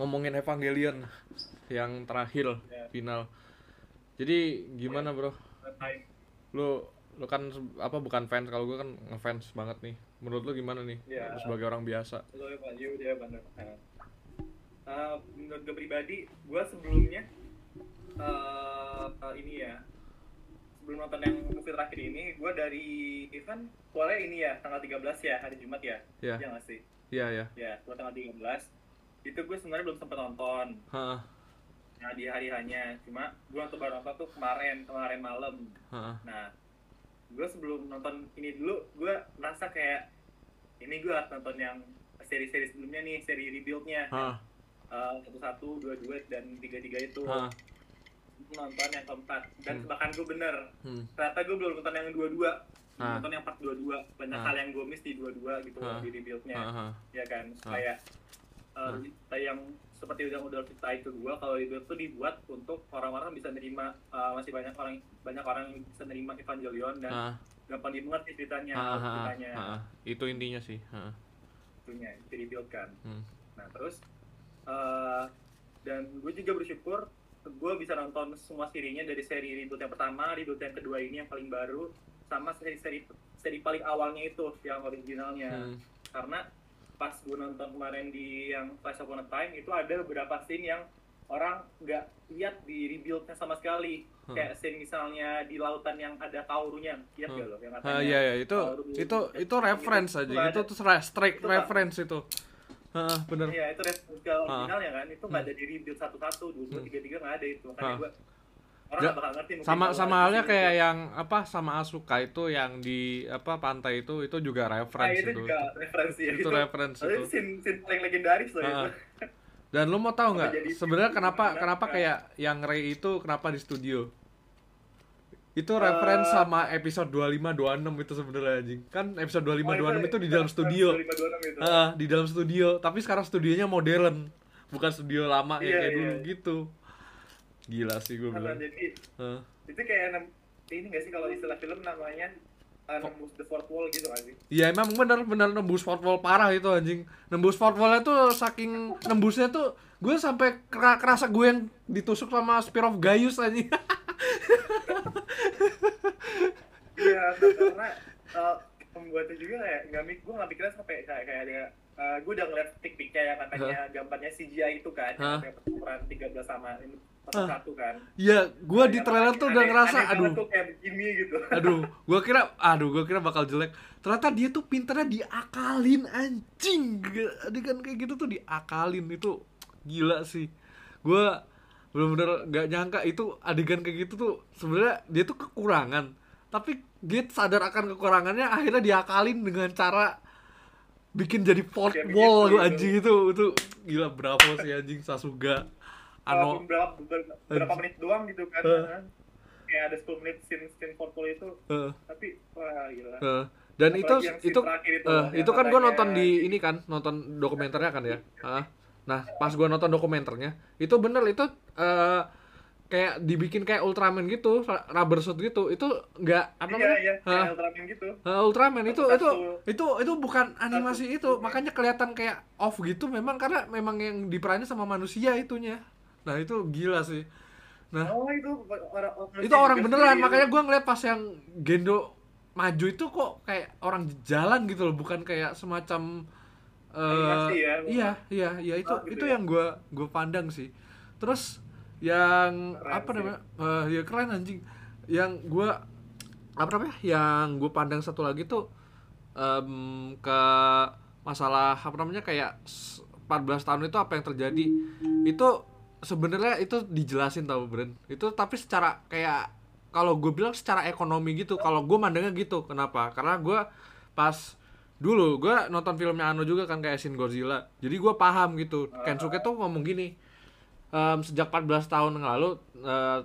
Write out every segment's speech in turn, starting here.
ngomongin Evangelion yang terakhir Ya. final. Jadi gimana bro? Lu lu kan apa bukan fans kalau gue kan ngefans banget nih. Menurut lu gimana nih? Ya. Sebagai orang biasa. Ya. Uh, menurut gue pribadi, gue sebelumnya uh, uh, ini ya sebelum nonton yang movie terakhir ini, gue dari event soalnya ini ya tanggal 13 ya hari Jumat ya, Ya. ya nggak sih? Iya ya. Ya, gue tanggal 13 itu gue sebenarnya belum sempat nonton. Heeh. Nah di hari hanya, cuma gue nonton baru nonton tuh kemarin kemarin malam. Heeh. Nah, gue sebelum nonton ini dulu, gue merasa kayak ini gue harus nonton yang seri-seri sebelumnya nih, seri rebuild-nya. Heeh. Eh, satu-satu, dua-dua, dan tiga-tiga itu. Heeh. Gue nonton yang keempat. Dan Hmm. bahkan gue bener, Hmm. ternyata gue belum nonton yang. Belum Ah. Nonton yang part dua-dua. Banyak Ah. hal yang gue miss di dua-dua gitu, Ah. di rebuild-nya. Ya kan, Ah. Ah. kayak yang seperti yang udah kita itu gua kalau rebuild tuh dibuat untuk orang-orang bisa nerima eh, masih banyak orang banyak orang yang bisa nerima Evangelion dan Heeh. gampang dimengerti ceritanya heeh, ceritanya heeh. Itu intinya sih. Heeh. itunya itu rebuild kan Hmm. nah terus eh, dan gue juga bersyukur gue bisa nonton semua serinya dari seri reboot yang pertama reboot yang kedua ini yang paling baru sama seri seri seri paling awalnya itu yang originalnya Hmm. karena pas gue nonton kemarin di yang Flash Upon a Time itu ada beberapa scene yang orang nggak lihat di rebuildnya sama sekali Hmm. kayak scene misalnya di lautan yang ada kaurunya lihat Hmm. gak lo yang Ah, katanya iya ya itu Kaoru itu di- itu reference itu aja. Itu ada. tuh straight Itu reference itu. Heeh, bener. Iya itu reference ke originalnya kan itu nggak ada di rebuild satu-satu dua dua Hmm. tiga tiga nggak ada itu makanya Ah. gue orang Ja- nggak bakal ngerti sama sama halnya kayak itu. yang apa sama Asuka itu yang di apa pantai itu itu juga Ah, reference itu itu juga referensi ya itu reference Tapi itu scene, scene paling legendaris loh Ah. itu dan lu mau tahu nggak sebenarnya kenapa Kenapa? kayak yang Ray itu kenapa di studio itu Eh, reference sama episode 25 26 itu sebenarnya anjing kan episode 25 26 Oh, itu di dalam studio 25, 26 itu. Ah, di dalam studio tapi sekarang studionya modern bukan studio lama ya Iya, kayak iya. dulu gitu gila sih gue bilang jadi Ah. itu kayak ini nggak sih kalau istilah film namanya uh, nembus the fourth wall gitu sih? Iya emang bener bener nembus fourth wall parah itu anjing. Nembus fourth wall itu saking nembusnya tuh gue sampai kera- kerasa gue yang ditusuk sama Spear of Gaius anjing. Iya, karena uh, pembuatnya juga kayak nggak mik, gue nggak mikirnya sampai kayak kayak ada uh, gue udah ngeliat pic-picnya yang katanya gambarnya CGI itu kan, Hah? yang pertempuran 13 sama ini satu kan. Iya, gue di trailer tuh udah ngerasa aduh. tuh kayak begini gitu. Aduh, gue kira aduh gue kira bakal jelek. Ternyata dia tuh pinternya diakalin anjing. Adegan kayak gitu tuh diakalin itu gila sih. Gue bener-bener gak nyangka itu adegan kayak gitu tuh sebenarnya dia tuh kekurangan tapi dia sadar akan kekurangannya akhirnya diakalin dengan cara bikin jadi Kayak wall anjing itu itu gila berapa sih anjing Sasuga Walaupun berapa, ber- berapa menit doang gitu kan. Eh. Kayak ada 10 menit scene scene fourth wall itu, eh, tapi wah gila. eh. dan Apalagi itu itu itu, yang itu kan gue nonton di ini kan nonton dokumenternya kan ya Ah. nah pas gue nonton dokumenternya itu bener itu eh, kayak dibikin kayak Ultraman gitu rubber suit gitu itu nggak apa Iya, namanya iya, Hah? kayak Ultraman gitu. Eh, Ultraman itu Satu- itu itu itu bukan animasi satu- itu makanya kelihatan kayak off gitu memang karena memang yang diperanin sama manusia itunya nah itu gila sih. Nah Oh, itu orang orang itu orang beneran. sih. makanya gua ngeliat pas yang Gendo maju itu kok kayak orang jalan gitu loh bukan kayak semacam Animasi ya, iya iya iya itu Oh, gitu itu ya. yang gua gua pandang sih. Terus yang Keren apa sih. namanya? Eh, ya keren anjing. Yang gua apa namanya? Yang gue pandang satu lagi tuh em, ke masalah apa namanya kayak s- 14 tahun itu apa yang terjadi. Itu sebenarnya itu dijelasin tau Bren itu tapi secara kayak kalau gue bilang secara ekonomi gitu kalau gue mandangnya gitu. Kenapa? Karena gue pas dulu gue nonton filmnya Ano juga kan kayak Shin Godzilla. Jadi gue paham gitu. Kensuke tuh ngomong gini em, sejak 14 tahun yang lalu eh,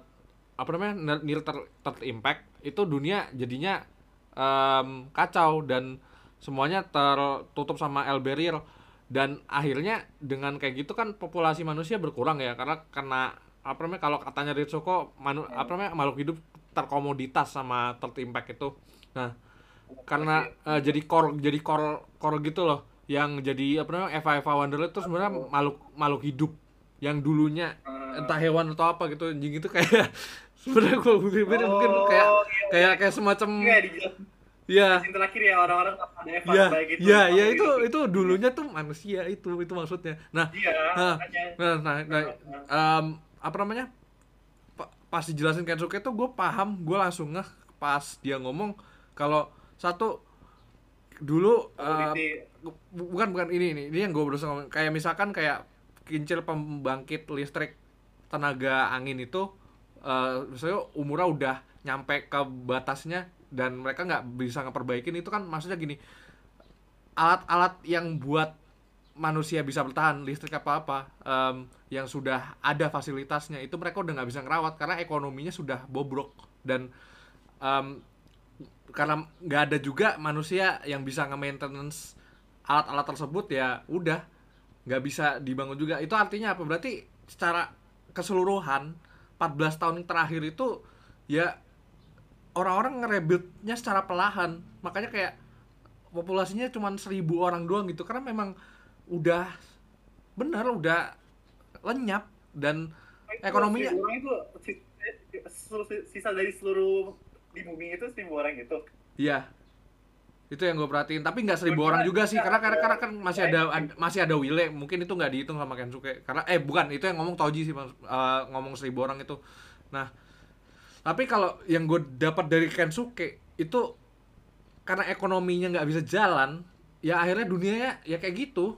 apa namanya near third, third impact itu dunia jadinya em, kacau dan semuanya tertutup sama El Barrier dan akhirnya dengan kayak gitu kan populasi manusia berkurang ya karena karena apa namanya kalau katanya Ritsuko manu, apa namanya makhluk hidup terkomoditas sama third impact itu. Nah karena eh, jadi core jadi core core gitu loh. Yang jadi apa namanya Eva Eva Wonderland itu sebenarnya makhluk makhluk hidup yang dulunya Eh, entah hewan atau apa gitu. Anjing itu kayak sebenarnya gue mungkin mungkin Oh, kayak iya, kayak kayak semacam Iya, ya scene terakhir ya orang-orang ada Eva ya baik gitu. ya ya itu itu dulunya tuh manusia itu itu maksudnya. Nah Iya, Nah, nah, nah, nah, em, apa namanya? Pa- pas dijelasin Kensuke tuh gue paham gue langsung ngeh pas dia ngomong kalau satu dulu bu- bukan bukan ini ini ini yang gue berusaha ngomong. Kayak misalkan kayak kincir pembangkit listrik tenaga angin itu eh misalnya umurnya udah nyampe ke batasnya dan mereka nggak bisa ngeperbaikin itu kan maksudnya gini alat-alat yang buat manusia bisa bertahan listrik apa apa em, yang sudah ada fasilitasnya itu mereka udah nggak bisa ngerawat karena ekonominya sudah bobrok dan em, karena nggak ada juga manusia yang bisa nge-maintenance alat-alat tersebut ya udah nggak bisa dibangun juga. Itu artinya apa? Berarti secara keseluruhan 14 tahun terakhir itu ya orang-orang nge-rebuild-nya secara perlahan makanya kayak populasinya cuma seribu orang doang gitu karena memang udah bener udah lenyap dan ekonominya itu si- si- sisa dari seluruh di bumi itu seribu orang itu. Iya. Itu yang gue perhatiin. Tapi nggak seribu orang juga sih, karena karena, karena kan masih ada, ad- masih ada Wile. Mungkin itu nggak dihitung sama Kensuke. Karena eh bukan, itu yang ngomong Toji sih, Mas. Eh, ngomong seribu orang itu. Nah, tapi kalau yang gue dapat dari Kensuke itu karena ekonominya nggak bisa jalan, ya akhirnya dunianya ya kayak gitu,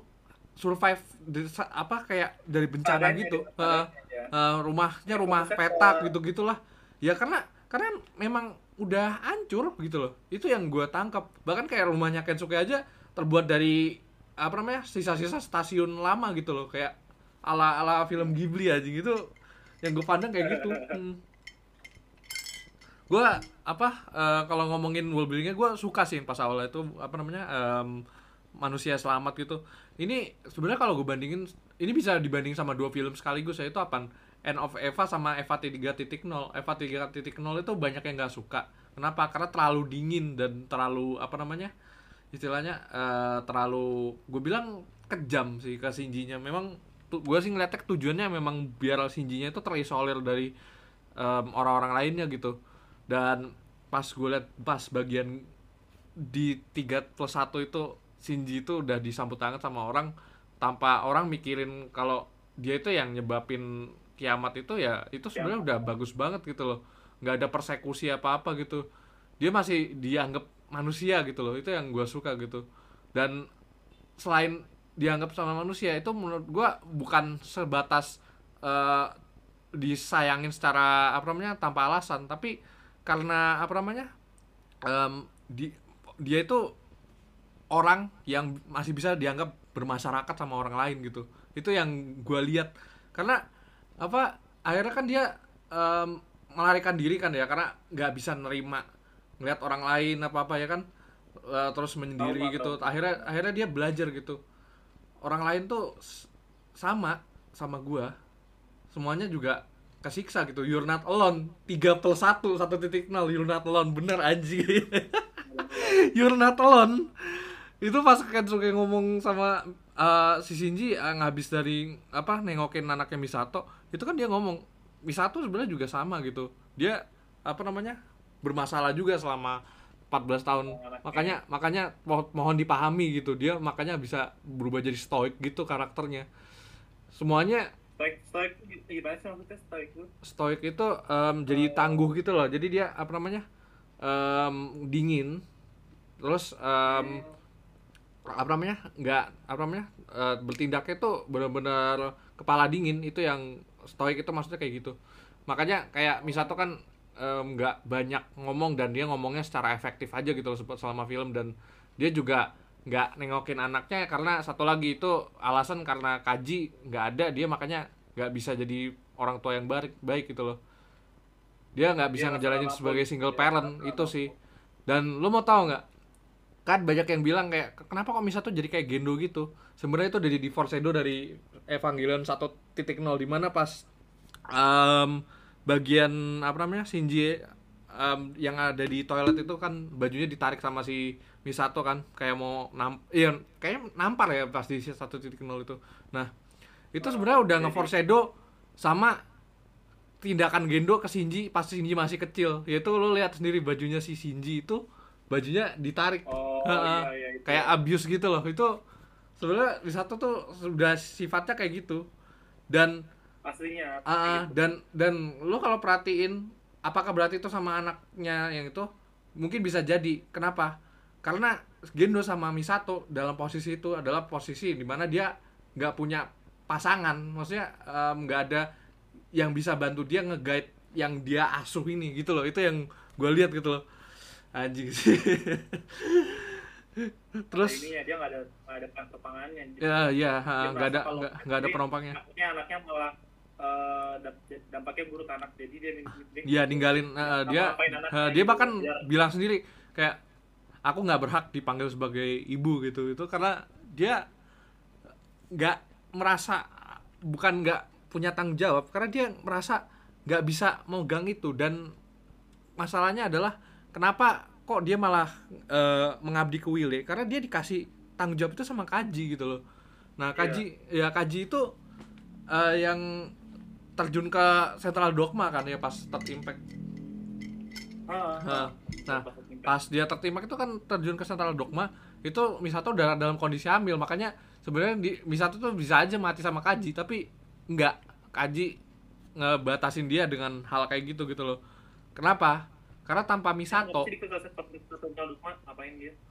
survive dari apa kayak dari bencana Padanya gitu. ya. Eh, rumahnya rumah Konsep, petak gitu gitulah ya karena karena memang udah hancur gitu loh. Itu yang gue tangkap. Bahkan kayak rumahnya Kensuke aja terbuat dari apa namanya sisa-sisa stasiun lama gitu loh. Kayak ala ala film Ghibli aja gitu. Yang gue pandang kayak gitu. Hmm. Gue apa eh, kalau ngomongin world buildingnya gue suka sih pas awalnya itu apa namanya em, manusia selamat gitu. Ini sebenarnya kalau gue bandingin ini bisa dibanding sama dua film sekaligus yaitu apa End of Eva sama Eva 3.0 Eva 3.0 itu banyak yang nggak suka. Kenapa? Karena terlalu dingin dan terlalu apa namanya istilahnya eh, terlalu gue bilang kejam sih ke Shinji-nya memang gue sih ngeliatnya tujuannya memang biar Shinji-nya itu terisolir dari em, orang-orang lainnya gitu dan pas gue liat pas bagian di 3 plus 1 itu Shinji itu udah disambut tangan sama orang tanpa orang mikirin kalau dia itu yang nyebabin kiamat itu ya itu sebenarnya udah bagus banget gitu loh. Nggak ada persekusi apa apa gitu. Dia masih dianggap manusia gitu loh itu yang gue suka gitu. Dan selain dianggap sama manusia itu menurut gue bukan sebatas eh, disayangin secara apa namanya tanpa alasan tapi karena apa namanya em, di, dia itu orang yang masih bisa dianggap bermasyarakat sama orang lain gitu. Itu yang gue lihat. Karena apa akhirnya kan dia em, melarikan diri kan ya karena nggak bisa nerima ngeliat orang lain apa apa ya kan. Eh, terus menyendiri Tahu, gitu. tahu. akhirnya akhirnya dia belajar gitu. Orang lain tuh sama sama gua. Semuanya juga kesiksa gitu. You're not alone. 3 plus 1 1.0 you're not alone. Bener anjing. You're not alone. Itu pas Kensuke ngomong sama eh, si Shinji eh, ngabis dari apa nengokin anaknya Misato itu kan dia ngomong Misato sebenarnya juga sama gitu. Dia apa namanya bermasalah juga selama 14 tahun. Anaknya. makanya makanya mo- mohon dipahami gitu. Dia makanya bisa berubah jadi stoik gitu karakternya. Semuanya Stoik, stoik gimana sih maksudnya stoik itu? stoik itu em, jadi tangguh gitu loh. Jadi dia apa namanya em, dingin. Terus em, apa namanya nggak apa namanya eh, bertindaknya itu benar-benar kepala dingin. Itu yang stoik itu maksudnya kayak gitu. Makanya kayak Misato kan nggak banyak ngomong dan dia ngomongnya secara efektif aja gitu loh selama film. Dan dia juga nggak nengokin anaknya karena satu lagi itu alasan karena kaji nggak ada dia makanya nggak bisa jadi orang tua yang baik baik gitu loh. Dia nggak bisa Dia ngejalanin sebagai single parent itu sih. Dan lo mau tahu nggak? Kan banyak yang bilang kayak kenapa kok Misato jadi kayak Gendo gitu? Sebenarnya itu dari di foreshadow dari Evangelion 1.0 di mana pas em, bagian apa namanya Shinji em, yang ada di toilet itu kan bajunya ditarik sama si Misato kan kayak mau nam iya kayak nampar ya pas di satu titik nol itu nah itu sebenarnya udah nge-foreshadow sama tindakan Gendo ke Shinji pas Shinji masih kecil yaitu lo lihat sendiri bajunya si Shinji itu bajunya ditarik Oh, iya, iya, itu. kayak abuse gitu loh itu sebenarnya Misato tuh sudah sifatnya kayak gitu dan aslinya. Gitu. dan dan lo kalau perhatiin apakah berarti itu sama anaknya yang itu? Mungkin bisa jadi. Kenapa? Karena Gendo sama Misato dalam posisi itu adalah posisi di mana dia nggak punya pasangan. Maksudnya nggak ada yang bisa bantu dia nge-guide yang dia asuh ini gitu loh. Itu yang gue lihat gitu loh. Anjing sih. Terus? Ini ya dia nggak ada nggak ada peropangannya. ya ya Dia nggak ada merasa kalau- nggak ada penumpangnya anaknya malah eh, damp- dampaknya buruk anak. Jadi dia dia, ninggalin uh, dia uh, dia gitu, bahkan biar- bilang sendiri kayak aku nggak berhak dipanggil sebagai ibu gitu. Itu karena dia nggak merasa bukan nggak punya tanggung jawab karena dia merasa nggak bisa megang itu. Dan masalahnya adalah kenapa kok dia malah uh, mengabdi ke Willy? Karena dia dikasih tanggung jawab itu sama Kaji gitu loh. Nah Kaji ya Kaji itu uh, yang terjun ke Central Dogma kan ya pas Third Impact Ah, Nah, nah, pas dia tertimak itu kan terjun ke Central Dogma itu Misato udah dalam kondisi hamil makanya sebenarnya di Misato tuh bisa aja mati sama Kaji tapi enggak Kaji ngebatasin dia dengan hal kayak gitu gitu loh. Kenapa? Karena tanpa Misato.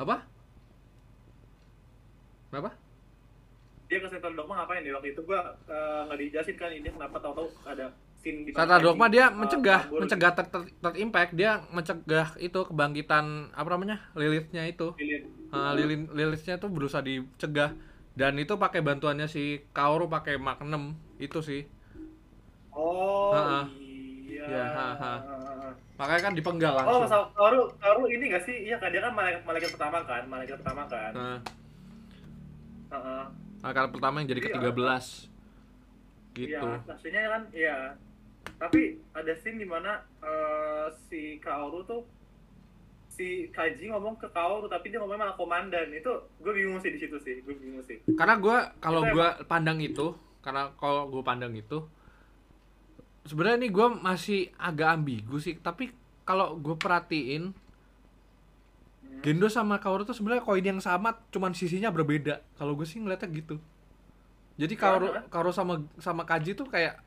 Apa? Apa Dia ke Dogma ngapain dia waktu itu gua eh, nggak dijelasin kan ini kenapa tahu-tahu ada scene di Kaji, Dogma dia eh, mencegah mencegah third, third- third impact dia mencegah itu kebangkitan apa namanya Lilithnya itu Lilith. Uh, lilin lilisnya tuh berusaha dicegah dan itu pakai bantuannya si Kaoru pakai 6 itu sih Oh Ha-ha. iya. Ya, ha-ha. makanya kan dipenggal Oh, langsung masa Kaoru, Kaoru ini gak sih? Iya kan dia kan malaikat malaikat pertama kan, malaikat pertama kan. nah, Heeh. Akal pertama yang jadi Iya. ke-13 gitu Iya, aslinya kan iya. Tapi ada scene di mana eh, si Kaoru tuh si Kaji ngomong ke Kaoru tapi dia ngomongnya malah komandan. Itu gue bingung sih di situ sih, gue bingung sih. karena gua kalau gua pandang itu karena kalau gua pandang itu sebenarnya ini gua masih agak ambigu sih tapi kalau gue perhatiin. Gendo sama Kaoru tuh sebenarnya koin yang sama cuman sisinya berbeda. Kalau gue sih ngeliatnya gitu. Jadi Kaoru Karena? Kaoru sama sama Kaji tuh kayak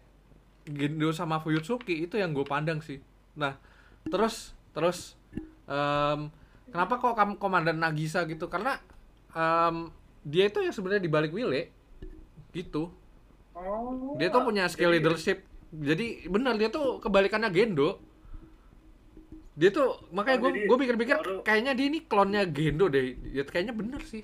Gendo sama Fuyutsuki itu yang gue pandang sih. Nah terus terus em, kenapa kok kamu komandan Nagisa gitu? Karena em, dia itu yang sebenarnya di balik Wile gitu. Oh. dia tuh punya skill leadership. Jadi benar dia tuh kebalikannya Gendo dia tuh makanya Oh, gue jadi gue pikir-pikir baru- kayaknya dia ini klonnya Gendo deh. Ya kayaknya bener sih.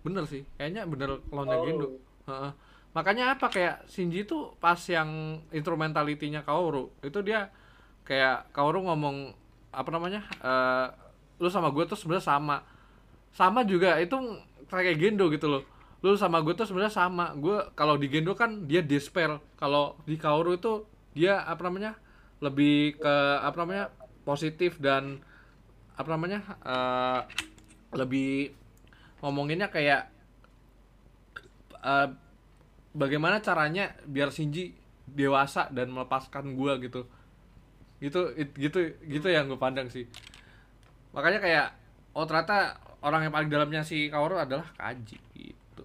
Bener sih kayaknya bener klonnya Oh. Gendo. Heeh. makanya apa kayak Shinji tuh pas yang instrumentalitinya Kaoru itu dia kayak Kaoru ngomong apa namanya eh, lu sama gue tuh sebenarnya sama. Sama juga itu kayak Gendo gitu loh. Lu sama gue tuh sebenarnya sama. Gue kalau di Gendo kan dia despair. Kalau di Kaoru itu dia apa namanya lebih ke apa namanya positif dan apa namanya eh, lebih ngomonginnya kayak eh, bagaimana caranya biar Shinji dewasa dan melepaskan gua gitu. Gitu it- gitu gitu yang gue pandang sih. Makanya kayak oh ternyata orang yang paling dalamnya si Kaoru adalah Kaji gitu.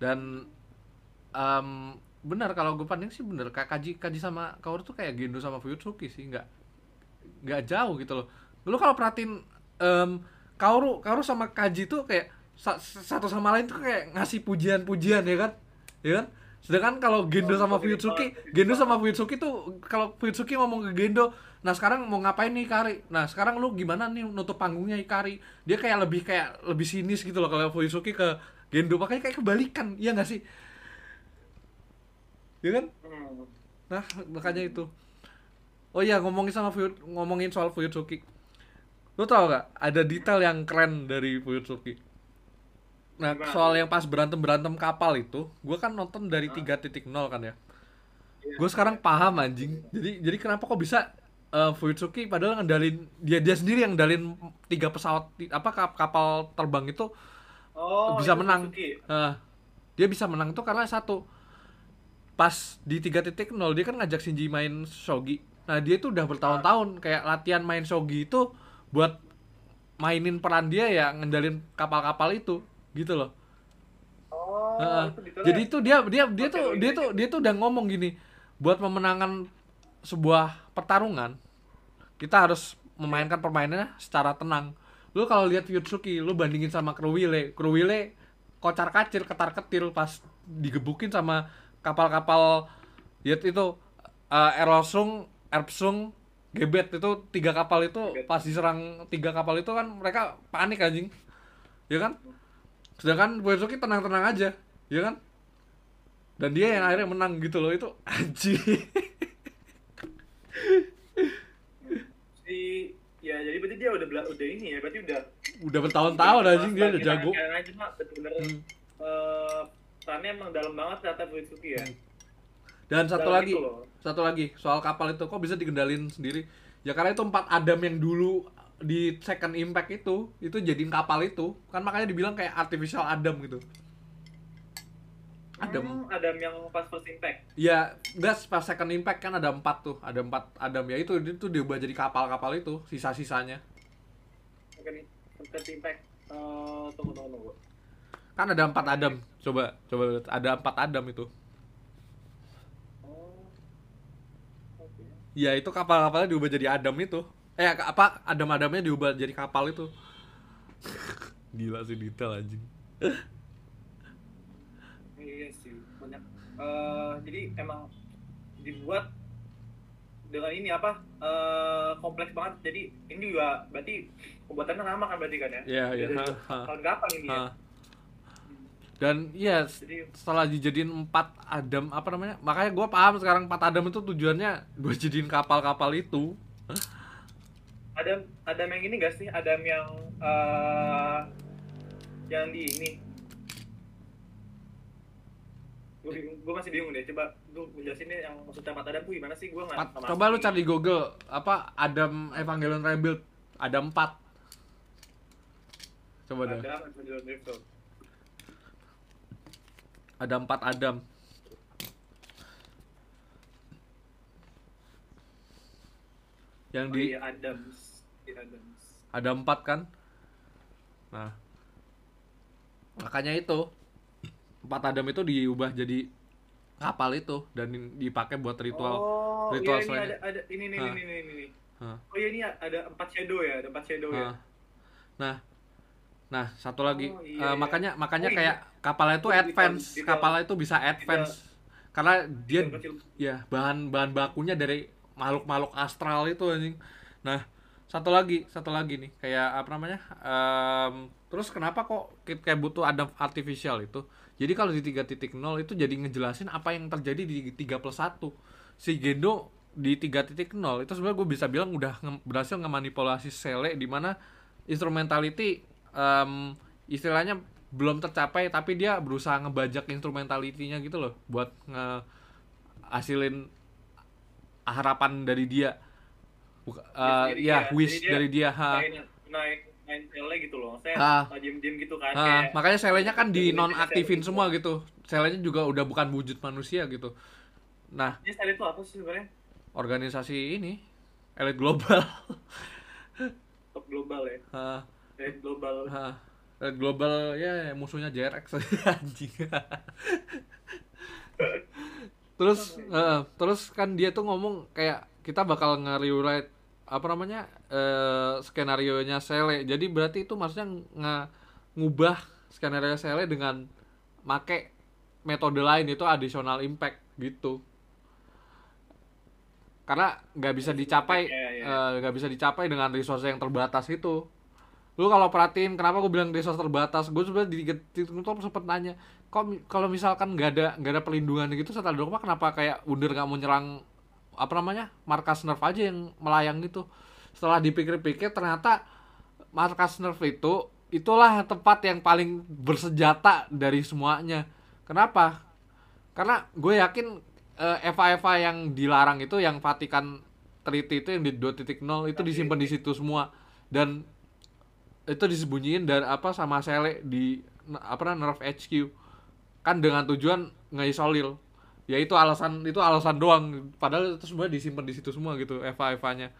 Dan em, benar kalau gue pandang sih benar. Kaji Kaji sama Kaoru tuh kayak Gendo sama Fuyutsuki sih nggak nggak jauh gitu loh. Lu kalau perhatiin em, Kaoru Kaoru sama Kaji tuh kayak sa- satu sama lain tuh kayak ngasih pujian-pujian ya kan? Ya kan? Sedangkan kalau Gendo sama Fuyutsuki Gendo sama Fuyutsuki tuh kalau Fuyutsuki ngomong ke Gendo nah sekarang mau ngapain nih Ikari? Nah sekarang lu gimana nih nutup panggungnya Ikari? Dia kayak lebih kayak lebih sinis gitu loh kalau Fuyutsuki ke Gendo. Makanya kayak kebalikan iya nggak sih ya kan Hmm. Nah, makanya itu. Oh iya, ngomongin sama Fuyut, ngomongin soal Fuyutsuki. Lu tau gak? Ada detail yang keren dari Fuyutsuki. Nah, soal yang pas berantem-berantem kapal itu, gue kan nonton dari 3.0 kan ya. Iya. Gue sekarang paham anjing. Jadi jadi kenapa kok bisa eh, Fuyutsuki padahal ngendalin dia dia sendiri yang ngendalin tiga pesawat apa kap- kapal terbang itu Oh, bisa itu menang. Eh, dia bisa menang tuh karena satu pas di 3.0 dia kan ngajak Shinji main shogi. Nah, dia tuh udah bertahun-tahun kayak latihan main shogi itu buat mainin peran dia ya ngendalin kapal-kapal itu gitu loh. Oh, Heeh. itu detailnya. Jadi itu dia dia dia Oke, tuh oke, dia tuh dia tuh udah ngomong gini, buat memenangkan sebuah pertarungan kita harus memainkan permainannya secara tenang. Lu kalau lihat Yutsuki, lu bandingin sama Kruwile, Kruwile kocar kacir, ketar ketir pas digebukin sama kapal-kapal ya itu eh, Erosung, Erpsung, Gebet itu tiga kapal itu Gebet. pas diserang tiga kapal itu kan mereka panik anjing. Ya kan? Sedangkan Yutsuki tenang-tenang aja, ya kan? Dan dia yang akhirnya menang gitu loh itu anjing. Si ya jadi berarti dia udah bela- udah ini ya, berarti udah Udah bertahun-tahun anjing dia udah jago. Aja Hmm. Perannya emang dalam banget ternyata Fuyutsuki ya. Dan satu Dalam lagi, satu lagi soal kapal itu kok bisa dikendalin sendiri? Ya karena itu empat Adam yang dulu di Second Impact itu itu jadiin kapal itu kan makanya dibilang kayak artificial Adam gitu. Adam. Hmm, Adam yang pas first impact. Ya, enggak pas Second Impact kan ada empat tuh, ada empat Adam ya itu itu diubah jadi kapal-kapal itu sisa-sisanya. Second, second impact. Eh, tunggu tunggu tunggu. Kan ada empat Adam. Coba coba lihat. ada empat Adam itu. Oh. Ya itu kapal-kapalnya diubah jadi Adam itu. Eh apa Adam-Adamnya diubah jadi kapal itu. Gila sih detail anjing. Iya sih, banyak. Eh, jadi emang dibuat dengan ini apa eh, kompleks banget. Jadi ini juga berarti pembuatannya lama kan berarti kan ya? Iya, iya. Ha, ha. Tahun kapan ini ya? Dan iya Jadi setelah dijadiin empat Adam apa namanya? Makanya gue paham sekarang empat Adam itu tujuannya gue jadiin kapal-kapal itu. Adam Adam yang ini gak sih? Adam yang eh yang di ini. Gue masih bingung deh. Coba gue jelasin deh yang maksudnya empat Adam tuh gimana sih? Gue nggak. Coba lu cari di Google apa Adam Evangelion Rebuild ada empat. Coba deh. Adam Evangelion Rebuild. Ada empat Adam. Yang Oh di iya Adams. Iya, Adams. ada empat kan? Nah, makanya itu empat Adam itu diubah jadi kapal itu dan dipakai buat ritual. oh, ritual iya, ini ada, ada ini nih, Hah. ini ini ini. Hah. Oh iya ini ada empat shadow ya, ada empat shadow ya. Nah, nah, nah satu lagi Oh, iya, iya. makanya makanya Oh, iya. kayak kapalnya itu detail- advance, detail- kapalnya itu bisa advance karena dia kecil. ya bahan bahan bakunya dari makhluk-makhluk astral itu anjing. Nah, satu lagi, satu lagi nih, kayak apa namanya? em, terus kenapa kok kayak butuh ada artificial itu? Jadi kalau di 3.0 itu jadi ngejelasin apa yang terjadi di 3 plus 1. Si Gendo di 3.0 itu sebenarnya gue bisa bilang udah nge- berhasil ngemanipulasi Sele di mana instrumentality em, istilahnya belum tercapai tapi dia berusaha ngebajak instrumentalitinya gitu loh buat nge hasilin harapan dari dia Buka, Jadi ya wish dia dari dia ha. Main main main gitu loh. Saya Ah. diem-diem gitu kan Ah, kayak makanya selenya kan di Jadi nonaktifin sele semua gitu selenya juga udah bukan wujud manusia gitu nah Ini sele itu apa sih sebenarnya? organisasi ini elit global Top global ya. Elit global. ah. Elit global ya musuhnya JRX anjing. Terus eh, terus kan dia tuh ngomong kayak kita bakal nge-rewrite apa namanya eh skenario nya Sele. Jadi berarti itu maksudnya nge ngubah skenario Sele dengan make metode lain itu additional impact gitu. Karena nggak bisa dicapai Iya, iya. eh, nggak bisa dicapai dengan resource yang terbatas itu lu kalau perhatiin kenapa gue bilang resource terbatas? Gue sebenarnya di tuh sempet nanya kok kalau misalkan nggak ada nggak ada perlindungan gitu setelah dogma kenapa kayak Wunder nggak mau nyerang apa namanya markas nerf aja yang melayang gitu? Setelah dipikir-pikir ternyata markas nerf itu itulah tempat yang paling bersenjata dari semuanya. Kenapa? Karena gue yakin eh, Eva Eva yang dilarang itu yang Vatikan treaty itu yang di 2.0 itu disimpan di situ semua. Dan itu disembunyiin dan apa sama Sele di apa namanya Nerf HQ kan dengan tujuan ngeisolir ya itu alasan itu alasan doang. Padahal itu semua disimpan di situ semua gitu Eva Evanya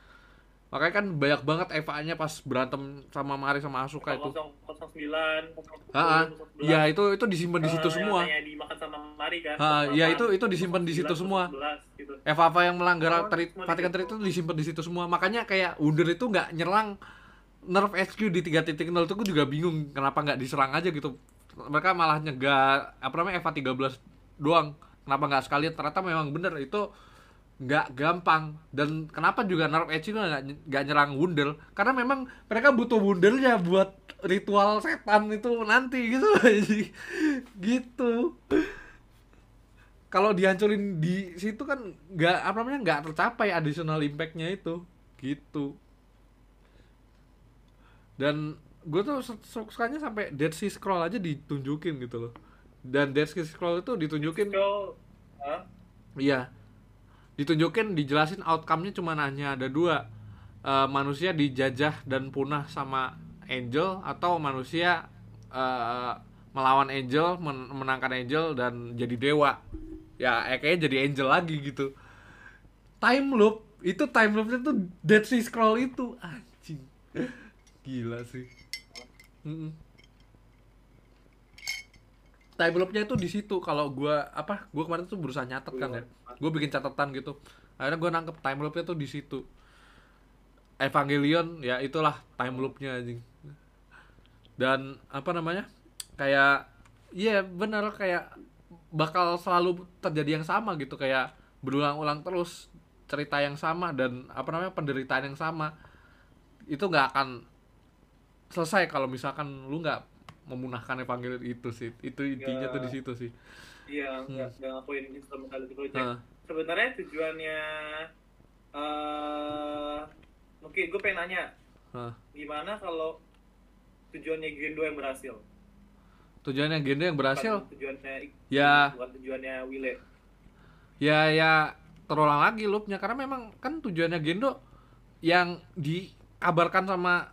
makanya kan banyak banget Eva-nya pas berantem sama Mari sama Asuka itu. 009 Ah, ya itu itu disimpan di situ Eh, semua. dimakan sama Mari kan? Ah, ya itu itu disimpan di situ semua. 11, gitu. Eva-Eva yang melanggar di Treaty situ. itu disimpan di situ semua. Makanya kayak Wunder itu nggak nyerang Nerf HQ di 3.0 itu gue juga bingung kenapa nggak diserang aja gitu. Mereka malah nyegah apa namanya Eva 13 doang. Kenapa nggak sekalian? Ternyata memang bener itu nggak gampang dan kenapa juga Nerf HQ nggak nggak nyerang Wunder karena memang mereka butuh Wundernya buat ritual setan itu nanti gitu gitu kalau dihancurin di situ kan nggak apa namanya nggak tercapai additional impactnya itu gitu dan gue tuh su- su- sukanya sampai Dead Sea Scroll aja ditunjukin gitu loh. Dan Dead Sea Scroll itu ditunjukin So, ah, iya. Ditunjukin dijelasin outcome-nya cuma hanya ada dua. Eh, manusia dijajah dan punah sama angel atau manusia eh, melawan angel men- menangkan angel dan jadi dewa. Ya eh, kayaknya jadi angel lagi gitu. Time loop itu time loopnya tuh Dead Sea Scroll itu anjing gila sih. Mm-mm. time loopnya itu di situ. Kalau gua apa gua kemarin tuh berusaha nyatet kan ya. Gue bikin catatan gitu. Akhirnya gue nangkep time loopnya tuh di situ. Evangelion ya itulah time loopnya anjing. Dan apa namanya kayak iya bener kayak bakal selalu terjadi yang sama gitu. Kayak berulang-ulang terus cerita yang sama dan apa namanya penderitaan yang sama. Itu nggak akan selesai kalau misalkan lu nggak memunahkan Evangelion itu sih. Itu intinya Ya. tuh di situ sih. Iya nggak nggak ngakuin instrumentality project. Heeh. sebenarnya tujuannya eh mungkin gue pengen nanya Heeh. gimana kalau tujuannya Gendo yang berhasil? Tujuannya Gendo yang berhasil? Bukan tujuannya? Ya. bukan tujuannya Wile. Ya ya terulang lagi loopnya. Karena memang kan tujuannya Gendo yang dikabarkan sama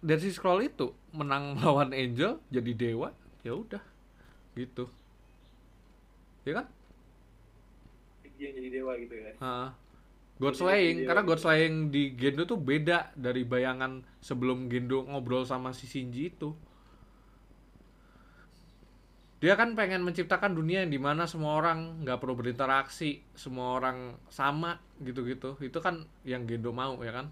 Dead Sea Scroll itu menang melawan Angel jadi dewa ya udah gitu. Ya kan? Dia yang jadi dewa gitu ya. Heeh. God Slaying karena God Slaying di Gendo tuh beda dari bayangan sebelum Gendo ngobrol sama si Shinji itu. Dia kan pengen menciptakan dunia yang di mana semua orang nggak perlu berinteraksi semua orang sama gitu-gitu. Itu kan yang Gendo mau ya kan.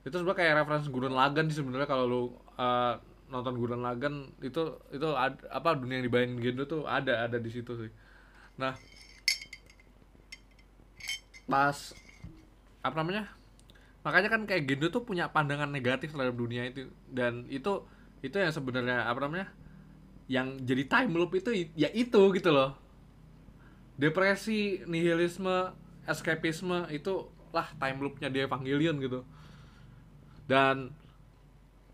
Itu sebenarnya kayak referensi Gurren Lagann sih sebenarnya kalau lu uh, nonton Gurren Lagann itu itu ad- apa dunia yang dibayangin Gendo tuh ada ada di situ sih. Nah pas apa namanya makanya kan kayak Gendo tuh punya pandangan negatif terhadap dunia itu dan itu itu yang sebenarnya apa namanya yang jadi time loop itu ya itu gitu loh. Depresi nihilisme escapisme itu lah time loopnya di Evangelion gitu dan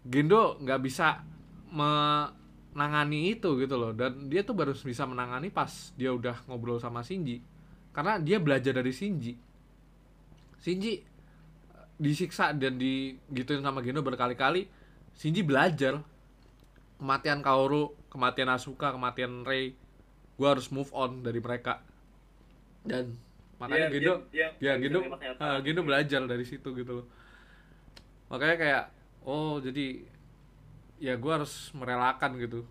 Gendo nggak bisa menangani itu gitu loh. Dan dia tuh baru bisa menangani pas dia udah ngobrol sama Shinji. Karena dia belajar dari Shinji. Shinji eh, disiksa dan digituin sama Gendo berkali-kali. Shinji belajar. Kematian Kaoru kematian Asuka kematian Rei gue harus move on dari mereka. Dan makanya Dia- Gendo dia- ya dia bisa Gendo nyata. ah, Gendo belajar dari situ gitu loh makanya kayak oh jadi ya gue harus merelakan gitu.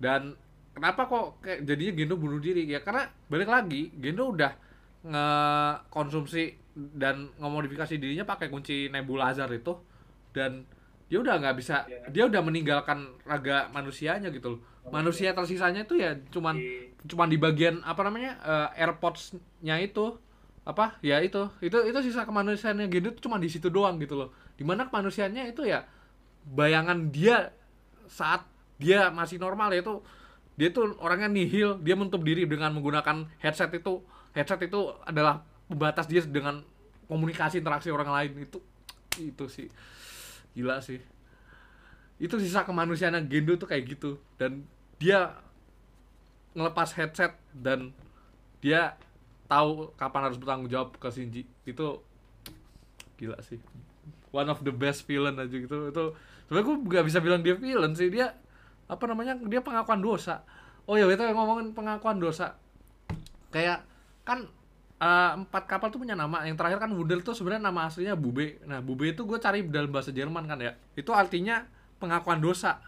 Dan kenapa kok kayak jadinya Gendo bunuh diri? Ya karena balik lagi Gendo udah ngekonsumsi dan ngemodifikasi dirinya pakai kunci nebulazar itu. Dan dia udah nggak bisa Iya. dia udah meninggalkan raga manusianya gitu loh. Manusia. Tersisanya itu ya cuman Di- cuman di bagian apa namanya eh, AirPods-nya itu apa? Ya itu. Itu itu sisa kemanusiaannya Gendo tuh cuma di situ doang gitu loh. Di mana kemanusiaannya itu ya bayangan dia saat dia masih normal ya itu dia tuh orangnya nihil dia menutup diri dengan menggunakan headset itu. Headset itu adalah pembatas dia dengan komunikasi interaksi orang lain. Itu itu sih. Gila sih. Itu sisa kemanusiaan Gendo tuh kayak gitu. Dan dia ngelepas headset dan dia tahu kapan harus bertanggung jawab ke Shinji. Itu gila sih. One of the best villain aja gitu. Itu sebenarnya gue nggak bisa bilang dia villain sih. Dia apa namanya dia pengakuan dosa. Oh ya itu ngomongin pengakuan dosa. Kayak kan eh, empat kapal tuh punya nama. Yang terakhir kan Wudel tuh sebenarnya nama aslinya Bube. Nah Bube itu gue cari dalam bahasa Jerman kan ya. Itu artinya pengakuan dosa.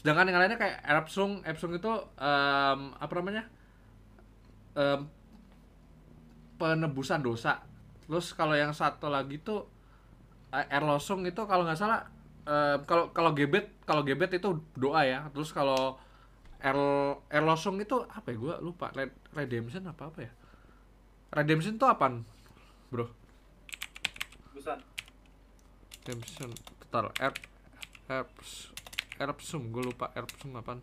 Sedangkan yang lainnya kayak Erpsung Erpsung itu em, apa namanya em, penebusan dosa. Terus kalau yang satu lagi tuh eh, Erlosung itu kalau nggak salah em, kalau kalau gebet kalau gebet itu doa ya. Terus kalau Er Erlosung itu apa ya? Gue lupa. Red- redemption apa apa ya? Redemption itu apaan bro? Busan. redemption. Total er Erps Erpsum. Gue lupa. Erpsum apaan?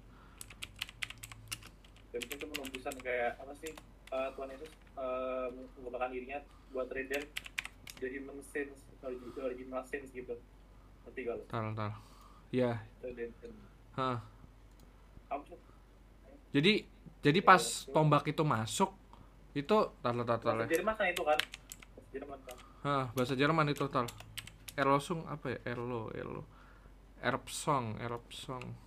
Dan itu penembusan kayak apa sih? Eh, Tuhan Yesus eh, menggunakan dirinya buat redeem the human sins human sins gitu. Gak lo? tar tar ya. Hah. Jadi jadi pas tombak itu masuk itu tar tar tar Bahasa Jerman kan itu kan? Bahasa Jerman kan? Hah, bahasa Jerman itu tar Erlosung apa ya Erlo Erlo Erpsong Erpsong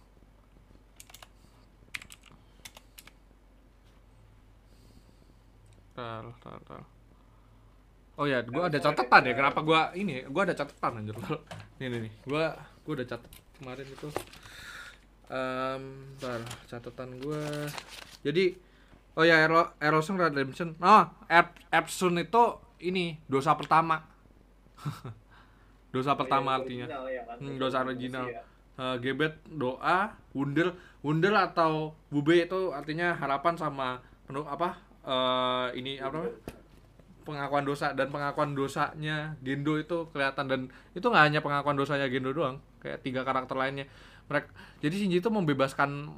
Oh ya, gua ada catatan ya. Kenapa gua ini? Gua ada catatan anjir. Nih nih nih. Gua gua udah catat kemarin itu. Em, bentar, catatan gua. Jadi oh ya Ero Erosion Redemption. Oh, Ep Epson itu ini dosa pertama. dosa pertama Oh, iya, artinya. original ya kan? Hmm, dosa original. Ya. Eh, gebet doa wundel wundel atau bube itu artinya harapan sama penuh apa eh ini apa pengakuan dosa dan pengakuan dosanya Gendo itu kelihatan dan itu nggak hanya pengakuan dosanya Gendo doang kayak tiga karakter lainnya. Mereka jadi Shinji itu membebaskan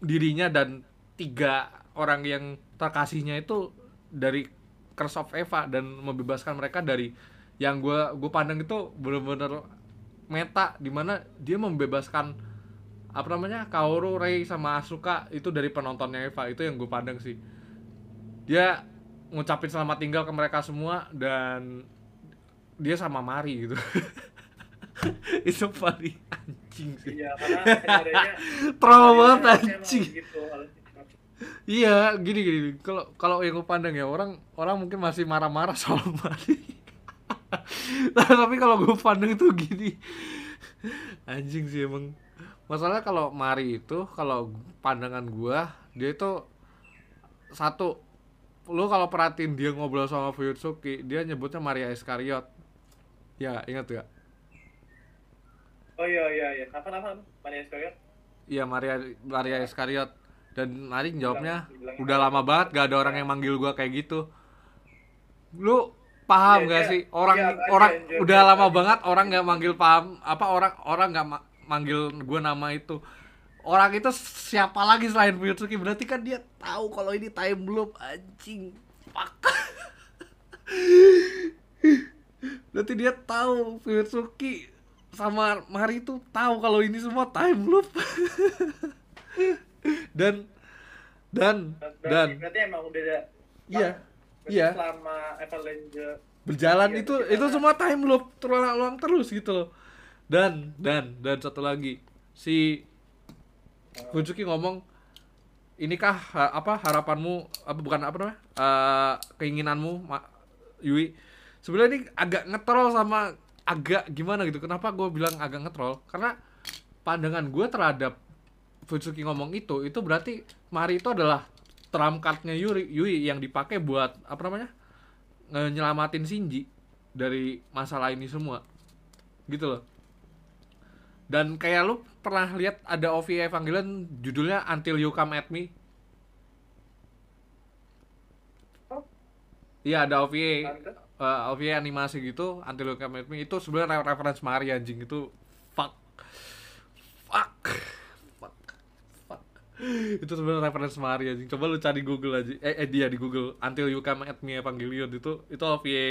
dirinya dan tiga orang yang terkasihnya itu dari Curse of Eva dan membebaskan mereka dari yang gue gue pandang itu bener-bener meta di mana dia membebaskan apa namanya Kaoru, Rei sama Asuka itu dari penontonnya Eva. Itu yang gue pandang sih dia ngucapin selamat tinggal ke mereka semua dan dia sama Mari gitu. Itu paling anjing sih. Iya, karena trauma anjing. gitu, iya gini gini. Kalau kalau yang gue pandang ya orang orang mungkin masih marah-marah soal Mari. Nah, tapi kalau gue pandang itu gini anjing sih emang. Masalahnya kalau Mari itu kalau pandangan gua dia itu satu lu kalau perhatiin dia ngobrol sama Fuyutsuki dia nyebutnya Maria Iskariot ya ingat gak Oh iya iya iya. Apa nama? Mania Iskariot? iya Maria Maria Iskariot dan Mari jawabnya Dibilang- udah lama banget gak ada orang yang manggil gua kayak gitu lu paham Iya, gak iya. sih orang Iya, orang yang udah lama banget orang nggak manggil paham apa orang orang nggak ma- manggil gua nama itu orang itu siapa lagi selain Fuyutsuki berarti kan dia tahu kalau ini time loop anjing. Fuck. Berarti dia tahu Fuyutsuki sama Mari itu tahu kalau ini semua time loop. Dan dan Berarti, dan. berarti emang udah ada Iya, iya. selama Avalanche berjalan Iya, itu itu semua time loop terulang-ulang terus gitu loh. Dan dan dan satu lagi. Si Fujiki ngomong inikah ha- apa harapanmu apa bukan apa namanya eh, keinginanmu Ma- Yui sebenarnya ini agak ngetrol sama agak gimana gitu. Kenapa gue bilang agak ngetrol? Karena pandangan gue terhadap Futsuki ngomong itu itu berarti Mari itu adalah trump cardnya Yuri Yui yang dipakai buat apa namanya nyelamatin Shinji dari masalah ini semua. Gitu loh. Dan kayak lu pernah lihat ada OVA Evangelion? Judulnya Until You Come At Me. Oh. Iya ada OVA Tante? eh, OVA animasi gitu Until You Come At Me. Itu sebenarnya re- reference Mari anjing. Itu fuck. Fuck. Fuck. Fuck. Itu sebenarnya reference Mari anjing. Coba lu cari Google aja. Eh, eh dia di Google. Until You Come At Me Evangelion. Itu itu OVA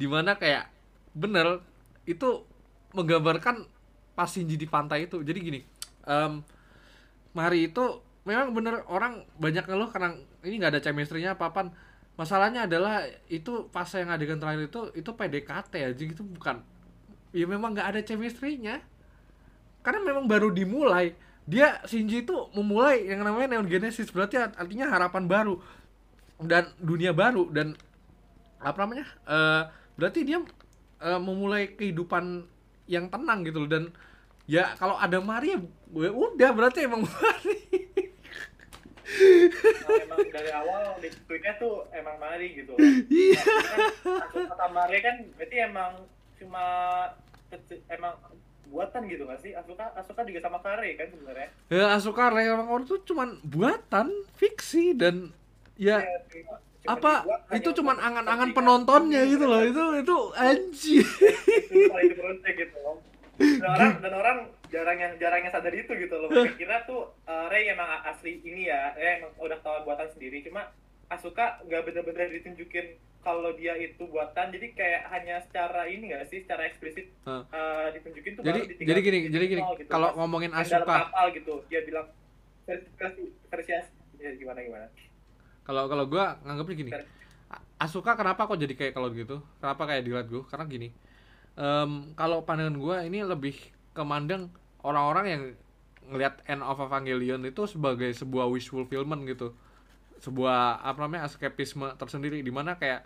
di mana kayak bener itu menggambarkan pas Shinji di pantai itu. Jadi gini em, Mari itu memang bener orang banyak ngeluh karena ini nggak ada chemistry-nya apa masalahnya adalah itu pas yang adegan terakhir itu itu PDKT aja gitu bukan. Ya memang nggak ada chemistry-nya. Karena memang baru dimulai. Dia Shinji itu memulai yang namanya Neon Genesis. Berarti art- artinya harapan baru dan dunia baru dan apa namanya eh berarti dia eh, memulai kehidupan yang tenang gitu loh. Dan ya kalau ada Maria gue udah berarti emang Mari. Nah, emang dari awal di tweetnya tuh emang Mari gitu. Iya. Maksud kata Mari kan berarti emang cuma emang buatan gitu gak sih? Asuka Asuka juga sama Kare kan sebenarnya? Ya Asuka Rei orang-orang tuh cuman buatan fiksi dan ya Iya, apa? itu cuman angan-angan penontonnya gitu loh. Itu itu anjir diprotek gitu loh. Dan orang dan orang jarang yang jarang yang sadar itu gitu loh. Mereka kira tuh uh, Rey emang asli ini ya. Rey emang udah tahu buatan sendiri. Cuma Asuka nggak bener-bener ditunjukin kalau dia itu buatan. Jadi kayak hanya secara ini nggak sih? Secara eksplisit uh, ditunjukin tuh jadi jadi gini jadi gini. gitu. kalau ngomongin Asuka. kapal gitu dia bilang versi versi ya, gimana gimana kalau kalau gua nganggapnya gini Asuka kenapa kok jadi kayak kalau gitu? Kenapa kayak dilihat gua? Karena gini em, kalau pandangan gua ini lebih kemandang orang-orang yang ngelihat End of Evangelion itu sebagai sebuah wish fulfillment gitu. Sebuah apa namanya escapisme tersendiri. Di mana kayak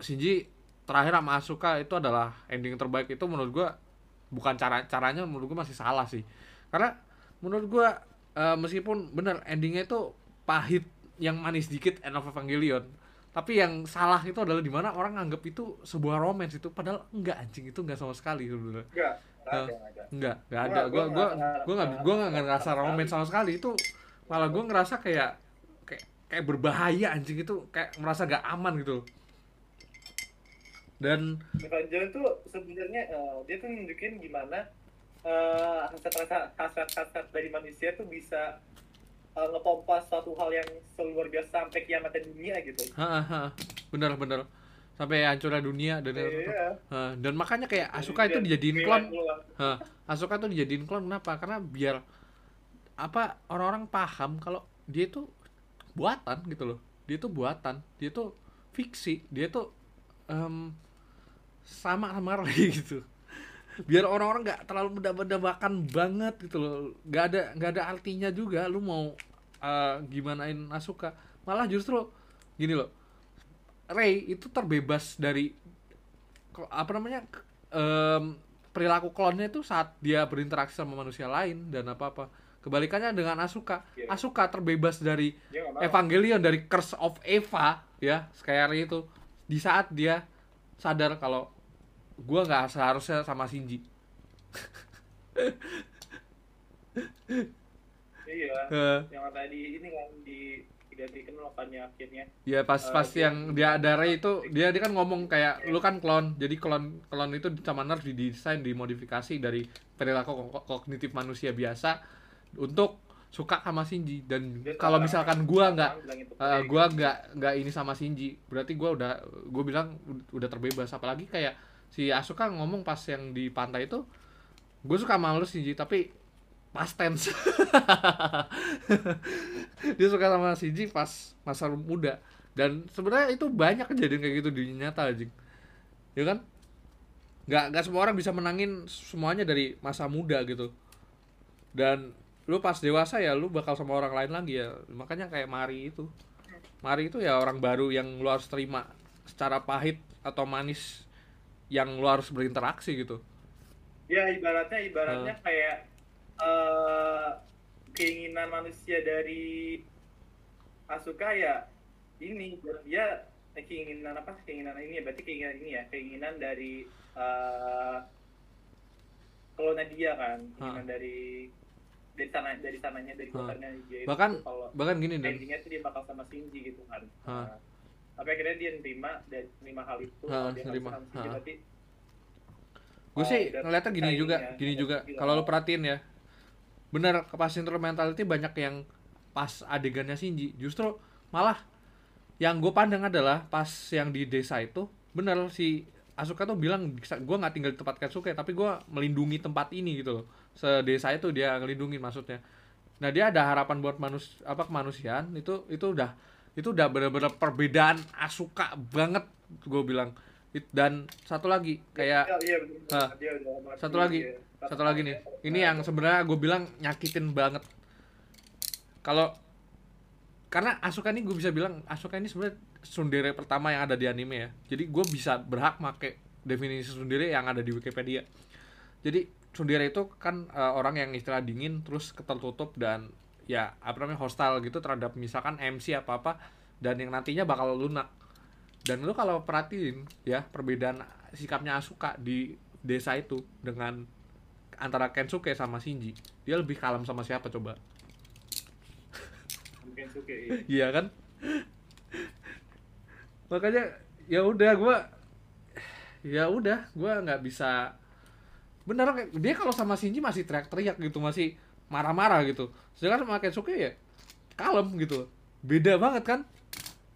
Shinji terakhir sama Asuka itu adalah ending terbaik itu menurut gua bukan cara caranya menurut gua masih salah sih. Karena menurut gua eh, meskipun bener endingnya itu pahit yang manis dikit End of Evangelion. Tapi yang salah itu adalah di mana orang nganggap itu sebuah romance itu padahal enggak anjing itu enggak sama sekali sebenarnya. Enggak enggak ada enggak gua gua gua nggak- gua nggak ngerasa romance sama sekali. Itu malah gua ngerasa kayak kayak kayak berbahaya anjing itu kayak merasa gak aman gitu dan Evangelion tuh sebenarnya eh, dia tuh nunjukin gimana eh, hasrat hasrat hasrat dari manusia tuh bisa eh, ngepompa suatu hal yang luar biasa sampai kiamat dunia gitu. ha bener bener sampai hancurnya dunia dan Iya. Ha, dan makanya kayak Asuka itu dijadiin klon. Hah, Asuka tuh dijadiin klon kenapa? Karena biar apa orang-orang paham kalau dia itu buatan gitu loh. Dia tuh buatan, dia tuh fiksi, dia tuh em, sama sama Ray gitu. Biar orang-orang nggak terlalu mendabakan banget gitu loh. nggak ada nggak ada artinya juga lu mau eh, gimanain Asuka. Malah justru gini loh. Ray itu terbebas dari apa namanya em, perilaku klonnya itu saat dia berinteraksi sama manusia lain dan apa apa kebalikannya dengan Asuka Iya. Asuka terbebas dari. Evangelion dari Curse of Eva ya sekali itu di saat dia sadar kalau gua nggak seharusnya sama Shinji Iya. Eh, Yang tadi ini kan di digantikan lokannya akhirnya. ya pas Eh, pas dia- yang dia ada Ray itu dia dia kan ngomong kayak lu kan klon jadi klon klon itu sama Nerf didesain dimodifikasi dari perilaku ko- kognitif manusia biasa untuk suka sama Shinji dan kalau misalkan gua nggak penting. gua nggak nggak ini sama Shinji berarti gua udah gua bilang ud- udah terbebas apalagi kayak si Asuka ngomong pas yang di pantai itu gue suka sama lu Shinji tapi past tense. Dia suka sama Shinji pas masa muda. Dan sebenarnya itu banyak kejadian kayak gitu di nyata anjing ya kan? Nggak nggak semua orang bisa menangin semuanya dari masa muda gitu. Dan lu pas dewasa ya lu bakal sama orang lain lagi ya. Makanya kayak Mari itu. Mari itu ya orang baru yang lu harus terima secara pahit atau manis yang lu harus berinteraksi gitu. Ya ibaratnya ibaratnya kayak eh, keinginan manusia dari Asuka ya ini dia keinginan apa keinginan ini ya berarti keinginan ini ya keinginan dari eh klonnya dia kan keinginan dari dari sana dari sananya dari kotanya dia itu. Bahkan kalau bahkan gini dan. endingnya tuh dia bakal sama Shinji gitu kan. Hah. Tapi akhirnya dia nerima dan nerima hal itu Hah, dia nerima. berarti gue Oh, sih ngeliatnya gini juga gini udah juga. bilang. kalau lu perhatiin ya bener pas mentality banyak yang pas adegannya Shinji justru malah yang gue pandang adalah pas yang di desa itu bener si Asuka tuh bilang gue nggak tinggal di tempat Katsuke tapi gue melindungi tempat ini gitu loh. Sedesa itu dia ngelindungin maksudnya. Nah dia ada harapan buat manus apa kemanusiaan itu itu udah itu udah bener-bener perbedaan Asuka banget gue bilang It- dan satu lagi kayak Iya, iya, betul. Ah. Dia udah satu lagi iya. satu lagi nih ini yang sebenarnya gue bilang nyakitin banget kalau karena Asuka ini gue bisa bilang Asuka ini sebenarnya sundere pertama yang ada di anime ya jadi gue bisa berhak make definisi sundere yang ada di Wikipedia jadi sundere itu kan eh, orang yang istilah dingin terus tertutup dan ya apa namanya hostile gitu terhadap misalkan MC apa apa dan yang nantinya bakal lunak. Dan lu kalau perhatiin ya perbedaan sikapnya Asuka di desa itu dengan antara Kensuke sama Shinji dia lebih kalem sama siapa coba? Suka iya. iya kan? Makanya ya udah gua ya udah gua nggak bisa bener dia kalau sama Shinji masih teriak-teriak gitu masih marah-marah gitu sedangkan sama Kensuke ya kalem gitu beda banget kan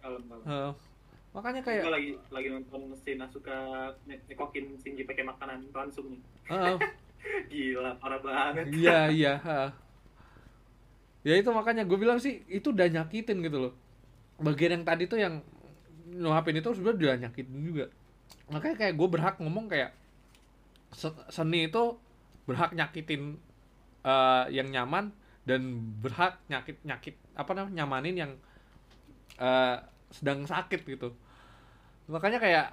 Kalem kalem. Eh, makanya kayak lagi lagi nonton scene suka nyekokin Shinji pakai makanan langsung nih. eh, Gila, parah banget. Iya iya. ha. Ya itu makanya gue bilang sih itu udah nyakitin gitu loh. Bagian yang tadi tuh yang nyuapin itu sebenarnya udah nyakitin juga. Makanya kayak gue berhak ngomong kayak se- seni itu berhak nyakitin eh, yang nyaman dan berhak nyakit nyakit apa namanya nyamanin yang eh, sedang sakit gitu. Makanya kayak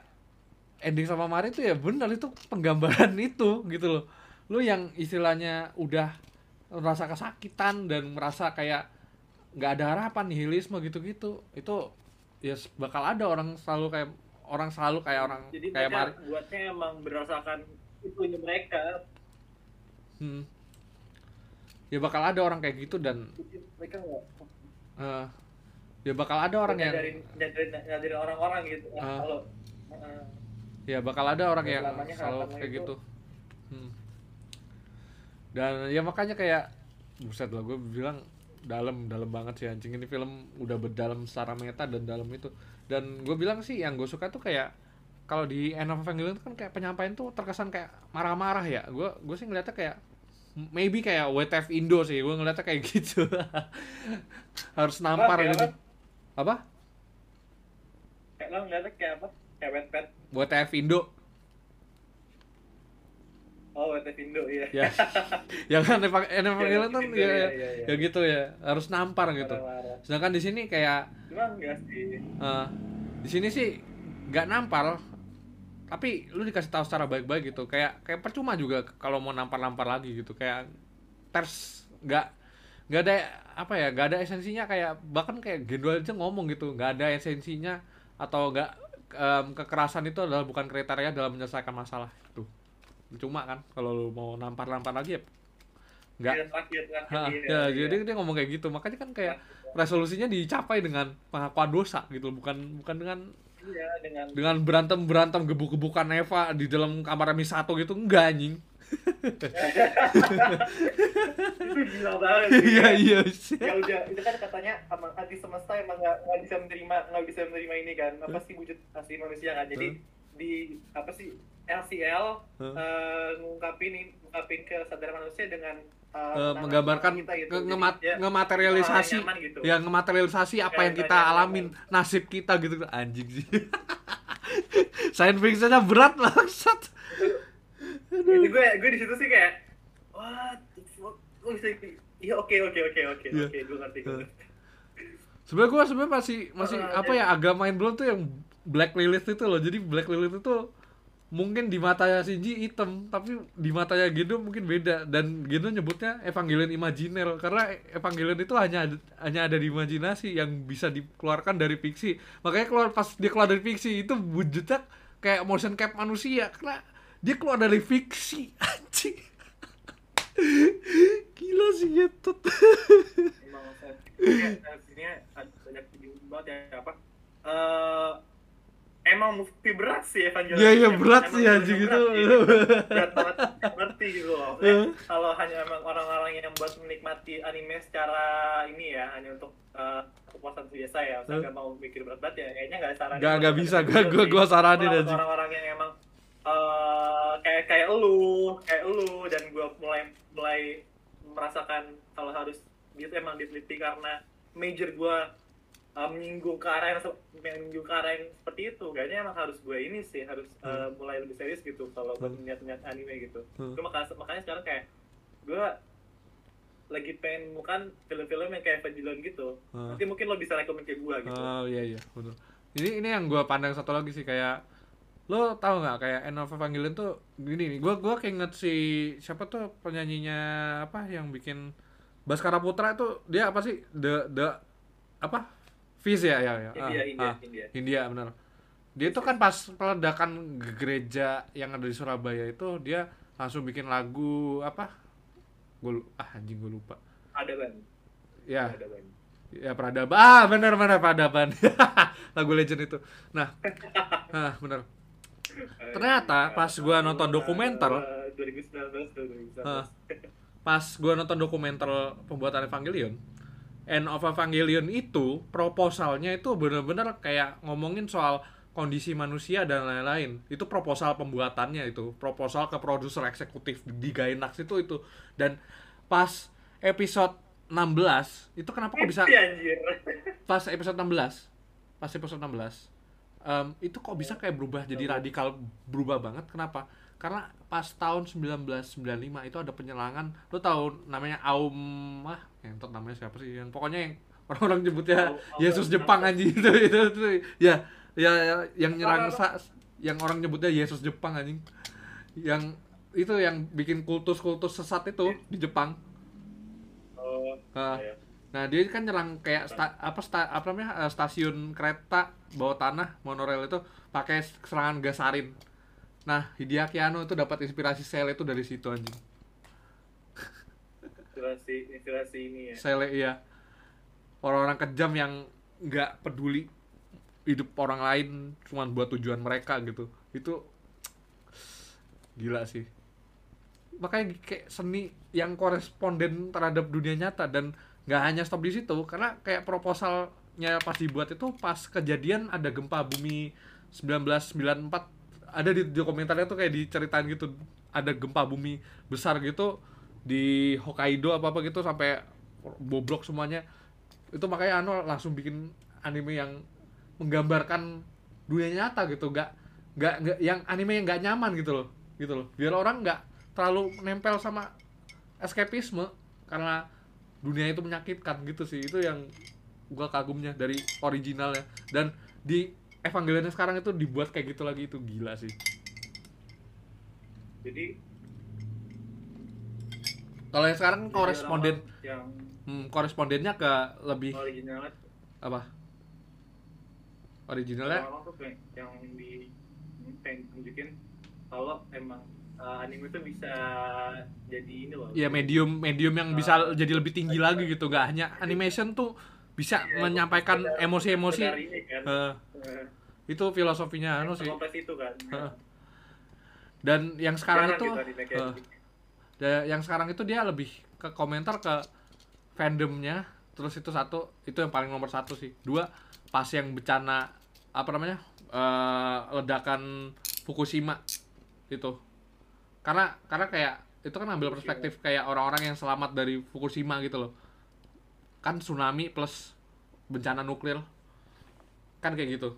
ending sama Mari tuh ya benar itu penggambaran itu gitu loh lu yang istilahnya udah merasa kesakitan dan merasa kayak nggak ada harapan nihilisme gitu-gitu itu ya bakal ada orang selalu kayak orang selalu kayak orang Jadi kayak Mari buatnya emang berdasarkan itunya mereka. Hmm. Ya bakal ada orang kayak gitu dan Mereka nggak eh, ya bakal ada orang yang nyadarin orang-orang gitu. Ah. Kalau eh, ya bakal ada orang yang selalu kayak itu- gitu Hmm. dan ya makanya kayak buset lah gue bilang dalam dalam banget sih anjing ini film udah berdalam secara meta dan dalam itu dan gue bilang sih yang gue suka tuh kayak kalau di End of Evangelion kan kayak penyampaian tuh terkesan kayak marah-marah ya gue gue sih ngeliatnya kayak maybe kayak WTF Indo sih gue ngeliatnya kayak gitu harus nampar gitu apa? lo ngeliatnya kayak apa? Kayak wet. WTF Indo Oh, wet Indo iya. ya ya kan of Evangelion kan ya, ya gitu ya harus nampar gitu sedangkan di sini kayak Cuma enggak sih. eh, di sini sih nggak nampar tapi lu dikasih tahu secara baik-baik gitu kayak kayak percuma juga kalau mau nampar-nampar lagi gitu kayak ters nggak nggak ada apa ya nggak ada esensinya kayak bahkan kayak Gendo aja ngomong gitu nggak ada esensinya atau nggak em, kekerasan itu adalah bukan kriteria dalam menyelesaikan masalah itu cuma kan kalau lu mau nampar-nampar lagi ya nggak Iya, terakhir, terakhir, Hah, iya, ya, iya. jadi dia ngomong kayak gitu. Makanya kan kayak resolusinya dicapai dengan pengakuan dosa gitu, bukan bukan dengan Iya, dengan dengan berantem berantem gebuk-gebukan Eva di dalam kamar Misato gitu enggak anjing. itu gila banget. sih. Iya iya. ya udah itu kan katanya emang anti semesta emang nggak nggak bisa menerima nggak bisa menerima ini kan apa sih wujud asli manusia kan jadi di apa sih LCL Huh? eh, ngungkapin ngungkapin kesadaran manusia dengan menanam menggambarkan kita gitu. nge- Jadi, ngemat- ya, ngematerialisasi. gitu. ya ngematerialisasi apa Kayak yang kita alamin nasib kita gitu. Anjing sih. Science fictionnya berat bangsat. Itu gue gue di situ sih kayak what Gue bisa iya oke oke oke oke Iya. oke gue ngerti sebenarnya gue sebenarnya masih masih Ah, apa ya agak main belum tuh yang Black Lilith itu loh. Jadi Black Lilith itu mungkin di matanya Shinji hitam tapi di matanya Gendo mungkin beda. Dan Gendo nyebutnya Evangelion Imaginer karena Evangelion itu hanya ada- hanya ada di imajinasi yang bisa dikeluarkan dari fiksi. Makanya keluar pas dia keluar dari fiksi itu wujudnya kayak motion cap manusia karena dia keluar dari fiksi. Anjing. Gila sih sini ada banyak banget ya apa? Eh emang movie berat sih Evangelion Iya, iya, berat sih, berat anjing, berat banget ngerti gitu loh. Eh. kalau hanya emang orang-orang yang buat menikmati anime secara ini ya hanya untuk eh, kepuasan biasa ya saya nggak mau mikir berat-berat ya kayaknya nggak saranin Gak, buat gak nonton bisa, gak, sih. gua saranin aja orang-orang yang emang eh, kayak kayak lu kayak lu dan gua mulai mulai merasakan kalau harus gitu emang diteliti karena major gua uh, menyinggung ke arah yang menyinggung ke arah yang seperti itu kayaknya emang harus gue ini sih harus uh, mulai lebih serius gitu kalau buat Hmm. niat-niat anime gitu Hmm. Makanya, makanya sekarang kayak gue lagi pengen bukan film-film yang kayak Evangelion gitu Hmm. nanti mungkin lo bisa rekomend ke gue gitu Oh iya iya betul. Ini ini yang gue pandang satu lagi sih kayak lo tau nggak kayak End of Evangelion tuh gini nih gue gue keinget si siapa tuh penyanyinya apa yang bikin Baskara Putra itu dia apa sih the the apa Fizz ya ya ya India Ah, India ah, India India benar dia itu kan pas peledakan gereja yang ada di Surabaya itu dia langsung bikin lagu apa gue ah anjing gue lupa ada ban ya ada Ya peradaban. Ah, benar benar peradaban. Lagu legend itu. Nah. Nah, benar. Ternyata pas gua nonton dokumenter, Eh, 2019 2019 Ah. pas gua nonton dokumenter pembuatan Evangelion, End of Evangelion itu proposalnya itu benar-benar kayak ngomongin soal kondisi manusia dan lain-lain. Itu proposal pembuatannya itu, proposal ke produser eksekutif di Gainax itu itu. Dan pas episode 16 itu kenapa kok bisa pas episode 16 pas episode 16 em, itu kok bisa kayak berubah jadi radikal berubah banget kenapa karena pas tahun 1995 itu ada penyerangan lo tahu namanya Aum ah yang tot namanya siapa sih yang pokoknya yang orang-orang nyebutnya Aum- Yesus Jepang anjing itu itu, itu ya, ya ya yang nyerang sa- yang orang nyebutnya Yesus Jepang anjing yang itu yang bikin kultus-kultus sesat itu di Jepang oh Ah. iya. Nah, dia kan nyerang kayak sta- apa sta- apa namanya eh, stasiun kereta bawah tanah monorail itu pakai serangan gas sarin. Nah, Hideaki Anno itu dapat inspirasi sel itu dari situ anjing. Inspirasi inspirasi ini ya Sele iya. Orang-orang kejam yang nggak peduli hidup orang lain cuma buat tujuan mereka gitu. Itu gila sih. Makanya kayak seni yang koresponden terhadap dunia nyata dan nggak hanya stop di situ karena kayak proposalnya pas dibuat itu pas kejadian ada gempa bumi 1994 ada di dokumenternya tuh kayak diceritain gitu ada gempa bumi besar gitu di Hokkaido apa apa gitu sampai boblok semuanya. Itu makanya Ano langsung bikin anime yang menggambarkan dunia nyata gitu. Nggak nggak nggak yang anime yang nggak nyaman gitu loh gitu loh. Biar orang nggak terlalu nempel sama escapisme karena dunia itu menyakitkan gitu sih. Itu yang gua kagumnya dari originalnya. Dan di Evangelion sekarang itu dibuat kayak gitu lagi. Itu gila sih. Jadi kalau yang sekarang jadi koresponden yang hmm, korespondennya ke lebih originalnya apa? Originalnya orang-orang tuh yang di pengen tunjukin kalau emang uh, anime itu bisa jadi ini loh. Ya medium medium yang bisa jadi lebih tinggi lagi gitu. Nggak hanya animation tuh bisa Ya, menyampaikan emosi-emosi. kan. Eh, Eh, itu filosofinya anu sih. itu kan. Heeh. dan yang sekarang itu gitu kayak eh, gitu. da- yang sekarang itu dia lebih ke komentar ke fandomnya. Terus itu satu itu yang paling nomor satu sih. Dua pas yang bencana apa namanya eh, ledakan Fukushima itu. Karena karena kayak itu kan ambil perspektif kayak orang-orang yang selamat dari Fukushima gitu loh. Kan tsunami plus bencana nuklir. Kan kayak gitu.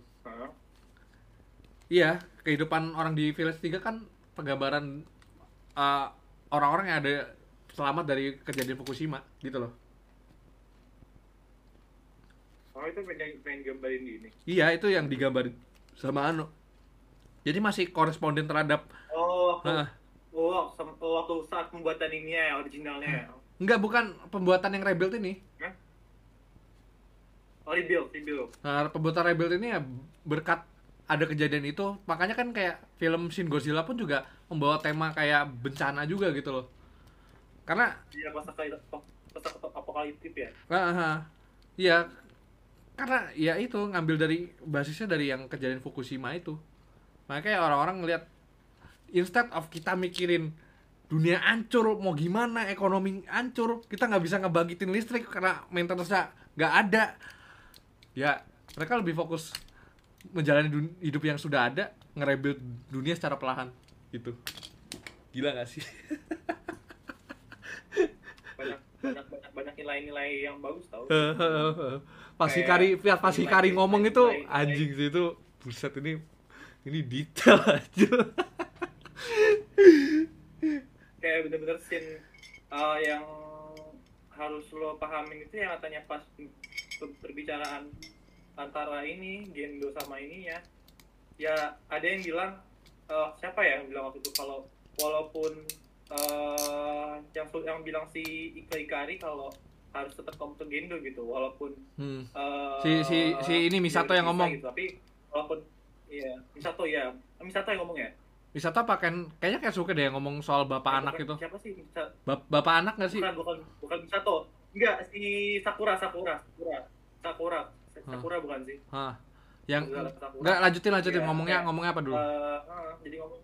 Iya, kehidupan orang di Village 3 kan penggambaran uh, orang-orang yang ada selamat dari kejadian Fukushima gitu loh. oh itu pengen pengen gambarin ini Iya, itu yang digambarin sama Anu. Jadi masih koresponden terhadap oh waktu, Heeh. oh, sem- oh, waktu saat pembuatan ini ya originalnya ya enggak bukan pembuatan yang rebuild ini. oh rebuild rebuild Nah, pembuatan rebuild ini ya berkat ada kejadian itu, makanya kan kayak film Shin Godzilla pun juga membawa tema kayak bencana juga gitu loh. Karena iya pas pas apokaliptik ya. Iya. Karena ya itu ngambil dari basisnya dari yang kejadian Fukushima itu. Makanya orang-orang ngelihat instead of kita mikirin dunia hancur mau gimana ekonomi hancur kita nggak bisa ngebangkitin listrik karena maintenance-nya nggak ada ya mereka lebih fokus menjalani dun- hidup yang sudah ada nge-rebuild dunia secara perlahan gitu. Gila gak sih? Banyak banyak banyak banyak nilai-nilai yang bagus tau. Pas Kayak Hikari pas nilai- Hikari ngomong nilai- itu nilai- anjing sih itu buset ini ini detail aja. Kayak bener-bener scene uh, yang harus lo pahamin itu yang katanya pas per- perbicaraan antara ini Gendo sama ini ya ya ada yang bilang eh, siapa ya yang bilang waktu itu kalau walaupun eh, yang yang bilang si Ika Ikari kalau harus tetap kamu ke Gendo gitu walaupun Hmm. eh, Si- si- si ini Misato yang ngomong. Gitu, tapi walaupun iya Misato ya Misato yang ngomong ya? Wisata pakai kayaknya kayak suka deh yang ngomong soal bapak Eh, anak bukan- itu. Siapa sih Misa- Bap- bapak anak gak sih? Bukan bukan bukan Misato. Enggak si Sakura Sakura Sakura. Sakura Sakura bukan sih? Hah. yang nggak lanjutin lanjutin. Iya, ngomongnya kayak, ngomongnya apa dulu? Eh, eh, jadi ngomong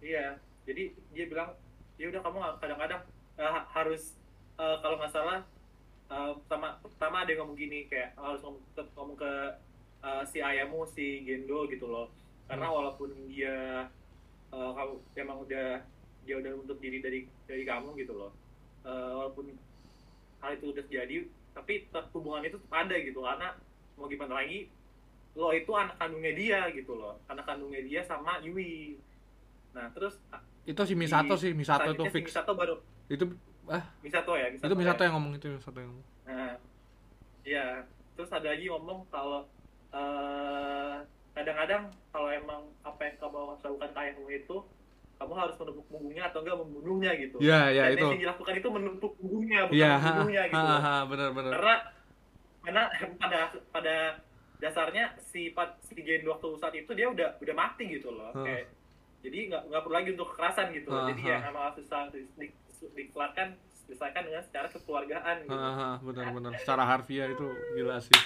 iya jadi dia bilang ya udah kamu kadang-kadang ha- harus eh, kalau nggak salah eh, pertama pertama ada yang ngomong gini kayak harus ngomong, tetap ngomong ke eh, si ayahmu si Gendo gitu loh. Karena Hmm. walaupun dia eh, kamu emang udah dia udah menuntut diri dari dari kamu gitu loh. Eh, walaupun hal itu udah terjadi tapi hubungan itu tetap ada gitu karena mau gimana lagi lo itu anak kandungnya dia gitu loh anak kandungnya dia sama Yui. Nah terus itu si Misato sih Misato itu selanjutnya si fix. Misato baru. Itu ah? Misato ya Misato, itu Misato ya. yang ngomong itu Misato yang ngomong. Nah, ya terus ada lagi ngomong kalau eh, kadang-kadang kalau emang apa yang kamu lakukan ke ayahmu itu kamu harus menumpuk punggungnya atau enggak membunuhnya gitu. ya ya Dan itu yang dilakukan itu menumpuk punggungnya bukan ha membunuhnya gitu. ha loh. ha benar benar Karena karena pada pada dasarnya si si Gendo waktu saat itu dia udah udah mati gitu loh. Hah. Kayak jadi nggak nggak perlu lagi untuk kekerasan gitu. Hah, Jadi hah. ya harus bisa di, di, dikeluarkan diselesaikan dengan secara kekeluargaan gitu. ha benar benar secara harfiah itu gila sih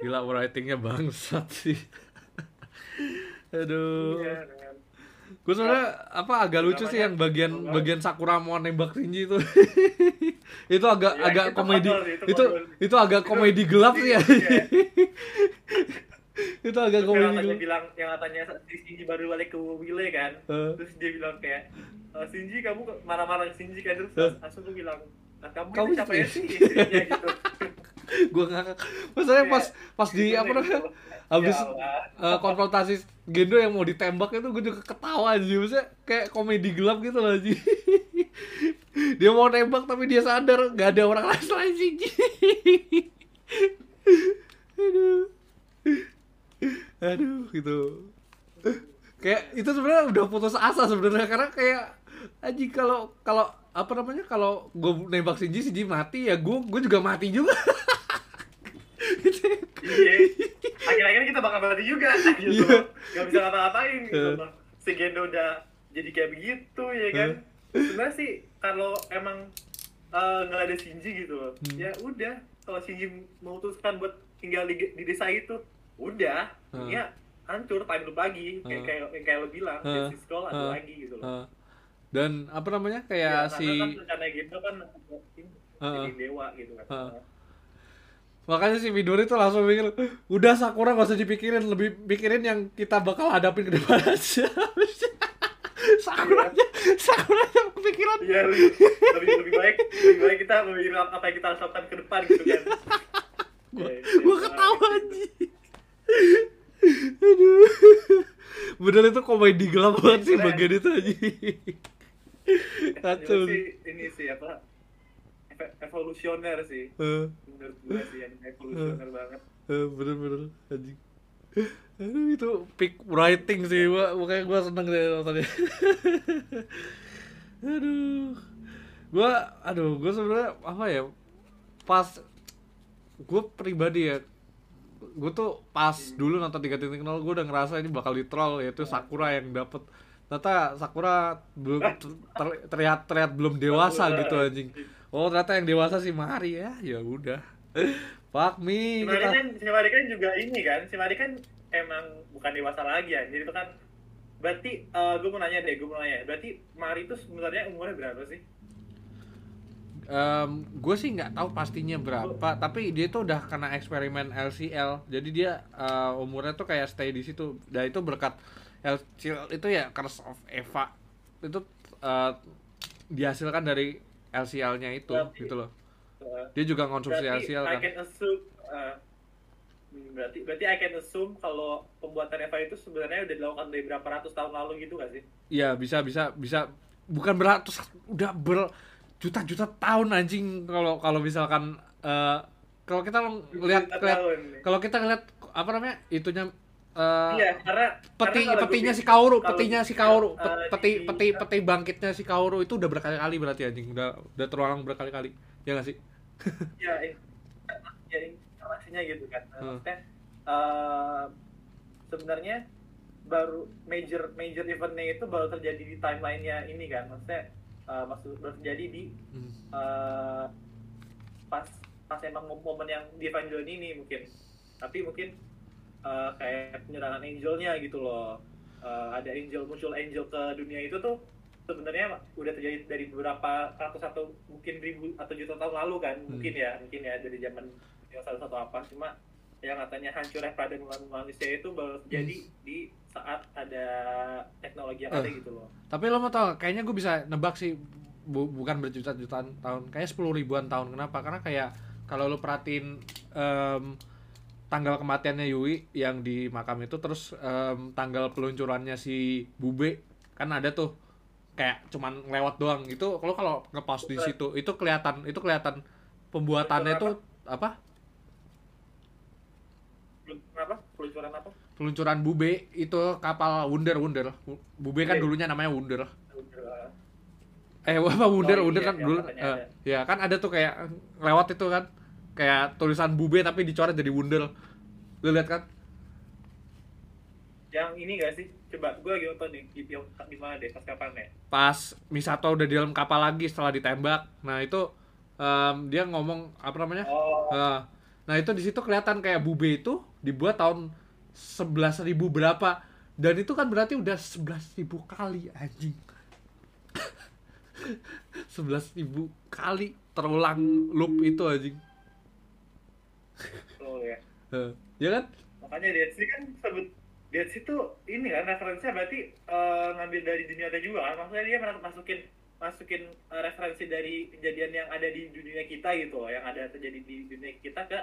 gila writingnya bangsat sih aduh Iya, dengan gue sebenarnya apa agak lucu sih Namanya- yang bagian namanya- bagian Sakura mau nembak Shinji itu itu agak Iya, agak itu komedi sih, itu itu konyol. itu agak komedi gelap sih ya Iya. itu agak Terus yang komedi gelap bilang yang katanya si Shinji baru balik ke Wile kan Eh. terus dia bilang kayak "E, Shinji kamu marah-marah Shinji kan terus Eh. langsung gue bilang "Nah, kamu, Kamu itu siapa ya sih?" sih istrinya gitu gue ngakak maksudnya pas pas di apa Gimana namanya? Habis Ya eh, konfrontasi Gendo yang mau ditembak itu gue juga ketawa aja maksudnya kayak komedi gelap gitu loh Ji dia mau nembak tapi dia sadar nggak ada orang lain selain Shinji aduh. Aduh gitu. Kayak itu sebenarnya udah putus asa sebenarnya karena kayak aji kalau kalau apa namanya? Kalau gue nembak Shinji Shinji mati ya gue gue juga mati juga. iya akhir-akhirnya kita bakal mati juga gitu Iya. nggak bisa ngapa-ngapain gitu loh. si Gendo udah jadi kayak begitu ya kan sebenarnya sih kalau emang eh, nggak ada Shinji gitu loh Hmm. ya udah kalau Shinji memutuskan buat tinggal di, di desa itu udah Hmm. ya hancur time loop lagi kayak Hmm. kayak yang kayak lo bilang Hmm. si ada Hmm. lagi gitu loh Eh, dan apa namanya Ya, kayak karena si kan rencana Gendo kan Heeh. jadi dewa gitu kan Heeh. Makanya si Midori tuh langsung mikir udah Sakura gak usah dipikirin lebih pikirin yang kita bakal hadapin ke depan aja. Sakura aja Sakura aja kepikiran. Iya, lebih, lebih, lebih baik lebih baik kita memikirkan apa yang kita harus lakukan ke depan gitu kan. gua, Ya, gua ya, ketawa aja aduh. Bener itu komedi gelap banget sih bagian itu aja kacau. ini sih apa evolusioner sih. Eh, menurut gue sih yang evolusioner banget. Eh, bener-bener anjing. Aduh itu peak writing sih gua makanya gua seneng deh nontonnya. Aduh. Gua aduh gua sebenarnya apa ya pas gua pribadi ya gue tuh pas dulu nonton 3.0 gue udah ngerasa ini bakal di troll yaitu Sakura yang dapet. Ternyata Sakura belum ter- terlihat terlihat belum dewasa gitu anjing oh ternyata yang dewasa si Mari ya? Ya udah. Fuck me si Mari kita kan si Mari kan juga ini kan. Si Mari kan emang bukan dewasa lagi ya. Jadi itu kan berarti gue mau nanya deh gue mau nanya. Berarti Mari itu sebenarnya umurnya berapa sih? Gue sih nggak tahu pastinya berapa tapi dia tuh udah kena eksperimen LCL jadi dia eh, umurnya tuh kayak stay di situ. Dan itu berkat LCL itu ya Curse of Eva. Itu eh, dihasilkan dari LCL-nya itu Berarti- gitu loh. Uh, dia juga konsumsi berarti LCL I kan? Can assume uh, berarti berarti I can assume kalau pembuatan Eva itu sebenarnya udah dilakukan dari berapa ratus tahun lalu gitu gak sih? Iya bisa bisa bisa. Bukan beratus udah berjuta-juta tahun anjing. Kalau kalau misalkan eh, kalau kita lihat kalau kita lihat apa namanya itunya eh, Iya, karena peti karena petinya gue si Kaoru, kalau petinya si Kaoru, Pet- peti di- peti peti bangkitnya si Kaoru itu udah berkali-kali berarti anjing, udah udah terulang berkali-kali. Ya nggak sih? ya ya informasinya gitu kan maksudnya eh, sebenarnya baru major major eventnya itu baru terjadi di timelinenya ini kan maksudnya eh, maksud baru terjadi di Hmm. eh, pas pas emang mom- momen yang di Evangelion ini mungkin tapi mungkin eh, kayak penyerangan angelnya gitu loh Eh, ada angel muncul angel ke dunia itu tuh sebenarnya udah terjadi dari beberapa ratus atau mungkin ribu atau juta tahun lalu kan Hmm. mungkin ya mungkin ya dari zaman yang satu satu apa cuma yang katanya hancurnya peradaban manusia itu baru terjadi di saat ada teknologi yang ada Eh. gitu loh Tapi lo mau tau, kayaknya gue bisa nebak sih bu- bukan berjuta-jutaan tahun, kayak 10 ribuan tahun. Kenapa? Karena kayak kalau lo perhatiin em, tanggal kematiannya Yui yang di makam itu terus em, tanggal peluncurannya si Bube kan ada tuh kayak cuman lewat doang. Itu kalau kalau ngepost di situ itu kelihatan itu kelihatan pembuatannya tuh apa? apa? Peluncuran apa? Peluncuran Bube itu kapal Wunder Wunder. Bube kan dulunya namanya Wunder. Udah. Eh, apa Wunder, Oh, Wunder iya, kan yang dulu. ada. ya kan ada tuh kayak lewat itu kan. Kayak tulisan Bube tapi dicoret jadi Wunder. Lu lihat kan? yang ini gak sih coba gue lagi nonton nih di, di, di mana deh pas kapan ya Pas Misato udah di dalam kapal lagi setelah ditembak. Nah, itu em, dia ngomong apa namanya? oh Eh, nah, itu di situ kelihatan kayak Bube itu dibuat tahun 11.000 berapa. Dan itu kan berarti udah 11.000 kali anjing. 11.000 kali terulang loop itu anjing. Oh ya ya kan? makanya Dead Sea kan sebut Dead Sea tuh ini kan referensinya berarti eh, ngambil dari dunia nyata juga kan maksudnya dia masukin masukin eh, referensi dari kejadian yang ada di dunia kita gitu loh yang ada terjadi di dunia kita ke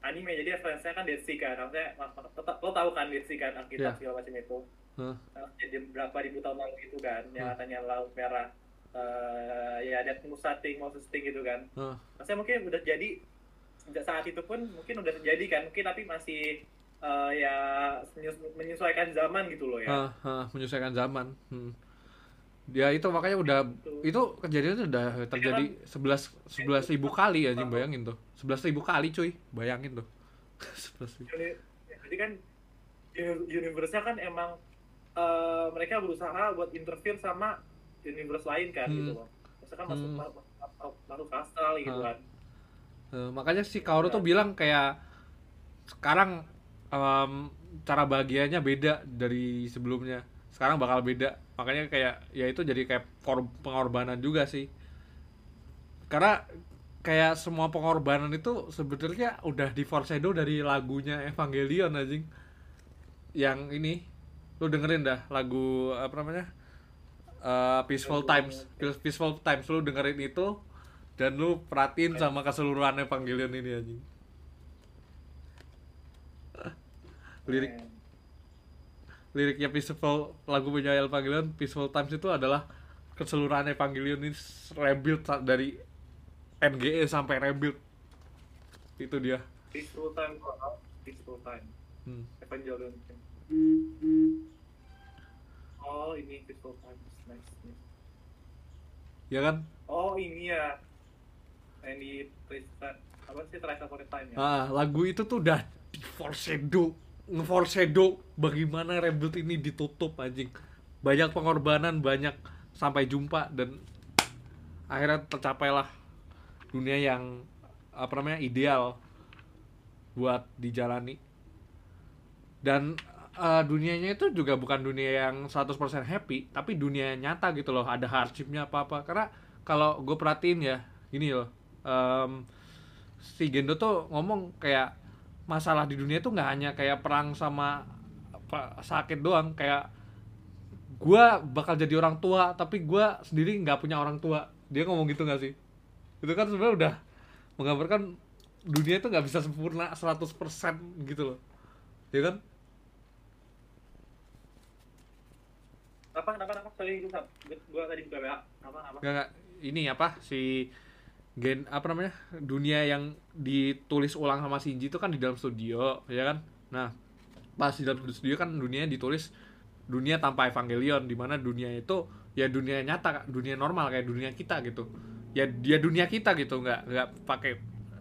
anime jadi referensinya kan Dead Sea kan maksudnya mak- mak- lo, lo tahu kan Dead Sea kan Alkitab Iya. segala macam itu Hah. Nah, jadi berapa ribu tahun lalu itu kan yang Hmm. katanya laut merah eh, ya ada Musating Moses Ting gitu kan Hah. maksudnya mungkin udah jadi sejak saat itu pun mungkin udah terjadi kan mungkin tapi masih eh, ya menyesuaikan zaman gitu loh ya Hah, hah, menyesuaikan zaman. Hmm. Ya itu makanya udah itu kejadian udah terjadi 11 11 ribu kali anjing bayangin tuh. 11 ribu kali cuy, bayangin tuh. 11 ribu. Uni- jadi kan uni- universe-nya kan emang eh, mereka berusaha buat interfere sama universe lain kan Hmm. gitu loh maksudnya kan masuk Hmm. ma- ma- ma- makhluk astral gitu Ah. kan Eh, makanya si Kaoru tuh bilang kayak sekarang em, cara bahagianya beda dari sebelumnya. Sekarang bakal beda. Makanya kayak ya itu jadi kayak pengorbanan juga sih. Karena kayak semua pengorbanan itu sebenarnya udah di foreshadow dari lagunya Evangelion anjing. Yang ini lu dengerin dah lagu apa namanya? Eh, Peaceful Times. Peaceful Times lu dengerin itu dan lu perhatiin sama keseluruhan Evangelion ini anjing. Lirik. Liriknya Peaceful lagu punya Evangelion Peaceful Times itu adalah keseluruhan Evangelion ini rebuild dari NGE sampai rebuild. Itu dia. Peaceful time peaceful time. Hmm. Evangelion oh ini peaceful time nice, nice. ya kan? Oh ini ya Tristan apa sih Time ya? ah, lagu itu tuh udah di foreshadow nge-foreshadow bagaimana rebuild ini ditutup anjing. Banyak pengorbanan banyak sampai jumpa dan akhirnya tercapailah dunia yang apa namanya ideal buat dijalani. Dan eh, dunianya itu juga bukan dunia yang 100% happy tapi dunia nyata gitu loh. Ada hardshipnya apa apa karena kalau gue perhatiin ya gini loh em, si Gendo tuh ngomong kayak masalah di dunia tuh nggak hanya kayak perang sama apa, sakit doang. Kayak gua bakal jadi orang tua tapi gua sendiri nggak punya orang tua. Dia ngomong gitu nggak sih? Itu kan sebenarnya udah menggambarkan dunia itu nggak bisa sempurna 100% gitu loh. Ya kan? Apa kenapa kenapa sorry gue gue tadi buka WA apa apa? Ini apa? Si gen apa namanya dunia yang ditulis ulang sama Shinji itu kan di dalam studio ya kan? Nah pas di dalam studio kan dunia ditulis dunia tanpa Evangelion di mana dunia itu ya dunia nyata dunia normal kayak dunia kita gitu. Ya dia dunia kita gitu nggak nggak pakai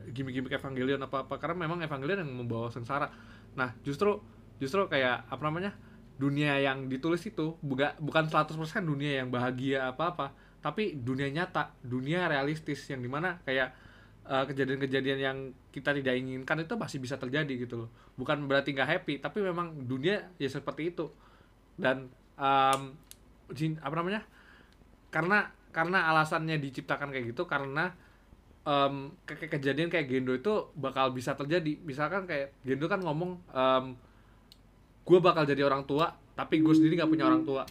gimmick-gimmick Evangelion apa apa karena memang Evangelion yang membawa sengsara. Nah justru justru kayak apa namanya dunia yang ditulis itu bukan bukan 100% dunia yang bahagia apa apa tapi dunia nyata dunia realistis yang di mana kayak eh, kejadian-kejadian yang kita tidak inginkan itu masih bisa terjadi gitu loh. Bukan berarti nggak happy tapi memang dunia ya seperti itu. Dan em, jin- apa namanya? Karena karena alasannya diciptakan kayak gitu karena em, ke- ke- kejadian kayak Gendo itu bakal bisa terjadi. Misalkan kayak Gendo kan ngomong gue bakal jadi orang tua tapi gue sendiri nggak punya orang tua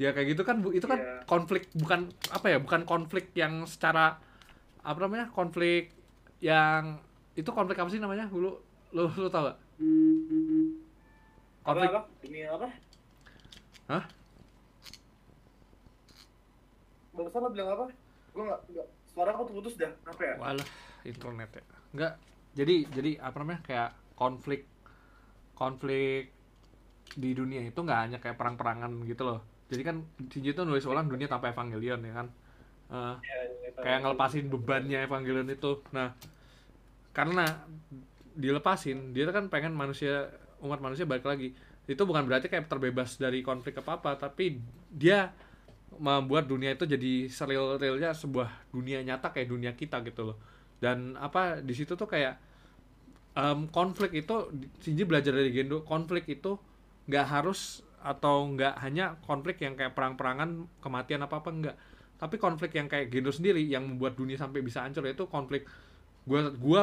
ya kayak gitu kan bu itu kan Iya. konflik bukan apa ya bukan konflik yang secara apa namanya konflik yang itu konflik apa sih namanya lu lu, lu tau gak apa konflik apa ini apa Hah? barusan lo bilang apa gue nggak nggak suara aku putus dah apa ya Walah, internet ya. Enggak. Jadi jadi apa namanya? Kayak konflik konflik di dunia itu nggak hanya kayak perang-perangan gitu loh. Jadi kan Shinji itu nulis ulang dunia tanpa Evangelion ya kan. Ya, tahu. kayak ngelepasin bebannya Evangelion itu. Nah, karena dilepasin, dia kan pengen manusia umat manusia balik lagi. Itu bukan berarti kayak terbebas dari konflik apa-apa, tapi dia membuat dunia itu jadi seril-rilnya sebuah dunia nyata kayak dunia kita gitu loh. Dan apa di situ tuh kayak em, konflik itu Shinji belajar dari Gendo, konflik itu nggak harus atau nggak hanya konflik yang kayak perang-perangan kematian apa apa enggak tapi konflik yang kayak Gendo sendiri yang membuat dunia sampai bisa hancur itu konflik gua gua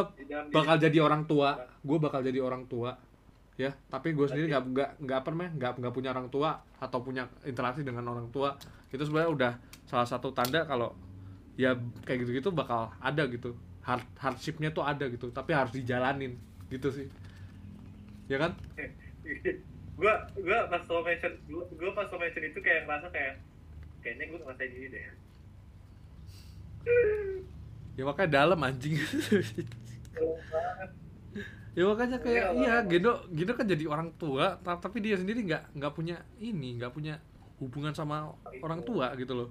bakal jadi orang tua. Gua bakal jadi orang tua ya. Tapi gue sendiri nggak nggak nggak apa namanya nggak nggak punya orang tua atau punya interaksi dengan orang tua. Itu sebenarnya udah salah satu tanda kalau ya kayak gitu gitu bakal ada gitu. Hard hardshipnya tuh ada gitu tapi harus dijalanin. Gitu sih. Ya kan gua gua pas lo mention gua, gua pas lo mention itu kayak ngerasa kayak kayaknya gua ngerasain ini deh. Ya makanya dalam anjing. Ya makanya kayak Iya, iya. Gendo Gendo kan jadi orang tua ta- tapi dia sendiri nggak nggak punya ini nggak punya hubungan sama orang tua gitu loh.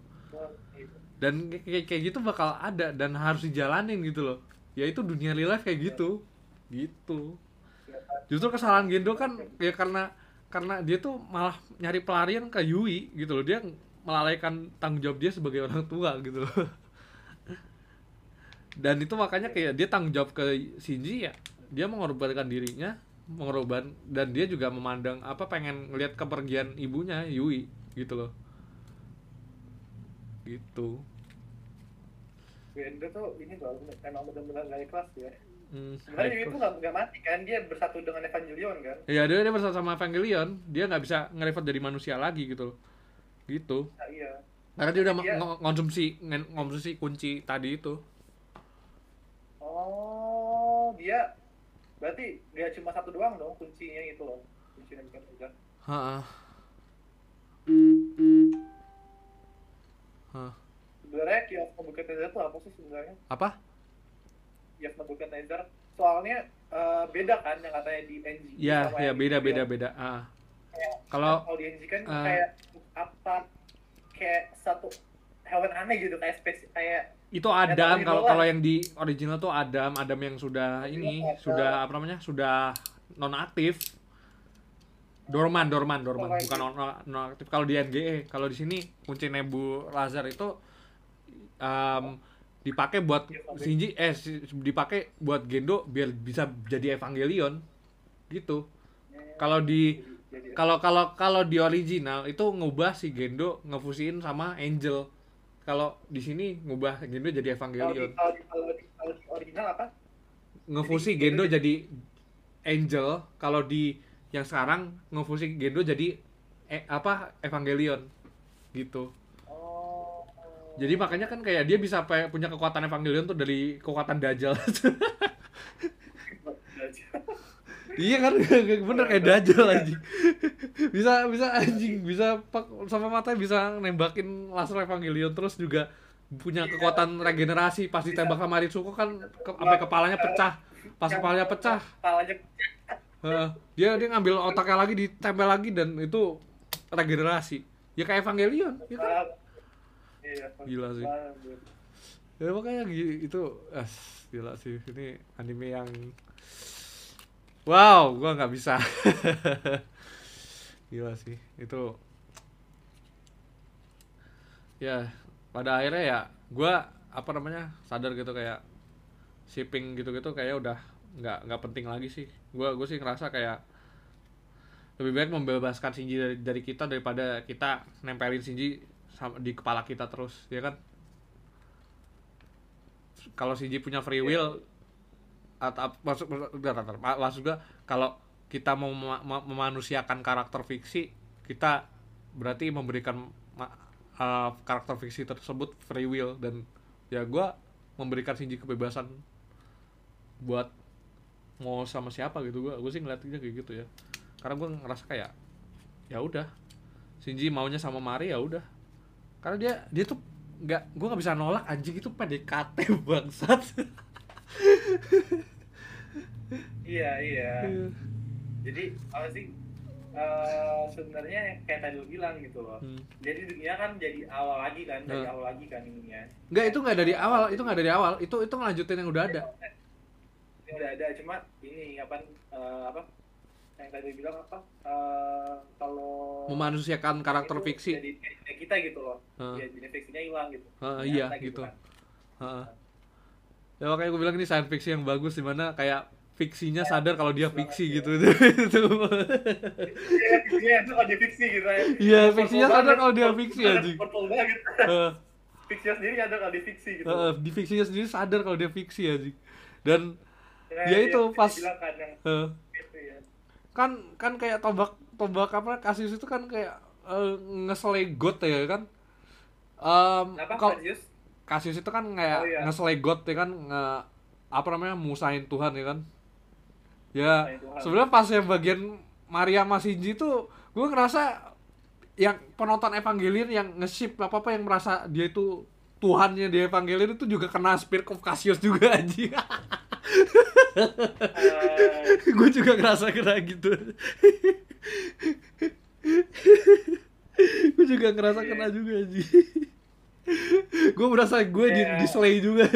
Dan kayak kayak- kayak gitu bakal ada dan harus dijalanin gitu loh. Ya itu dunia real life kayak gitu. Gitu. Justru kesalahan Gendo kan ya karena karena dia tuh malah nyari pelarian ke Yui gitu loh. Dia melalaikan tanggung jawab dia sebagai orang tua gitu loh. Dan itu makanya kayak dia tanggung jawab ke Shinji ya dia mengorbankan dirinya mengorban dan dia juga memandang apa pengen ngelihat kepergian ibunya Yui gitu loh. Gitu. Gendo tuh ini tuh emang benar-benar gak ikhlas ya Hmm, sebenarnya dia itu nggak mati kan? Dia bersatu dengan Evangelion kan? Iya dia dia bersama sama Evangelion. Dia nggak bisa nge-revert jadi manusia lagi gitu loh. Gitu. Nah, iya. Karena dia udah ng- ngonsumsi ngonsumsi kunci tadi itu. Oh dia berarti nggak cuma satu doang dong kuncinya itu loh. Kuncinya bukan udah Heeh. Hah. sebenarnya kios Nebuchadnezzar itu apa sih sebenarnya? Apa kios Nebuchadnezzar soalnya eh, beda kan yang katanya di NG ya sama ya yang di beda beda Evangelion. beda. Ah. Kalau kalau di NG kan eh, kayak apa kayak satu hewan aneh gitu kayak spesies kayak itu Adam kalau gitu kalau yang di original tuh Adam Adam yang sudah ini Adam. sudah apa namanya sudah non aktif dorman dorman dorman. Oh, bukan non, non aktif kalau di NGE kalau di sini kunci Nebu Lazar itu em, dipakai buat Shinji eh dipakai buat Gendo biar bisa jadi Evangelion. Gitu. Kalau di kalau kalau kalau di original itu ngubah si Gendo ngefusin sama Angel. Kalau di sini ngubah Gendo jadi kalau di, Evangelion. kalau di, kalau di, kalau di original apa? Ngefusi Jadi- Gendo jadi Angel. Kalau di yang sekarang ngefusi Gendo jadi eh, apa Evangelion. Gitu. Jadi makanya kan kayak dia bisa punya kekuatan Evangelion tuh dari kekuatan Dajjal. Iya kan? Bener kayak Dajjal anjing. Bisa bisa anjing. Bisa sama matanya bisa nembakin laser Evangelion terus juga punya kekuatan regenerasi. Pas ditembak sama Ritsuko kan ke, sampai kepalanya pecah. Pas kepalanya pecah. Kepalanya Heeh. dia dia ngambil otaknya lagi ditempel lagi dan itu regenerasi. Ya kayak Evangelion ya kan Iya. Gila sih. Bagus. ya makanya itu eh, gila sih ini anime yang wow gua nggak bisa gila sih itu ya pada akhirnya ya gua apa namanya sadar gitu kayak shipping gitu-gitu kayak udah nggak nggak penting lagi sih gua gue sih ngerasa kayak lebih baik membebaskan Shinji dari, dari kita daripada kita nempelin Shinji sama di kepala kita terus ya kan? Kalau Shinji punya free will atau ap- maksud maksud- bentar, bentar, ma- maksud gua kalau kita mau ma- memanusiakan karakter fiksi kita berarti memberikan uh, karakter fiksi tersebut free will. Dan ya gua memberikan Shinji kebebasan buat mau sama siapa gitu. Gua gue sih ngeliatnya kayak gitu ya. Karena gua ngerasa kayak ya udah Shinji maunya sama Mari ya udah karena dia dia tuh nggak gue nggak bisa nolak anjing itu PDKT bangsat Iya, iya. Jadi apa sih? eh, sebenarnya kayak tadi lu bilang gitu loh. Hmm. Jadi dunia kan jadi awal lagi kan, dari Hmm. awal lagi kan ininya. nggak itu nggak dari awal itu nggak dari awal itu itu ngelanjutin yang udah ada Ini udah ada, cuma ini apa eh, apa yang tadi bilang apa? eh, kalau memanusiakan karakter fiksi jadi kita gitu loh. Heeh. Ya, jadi fiksinya hilang gitu. Nyata iya gitu kan. Heeh. ya makanya gue bilang ini science fiction yang bagus di mana kayak fiksinya sadar kalau dia fiksi gitu itu Iya, fiksinya itu kalau dia fiksi gitu ya. Iya, fiksinya sadar kalau dia fiksi, banget. Heeh. Fiksinya sendiri sadar kalau dia fiksi gitu. Di fiksinya sendiri sadar kalau dia fiksi aja dan ya iya, itu, dia pas- bilang kan yang gitu ya. Kan kan kayak tombak tombak apa kasus itu kan kayak eh, ngeselegot ya kan? Apa kalau Kasius? kasus itu kan kayak Oh, iya. ngeselegot ya kan? Nge, apa namanya musahin Tuhan ya kan? Ya sebenarnya pas yang bagian Maria sama Shinji tuh gue ngerasa yang penonton Evangelion yang nge-ship apa apa yang merasa dia itu Tuhannya di Evangelion itu juga kena Spirit of Cassius juga anjing Gue juga ngerasa kena gitu. Gue juga ngerasa kena juga anjing. Gue merasa gue di, Iya. di slay juga.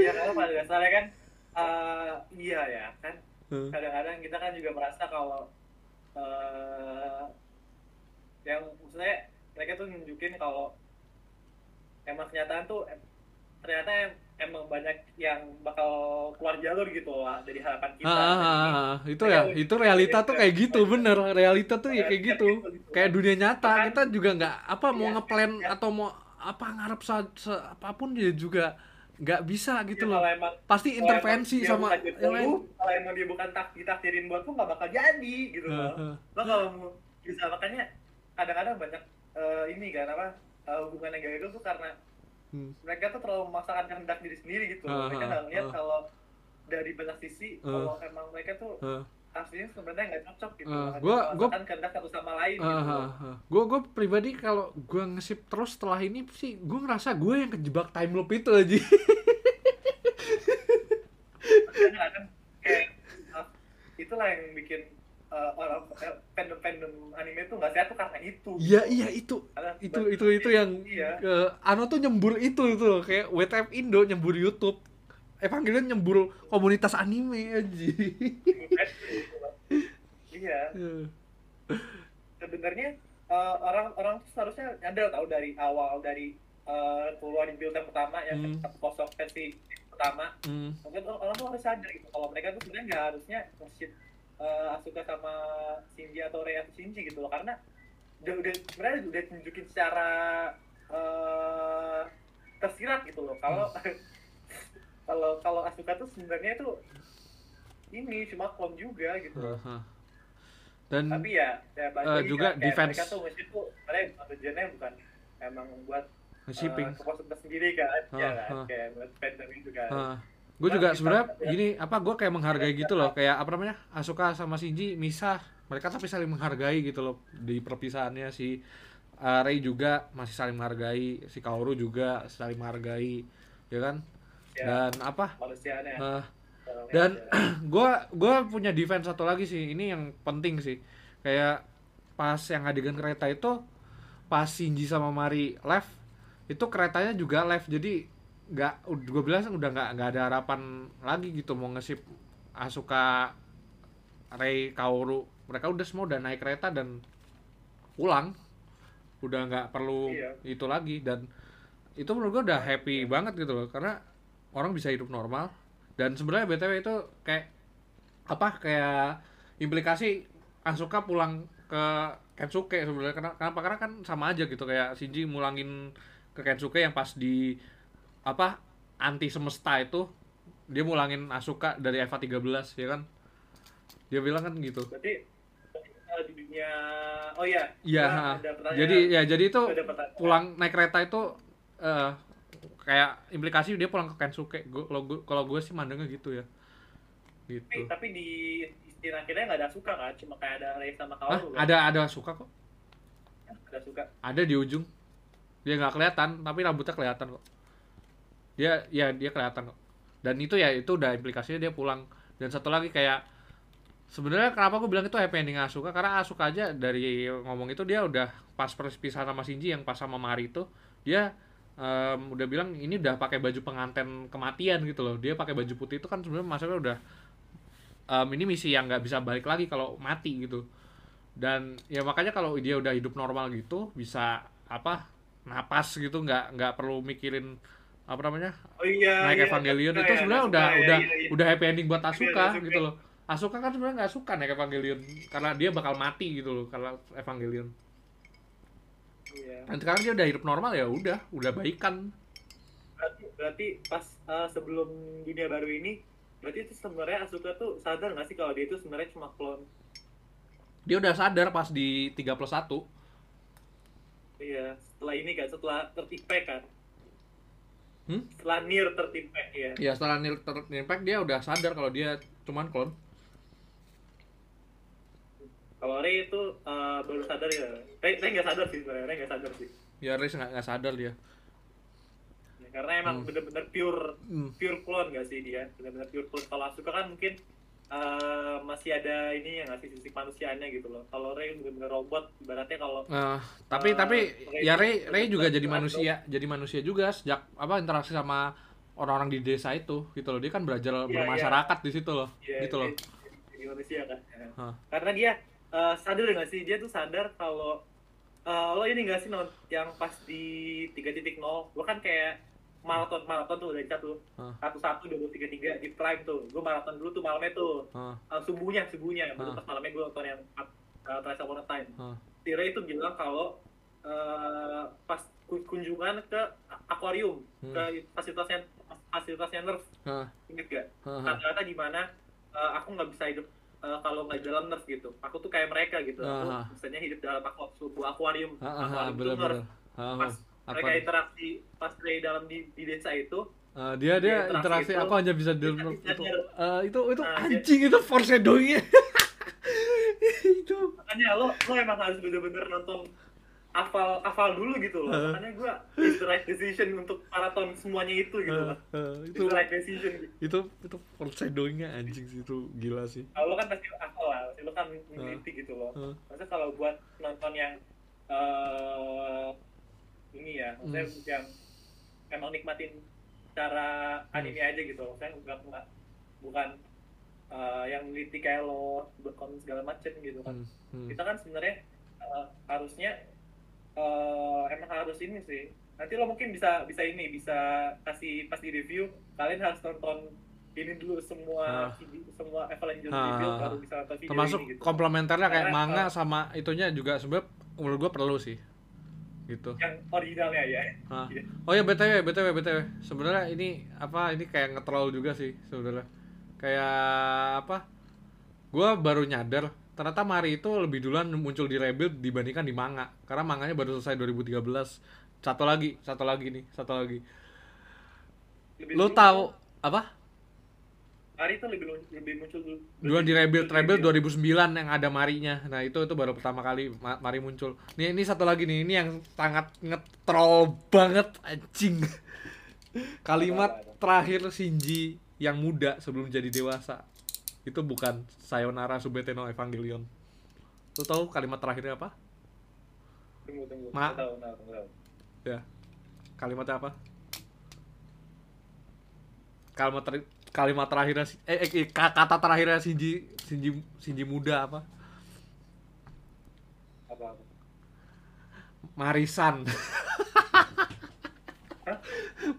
Ya kalau pada dasarnya kan eh, iya ya kan? Kadang-kadang kita kan juga merasa kalau eh yang maksudnya mereka tuh nunjukin kalau emang kenyataan tuh ternyata em- emang banyak yang bakal keluar jalur gitu lah dari harapan kita. Ah, ah, Jadi, ah, ah. itu ya itu realita tuh kayak gitu bener realita tuh ya kayak gitu kayak dunia nyata kita juga nggak apa mau Iya, ngeplan iya. atau mau apa ngarep sa, sa- apa pun dia juga nggak bisa gitu ya, loh emang pasti intervensi sama yang lain kalau emang dia bukan tak ditakdirin buat lu nggak bakal jadi gitu Ah, loh ah. lo kalau mau bisa makanya kadang-kadang banyak eh, ini kan apa eh, hubungan yang gagal tuh karena Hmm. mereka tuh terlalu memaksakan kehendak diri sendiri gitu Ah, mereka nggak ngeliat ah. kalau dari banyak sisi Ah. kalau emang mereka tuh Ah, aslinya sebenarnya nggak cocok gitu Makanya gua- gua- kehendak satu sama lain ah, gitu ah, ah. gue gue pribadi kalau gue nge-ship terus setelah ini sih gue ngerasa gue yang kejebak time loop itu aja kadang-kadang kayak ah, itulah yang bikin eh, orang eh, fandom-fandom anime tuh nggak sehat tuh karena itu. Iya iya itu. Karena itu itu itu yang iya. eh, Ano tuh nyembur itu itu loh. Kayak WTF Indo nyembur YouTube. Evangelion nyembur komunitas anime aja iya. Sebenarnya eh, orang orang tuh seharusnya nyadar tahu dari awal dari eh, keluar di build yang pertama yang Hmm. kosong versi pertama. Hmm. mungkin orang, orang tuh harus sadar gitu kalau mereka tuh sebenarnya nggak harusnya nge-ship eh, Asuka sama Shinji atau Rei atau Shinji gitu loh karena udah udah sebenarnya udah tunjukin secara eh tersirat gitu loh kalau kalau kalau Asuka tuh sebenarnya itu ini cuma klon juga gitu loh. Aha. dan tapi ya, ya lagi juga kan, kayak defense. mereka tuh tuh sebenarnya bukan tujuannya bukan emang buat shipping uh, sendiri kan ya Ah, kan ah. kayak buat fandom itu kan gue juga Tapi sebenarnya gini apa gue kayak menghargai gitu loh. Kayak apa namanya Asuka sama Shinji misah. Mereka tapi saling menghargai gitu loh di perpisahannya si uh, Rei juga masih saling menghargai si Kaoru juga saling menghargai ya kan? Ya. dan apa manusianya uh, dan gue gua punya defense satu lagi sih ini yang penting sih. Kayak pas yang adegan kereta itu pas Shinji sama Mari left itu keretanya juga left. Jadi nggak gue bilang udah nggak nggak ada harapan lagi gitu mau ngesip Asuka Rei Kaoru. Mereka udah semua udah naik kereta dan pulang. Udah nggak perlu Iya. itu lagi dan itu menurut gue udah happy banget gitu loh karena orang bisa hidup normal. Dan sebenarnya btw itu kayak apa kayak implikasi Asuka pulang ke Kensuke sebenarnya. Kena- kenapa? Karena kan sama aja gitu kayak Shinji mulangin ke Kensuke yang pas di apa anti semesta itu dia mulangin Asuka dari Eva 13 ya kan dia bilang kan gitu berarti uh, di dunia oh iya Iya, pertanyaan. jadi ya jadi itu pulang naik kereta itu eh kayak implikasi dia pulang ke Kensuke. Kalau gue kalau gue sih mandangnya gitu ya. tapi, Gitu. tapi di istilah akhirnya nggak ada suka kan cuma kayak ada Rei sama Hah? Kaoru kan? ada ada suka kok. ada suka Ada di ujung. Dia nggak kelihatan, tapi rambutnya kelihatan kok. Dia ya dia kelihatan. Dan itu ya itu udah implikasinya dia pulang. Dan satu lagi kayak sebenarnya kenapa gue bilang itu happy ending Asuka karena Asuka aja dari ngomong itu dia udah pas perpisahan sama Shinji yang pas sama Mari itu dia em, udah bilang ini udah pakai baju pengantin kematian gitu loh dia pakai baju putih itu kan sebenarnya maksudnya udah em, ini misi yang nggak bisa balik lagi kalau mati gitu dan ya makanya kalau dia udah hidup normal gitu bisa apa napas gitu nggak nggak perlu mikirin apa namanya? Oh iya naik iya, Evangelion ada itu ya, sebenarnya ada udah suka ya, udah iya, iya. udah happy ending buat Iya, Asuka ada suka. gitu loh. Asuka kan sebenarnya nggak suka naik Evangelion karena dia bakal mati gitu loh karena Evangelion. Iya. dan sekarang dia udah hidup normal ya udah udah baikan. Berarti, berarti pas uh, sebelum dunia baru ini berarti itu sebenarnya Asuka tuh sadar nggak sih kalau dia itu sebenarnya cuma klon? Dia udah sadar pas di 3 plus 1 iya setelah ini kan setelah tertipe kan Hmm? setelah near tertipe ya. Ya setelah Nil Ter- Impact dia udah sadar kalau dia cuman klon kalau Rey itu uh, baru sadar ya. Rey Rey nggak sadar sih sebenarnya Rey nggak sadar sih. Ya Riz nggak nggak sadar dia. Ya, karena emang Hmm. bener-bener pure Hmm. pure clone gak sih dia? Bener-bener pure clone. Kalau Asuka kan mungkin uh, masih ada ini yang ngasih sisi manusianya gitu loh kalau Rey bener-bener robot ibaratnya kalau Nah, tapi Eh, tapi Ray ya Ray Ray juga jadi manusia, jadi manusia juga sejak apa interaksi sama orang-orang di desa itu gitu loh. Dia kan belajar Iya, bermasyarakat di situ loh. ya, gitu loh. jadi, jadi manusia kan Ya. Hah. karena dia uh, sadar gak sih dia tuh sadar kalau uh, lo ini gak sih non yang pas di 3.0 gua kan kayak maraton maraton tuh dari satu satu satu dua tiga tiga di prime tuh. Gue maraton dulu tuh malamnya tuh. Hah, uh, subuhnya subuhnya. Baru pas malamnya gue nonton yang uh, Trials Upon a Time. Hah. si Ray itu bilang kalau uh, pas ku- kunjungan ke akuarium Hmm. ke fasilitasnya fasilitasnya Nerf. Hah, inget gak? Hah. ternyata di mana uh, aku nggak bisa hidup uh, kalau nggak dalam Nerf gitu. Aku tuh kayak mereka gitu. Aku Ah. misalnya hidup dalam aku sebuah akuarium. Hah, akuarium bener Nerf. Pas hah. mereka Apa? interaksi pas Ray dalam di, di desa itu Eh, dia dia Dia interaksi interaksi itu, aku hanya bisa di dia itu sadar. Eh, itu itu dia- anjing itu foreshadowingnya itu makanya lo lo emang harus bener-bener nonton hafal hafal dulu gitu loh Uh. makanya gue it's the right decision untuk maraton semuanya itu gitu Eh, loh eh, it's itu the right decision gitu. itu itu foreshadowingnya anjing sih itu gila sih kalau lo kan pasti hafal lah pasti lo kan meneliti gitu loh Eh, maksudnya kalau buat nonton yang eh ini ya maksudnya Hmm. yang emang nikmatin cara anime aja gitu. Saya bukan bukan, bukan eh, yang meneliti kayak lo berkon segala macem gitu kan. Hmm, hmm. kita kan sebenarnya eh, harusnya eh, emang harus ini sih. Nanti lo mungkin bisa bisa ini bisa kasih pas di review kalian harus nonton ini dulu semua Ah. video- semua Evangelion Ah, review baru bisa nonton video termasuk ini gitu. komplementernya kayak Karena, manga uh, sama itunya juga sebenarnya menurut gua perlu sih gitu. Yang originalnya ya. Ah. Iya. oh ya btw btw btw sebenarnya ini apa ini kayak ngetrol juga sih sebenarnya. Kayak apa? Gua baru nyadar ternyata Mari itu lebih duluan muncul di Rebuild dibandingkan di manga. Karena manganya baru selesai 2013 satu lagi satu lagi nih satu lagi. Lebih lo tahu apa Hari itu lebih lebih muncul dulu. duluan di Rebuild Rebuild 2009 yang ada Marinya. Nah itu itu baru pertama kali Ma- Mari muncul. Nih ini satu lagi nih. Ini yang sangat ngetrol banget anjing. Kalimat terakhir Shinji yang muda sebelum jadi dewasa. Itu bukan Sayonara Subete no Evangelion. Lu tahu kalimat terakhirnya apa? Tunggu tunggu. Ma- tahu, tahu, tahu. ya. Kalimatnya apa? Kalimat ter- kalimat terakhirnya eh, eh, ka- kata terakhirnya Shinji Shinji Shinji muda apa? Apa apa? Marisan.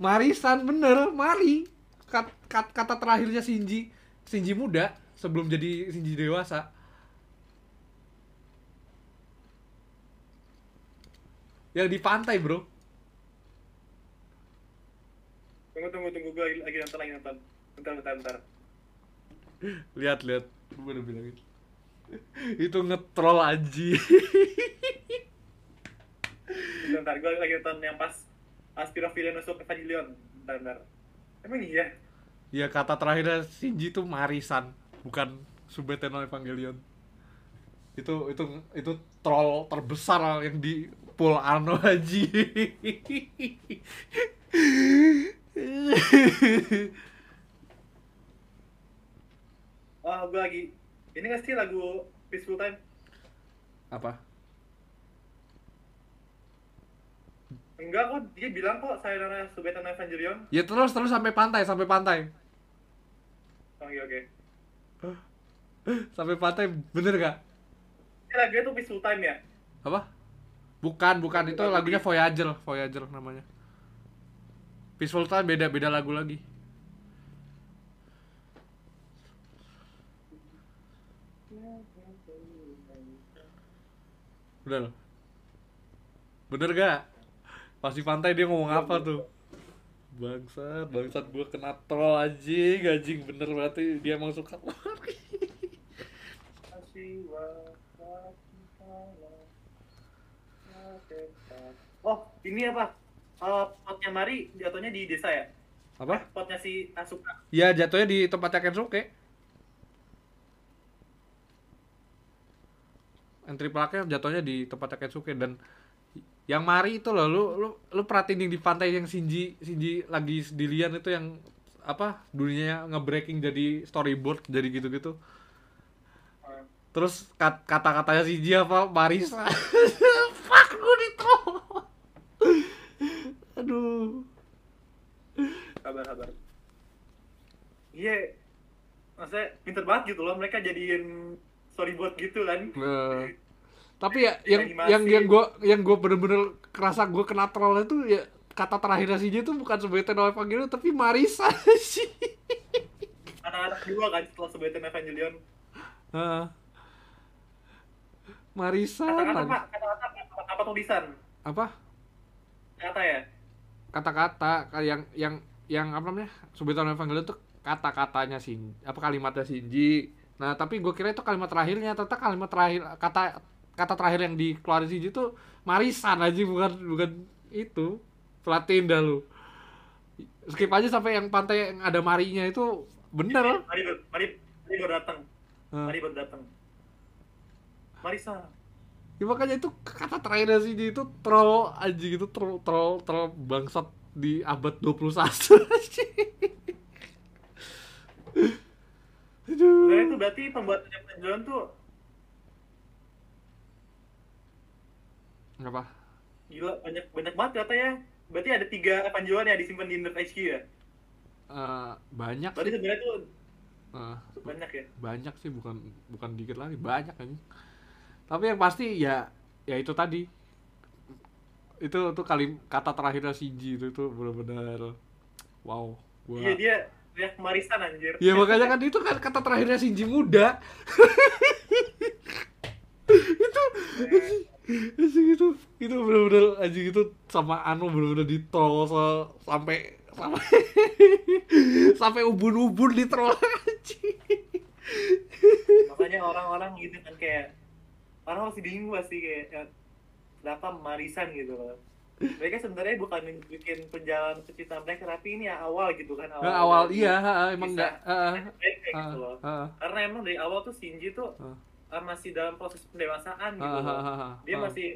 Marisan bener Mari. Kat- kat- kata terakhirnya Shinji Shinji muda sebelum jadi Shinji dewasa. Yang di pantai bro. Tunggu tunggu tunggu. Gue lagi nonton lagi nonton. Bentar bentar bentar. lihat lihat gue udah bilang itu itu ngetrol aji Bentar, gue lagi nonton yang pas Aspiro Villain masuk Evangelion. Bentar bentar. Emang iya? ya kata terakhirnya Shinji itu Marisan bukan Subete no Evangelion itu itu itu troll terbesar yang di Pool Ano Haji Oh gue lagi. Ini nggak sih lagu Peaceful Time? apa Enggak kok, dia bilang kok Sayonara Subeta Evangelion. ya terus terus sampai pantai sampai pantai Oh iya oke. sampai pantai bener gak Ini lagunya tuh Peaceful Time ya? apa bukan bukan itu Lagu lagunya Voyager Voyager namanya Peaceful Time beda beda lagu lagi Loh. Bener gak? Pas di pantai dia ngomong apa tuh? Bangsat, bangsat gue kena troll anjing, anjing bener berarti dia emang suka Oh, ini apa? Eh, potnya Mari jatuhnya di desa ya? Apa? Potnya si Asuka. Ya jatuhnya di tempatnya Kensuke Entry plaknya jatuhnya di tempatnya Kensuke dan yang Mari itu loh, lu lu lu perhatiin yang di pantai yang Shinji Shinji lagi sendirian itu yang apa dunianya nge-breaking jadi storyboard jadi gitu-gitu. Terus kat- kata-katanya Shinji apa Marisa. Fuck gue di Aduh. Kabar kabar. Iya. Maksudnya pinter banget gitu loh mereka jadiin storyboard gitu kan. Nah, tapi ya yang Animasi. yang yang gue yang gue bener-bener kerasa gue kena troll itu ya kata terakhirnya si itu bukan sebagai no Evangelion tapi Marisa sih. Anak-anak juga kan setelah sebutin Evangelion. Heeh. Marisa Kata-kata apa? Kata-kata apa, apa tulisan? apa Kata ya? kata-kata yang yang yang apa namanya Subeton Evangelion itu kata-katanya Shin apa kalimatnya Shinji nah tapi gue kira itu kalimat terakhirnya ternyata kalimat terakhir kata kata terakhir yang dikeluarin Shinji itu Marisan aja bukan bukan itu pelatih dah lu skip aja sampai yang pantai yang ada marinya itu bener Mari ber- mari mari baru datang. Mari baru datang. Marisa. ya, makanya itu kata terakhirnya Shinji itu troll aja gitu troll troll troll bangsat di abad 21 aja Aduh. Sebenarnya itu berarti pembuatan Evangelion tuh apa gila banyak banyak banget katanya. Berarti ada tiga Evangelion yang disimpan di Nerd HQ ya? Eh, banyak sih sebenarnya tuh Eh, banyak ya? banyak sih bukan bukan dikit lagi banyak kan tapi yang pasti ya ya itu tadi itu tuh kali kata terakhirnya Shinji itu tuh benar-benar wow gua Iya dia teriak Marisan anjir. ya makanya kan itu kan kata terakhirnya Shinji muda itu anjing itu itu benar-benar anjing itu sama Anu benar-benar ditol sampai sampai sampai ubun-ubun di troll anjing. Makanya orang-orang gitu kan kayak orang masih bingung pasti kayak ya, kenapa marisan gitu loh. Mereka sebenarnya bukan nunjukin penjalan cerita mereka tapi ini ya awal gitu kan awal, Nah, awal iya ha, emang bisa nggak ha, ha, mereka ha, gitu loh. Ha, karena emang dari awal tuh Shinji tuh ha, uh, masih dalam proses pendewasaan gitu. Ha, loh ha, ha, dia ha. masih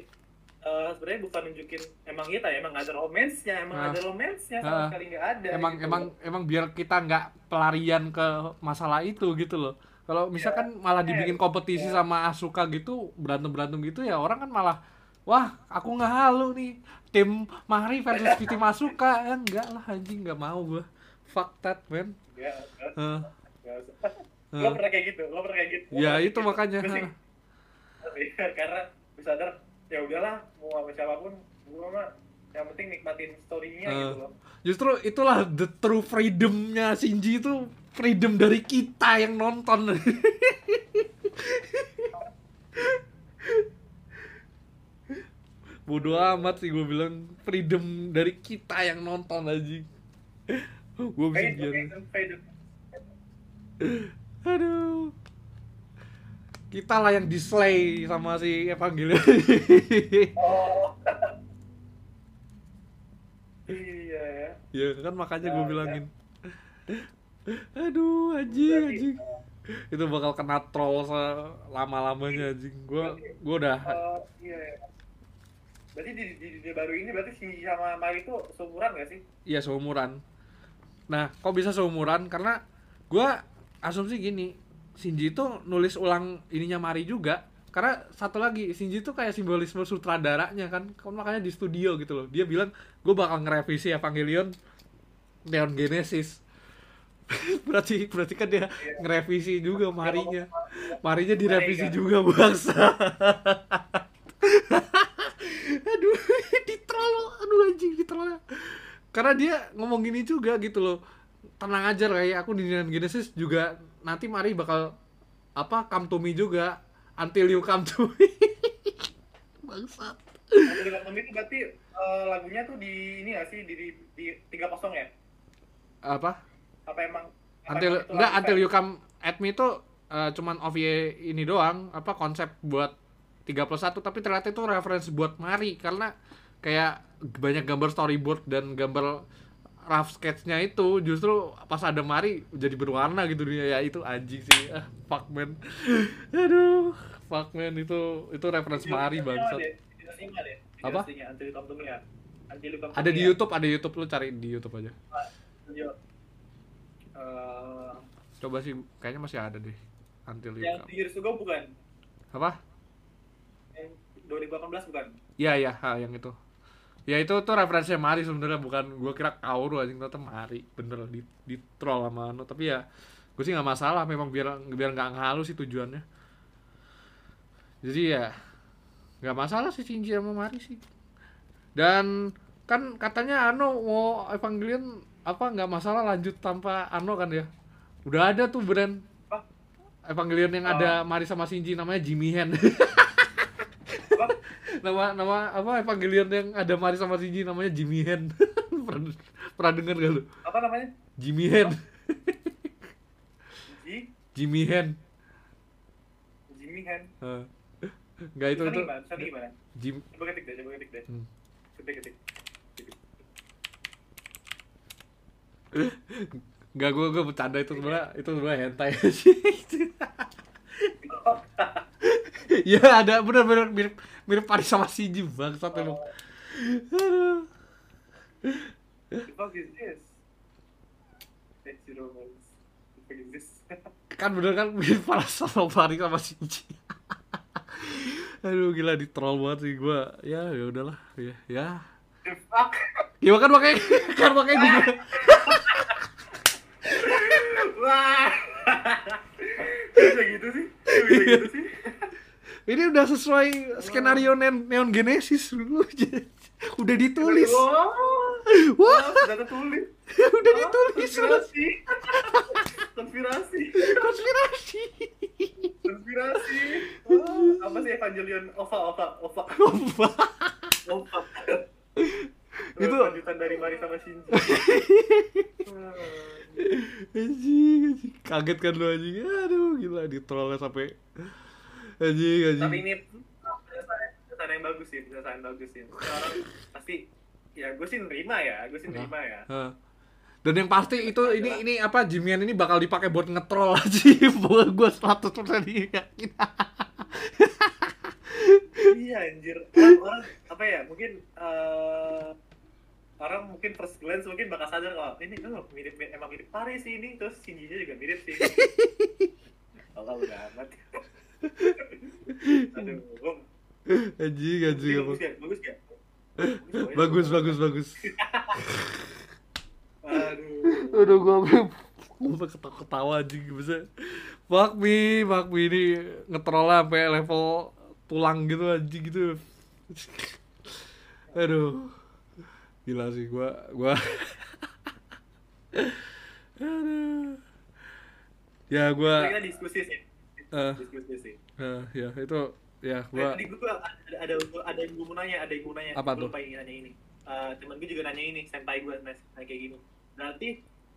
uh, sebenarnya bukan nunjukin emang kita emang nggak ada romansnya emang Ah. ada romansnya sama Ah. sekali nggak ada emang gitu. emang emang biar kita nggak pelarian ke masalah itu gitu loh. Kalau misalkan malah dibikin kompetisi Ya. sama Asuka gitu berantem berantem gitu ya orang kan malah wah aku nggak halu nih tim Mahri versus tim Asuka ya enggak lah anjing nggak mau gua. Fuck that man. Nggak, Heh, lo pernah kayak gitu? Lo pernah kayak gitu? Ya itu gitu. makanya sih. Iya, karena gue sadar ya udahlah mau sama siapa pun gue mah yang penting nikmatin storynya Eh. gitu loh. Justru itulah the true freedomnya Shinji itu freedom dari kita yang nonton. Bodoh amat sih gue bilang freedom dari kita yang nonton aja gue bisa Kayak aduh. Kita lah yang dislay sama si Evangelion oh iya ya. Ya kan makanya gue Ya, bilangin. aduh anjing Berarti, anjing. Itu bakal kena troll selama lamanya anjing. Gue gue udah eh, iya ya. berarti di, di, di, baru ini berarti Shinji sama Mari itu seumuran gak sih? Iya seumuran. Nah kok bisa seumuran? Karena gue asumsi gini Shinji itu nulis ulang ininya Mari juga karena satu lagi Shinji itu kayak simbolisme sutradaranya kan kan makanya di studio gitu loh. Dia bilang gue bakal ngerevisi Evangelion Neon Genesis. Berarti berarti kan dia ngerevisi juga Marinya. Marinya direvisi juga bangsa. Aduh di troll aduh anjing di troll karena dia ngomong gini juga gitu loh tenang aja kayak aku di Neon Genesis juga nanti Mari bakal apa come to me juga until you come to me. Bangsat. Nanti di itu berarti eh, lagunya tuh di ini gak sih di di, di tiga kosong ya? Apa? Apa emang apa until emang itu enggak until you come at me itu eh, cuman OVA ini doang apa konsep buat 31 tapi ternyata itu reference buat Mari karena kayak banyak gambar storyboard dan gambar rough sketch-nya itu justru pas ada Mari jadi berwarna gitu dia ya itu anjing sih ah fuck man aduh fuck man itu itu reference Mari bangsat Apa? You You ada di. YouTube ada YouTube lu cari di YouTube aja. Eh, coba sih kayaknya masih ada deh until you yang Years to Go bukan? apa Yang 2018 bukan? Iya iya, yang itu. Ya itu tuh referensinya Mari sebenarnya bukan gua kira Kaoru anjing ternyata Mari. Bener di di troll sama anu, tapi ya gue sih nggak masalah memang biar biar nggak ngalu sih tujuannya. Jadi ya nggak masalah sih Shinji sama Mari sih. Dan kan katanya Ano mau Evangelion apa nggak masalah lanjut tanpa Ano kan ya. Udah ada tuh brand? Evangelion yang ada Mari sama Shinji namanya Jimmy Hen. Nama nama apa Evangelion yang ada Mari sama Shinji namanya Jimmy Hen pernah pernah dengar gak lu Apa namanya? Jimmy Hen Ji? Jimmy Hen Jimmy Han. Eh, nggak itu itu gimana? Tulisannya gimana? Jim Coba ketik deh, coba ketik deh. Hmm. Ketik, ketik. Gue gue bercanda itu sebenarnya itu sebenarnya hentai sih ya ada bener-bener mirip mirip Paris sama Shinji bangsat emang aduh kan bener kan mirip Paris sama Paris sama Shinji aduh gila di troll banget sih gue ya ya udahlah. Ya ya. Ya kan makanya kan makanya gue Wah. Bisa gitu sih? Bisa gitu sih? Ini udah sesuai skenario Neon, Neon Genesis lu udah ditulis Wah. wah Sudah tertulis. udah Oh, ditulis Konspirasi. Konspirasi. konspirasi Konspirasi. Oh, apa sih Evangelion Ova Ova Ova Apa? Ova. Itu- lanjutan dari Mari sama Shinji. Anjing kaget kan lu anjing aduh gila di trollnya sampai anjing tapi anjing ini penyelesaian yang bagus sih penyelesaian bagus sih. Orang pasti ya gue sih nerima ya gue sih nerima ya. Dan yang pasti itu ini ini apa Jimian ini bakal dipakai buat ngetrol aja. Buat gue 100% yakin. Iya anjir. Orang, orang apa ya mungkin eh, orang mungkin first glance mungkin bakal sadar kalau ini tuh mirip, mirip emang mirip Paris sih ini. Terus Shinji nya juga mirip sih. Allah udah amat aduh anjing anjing bagus apa? ya bagus ya? Bagus bagus bagus. Aduh. Aduh gua gua ketawa ketawa anjing bisa fuck me fuck me ini ngetrol sampai level tulang gitu anjing gitu. Aduh. Gila sih gua gua. Aduh. Ya gua kita diskusi sih Eh. diskusi sih eh, ya itu ya gua tadi gue ada, ada ada yang gue mau nanya, ada yang mau nanya. Apa Gua tuh? lupa yang nanya ini. Eh, temen gue juga nanya ini, senpai gue nanya kayak gini. Berarti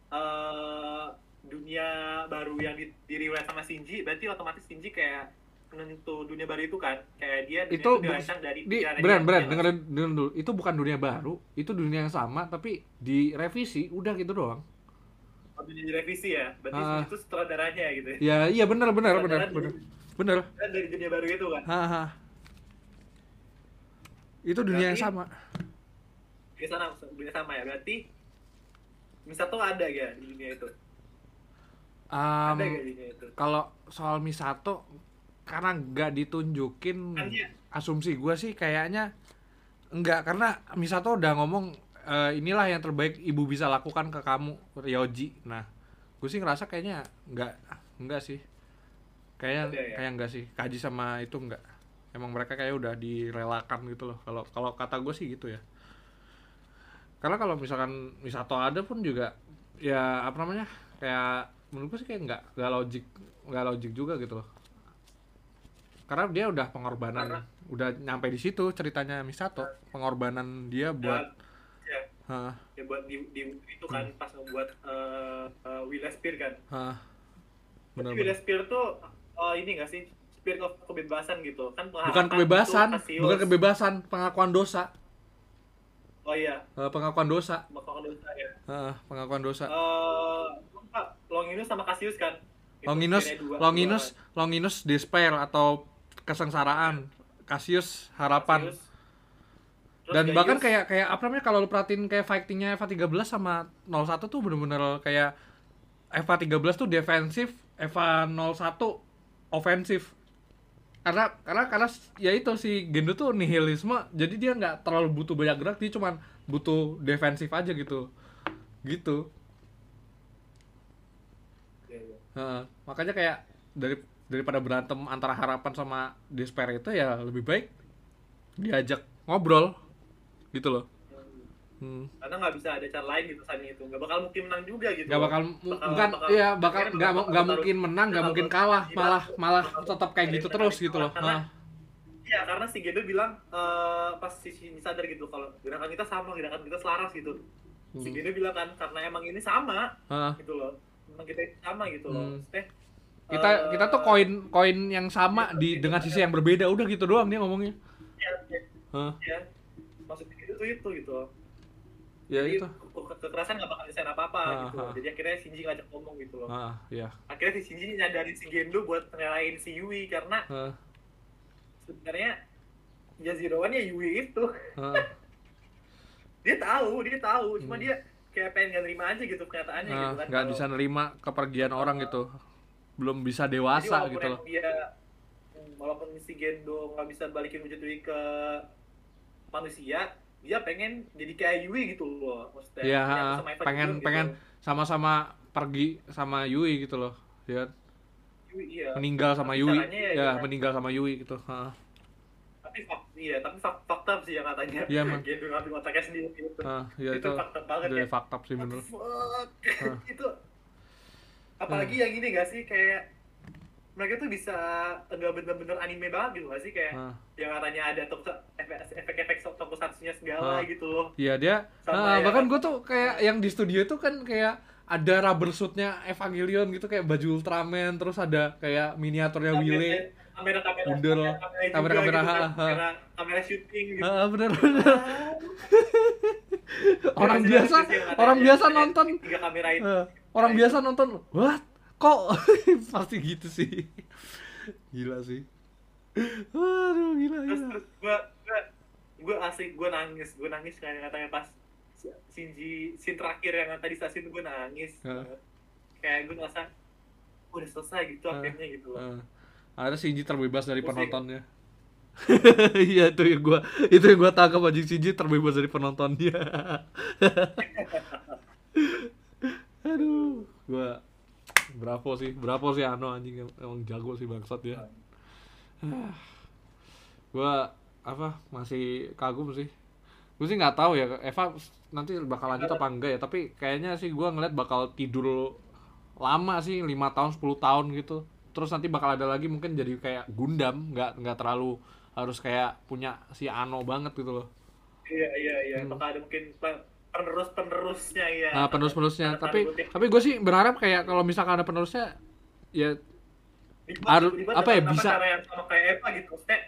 eh dunia baru yang di, diriwayat sama Shinji, berarti otomatis Shinji kayak penentu dunia baru itu kan? Kayak dia dunia itu dirancang dari di ya kan? dengerin dengerin dulu itu bukan dunia baru itu dunia yang sama tapi direvisi udah gitu doang direvisi ya. Berarti Ah. itu sutradaranya gitu. ya. ya iya benar benar benar benar benar dari dunia baru itu kan. Haha. Itu dunia yang Berarti- sama. Di sana dunia sama ya. Berarti Misato ada gak di dunia itu? Am, Ada gak di dunia itu? kalau soal Misato karena nggak ditunjukin dia- asumsi gua sih kayaknya enggak karena Misato udah ngomong "E, inilah yang terbaik ibu bisa lakukan ke kamu Ryoji. Nah gue sih ngerasa kayaknya enggak enggak sih. Kayaknya ya? kayak enggak sih. Kaji sama itu enggak emang mereka kayak udah direlakan gitu loh. Kalau kalau kata gue sih gitu ya. Karena kalau misalkan Misato ada pun juga ya apa namanya kayak menurut gue sih kayak nggak nggak logik nggak logik juga gitu loh. Karena dia udah pengorbanan. Karena- udah nyampe di situ ceritanya Misato. Pengorbanan dia buat ya, Hah, ya buat di, di itu kan Hmm. pas ngebuat uh, uh, Will Spear kan. hah, bener Will bener Spear tuh uh, ini gak sih? Spirit of kebebasan gitu. Kan bukan pengharapan kebebasan bukan kebebasan pengakuan dosa. Oh iya. Eh, pengakuan dosa. Bakal dosa ya. Hah, pengakuan dosa. Uh, Longinus sama Cassius kan? Longinus Longinus dua kan. Longinus despair atau kesengsaraan. Cassius harapan. Cassius. Terus dan Gaius, bahkan kayak kayak apa namanya kalau lu perhatiin kayak fightingnya Eva 13 sama 01 tuh bener-bener kayak Eva 13 tuh defensif Eva 01 ofensif karena karena karena ya itu si Gendo tuh nihilisme jadi dia nggak terlalu butuh banyak gerak dia cuman butuh defensif aja gitu. Gitu. Heeh. makanya kayak dari daripada berantem antara harapan sama despair itu ya lebih baik diajak ngobrol gitu loh Hmm. hmm. karena nggak bisa ada cara lain gitu saat itu nggak bakal mungkin menang juga gitu nggak bakal, mu- bukan iya bakal nggak nggak mungkin menang nggak mungkin kalah malah malah tetap kayak gitu terus gitu loh Karena- Hah. Iya, karena si Gendo bilang eh, pas si Shinji sadar gitu kalau gerakan kita sama, gerakan kita selaras gitu. Si Hmm. Gendo bilang kan karena emang ini sama Hah. gitu loh. Emang kita sama gitu loh. Hmm. Maksudnya, kita eh, kita tuh koin koin yang sama di dengan sisi yang berbeda udah gitu doang dia ngomongnya Iya, iya, Hah. iya. Itu itu gitu. ya Jadi itu ke- ke- kekerasan nggak bakal nyelesain apa-apa Ah, gitu. ah. Jadi akhirnya Shinji ngajak ngomong gitu loh. ah ya Akhirnya si Shinji nyadarin si Gendo buat ngelain si Yui karena Hah. sebenarnya Yaziro One ya Yui itu. Hah. dia tahu dia tahu cuma Hmm. dia kayak pengen gak nerima aja gitu kenyataannya Nah, gitu kan nggak Kalau- bisa nerima kepergian orang gitu belum bisa dewasa gitu loh dia hmm, walaupun si Gendo nggak bisa balikin wujud Yui ke manusia dia pengen jadi kayak Yui gitu loh maksudnya Iya, Yang sama pengen juga pengen gitu. sama-sama pergi sama Yui gitu loh. Ya, Yui, iya meninggal sama Tapi Yui. ya Ya, meninggal sama Yui gitu. Heeh. tapi fak iya tapi fak fakta sih yang katanya Iya, emang. Gendo ngambil otaknya sendiri gitu Ah, ya itu itu fakta banget ya fakta sih? Hah. itu apalagi yang ini gak sih kayak mereka tuh bisa nggak bener-bener anime banget gitu gak sih kayak Ah. yang katanya ada efek-efek tokusatsunya segala Ah. gitu loh Iya dia. Sama ah, ya. bahkan gue tuh kayak yang di studio tuh kan kayak ada rubber suitnya Evangelion gitu kayak baju Ultraman terus ada kayak miniaturnya Wile kamera kamera Bundel. kamera Kamera- kamera, ha, ha. kamera kamera syuting gitu Ah, bener bener orang biasa orang biasa nonton tiga kamera itu orang biasa nonton what kok pasti gitu sih gila sih Waduh, gila, terus gila. terus gua gua gua asik gua nangis gua nangis kayak katanya pas Shinji scene terakhir yang tadi stasiun gua nangis Heeh. kayak gua ngerasa udah selesai gitu Heeh. akhirnya gitu loh Eh, ada Shinji terbebas dari Pusing. penontonnya. Iya itu yang gua itu yang gua tangkap anjing Shinji terbebas dari penontonnya. Aduh, gua bravo sih, bravo sih Ano anjing emang jago sih bangsat ya. gua apa masih kagum sih. Gue sih nggak tahu ya Eva nanti bakal lanjut apa enggak ya, tapi kayaknya sih gua ngeliat bakal tidur lama sih 5 tahun 10 tahun gitu terus nanti bakal ada lagi mungkin jadi kayak Gundam nggak nggak terlalu harus kayak punya si Ano banget gitu loh iya iya iya Hmm. bakal ada mungkin penerus penerusnya ya nah penerus penerusnya tapi kutip. tapi gue sih berharap kayak kalau misalkan ada penerusnya ya harus- apa ya, bisa- cara yang sama kayak Eva gitu maksudnya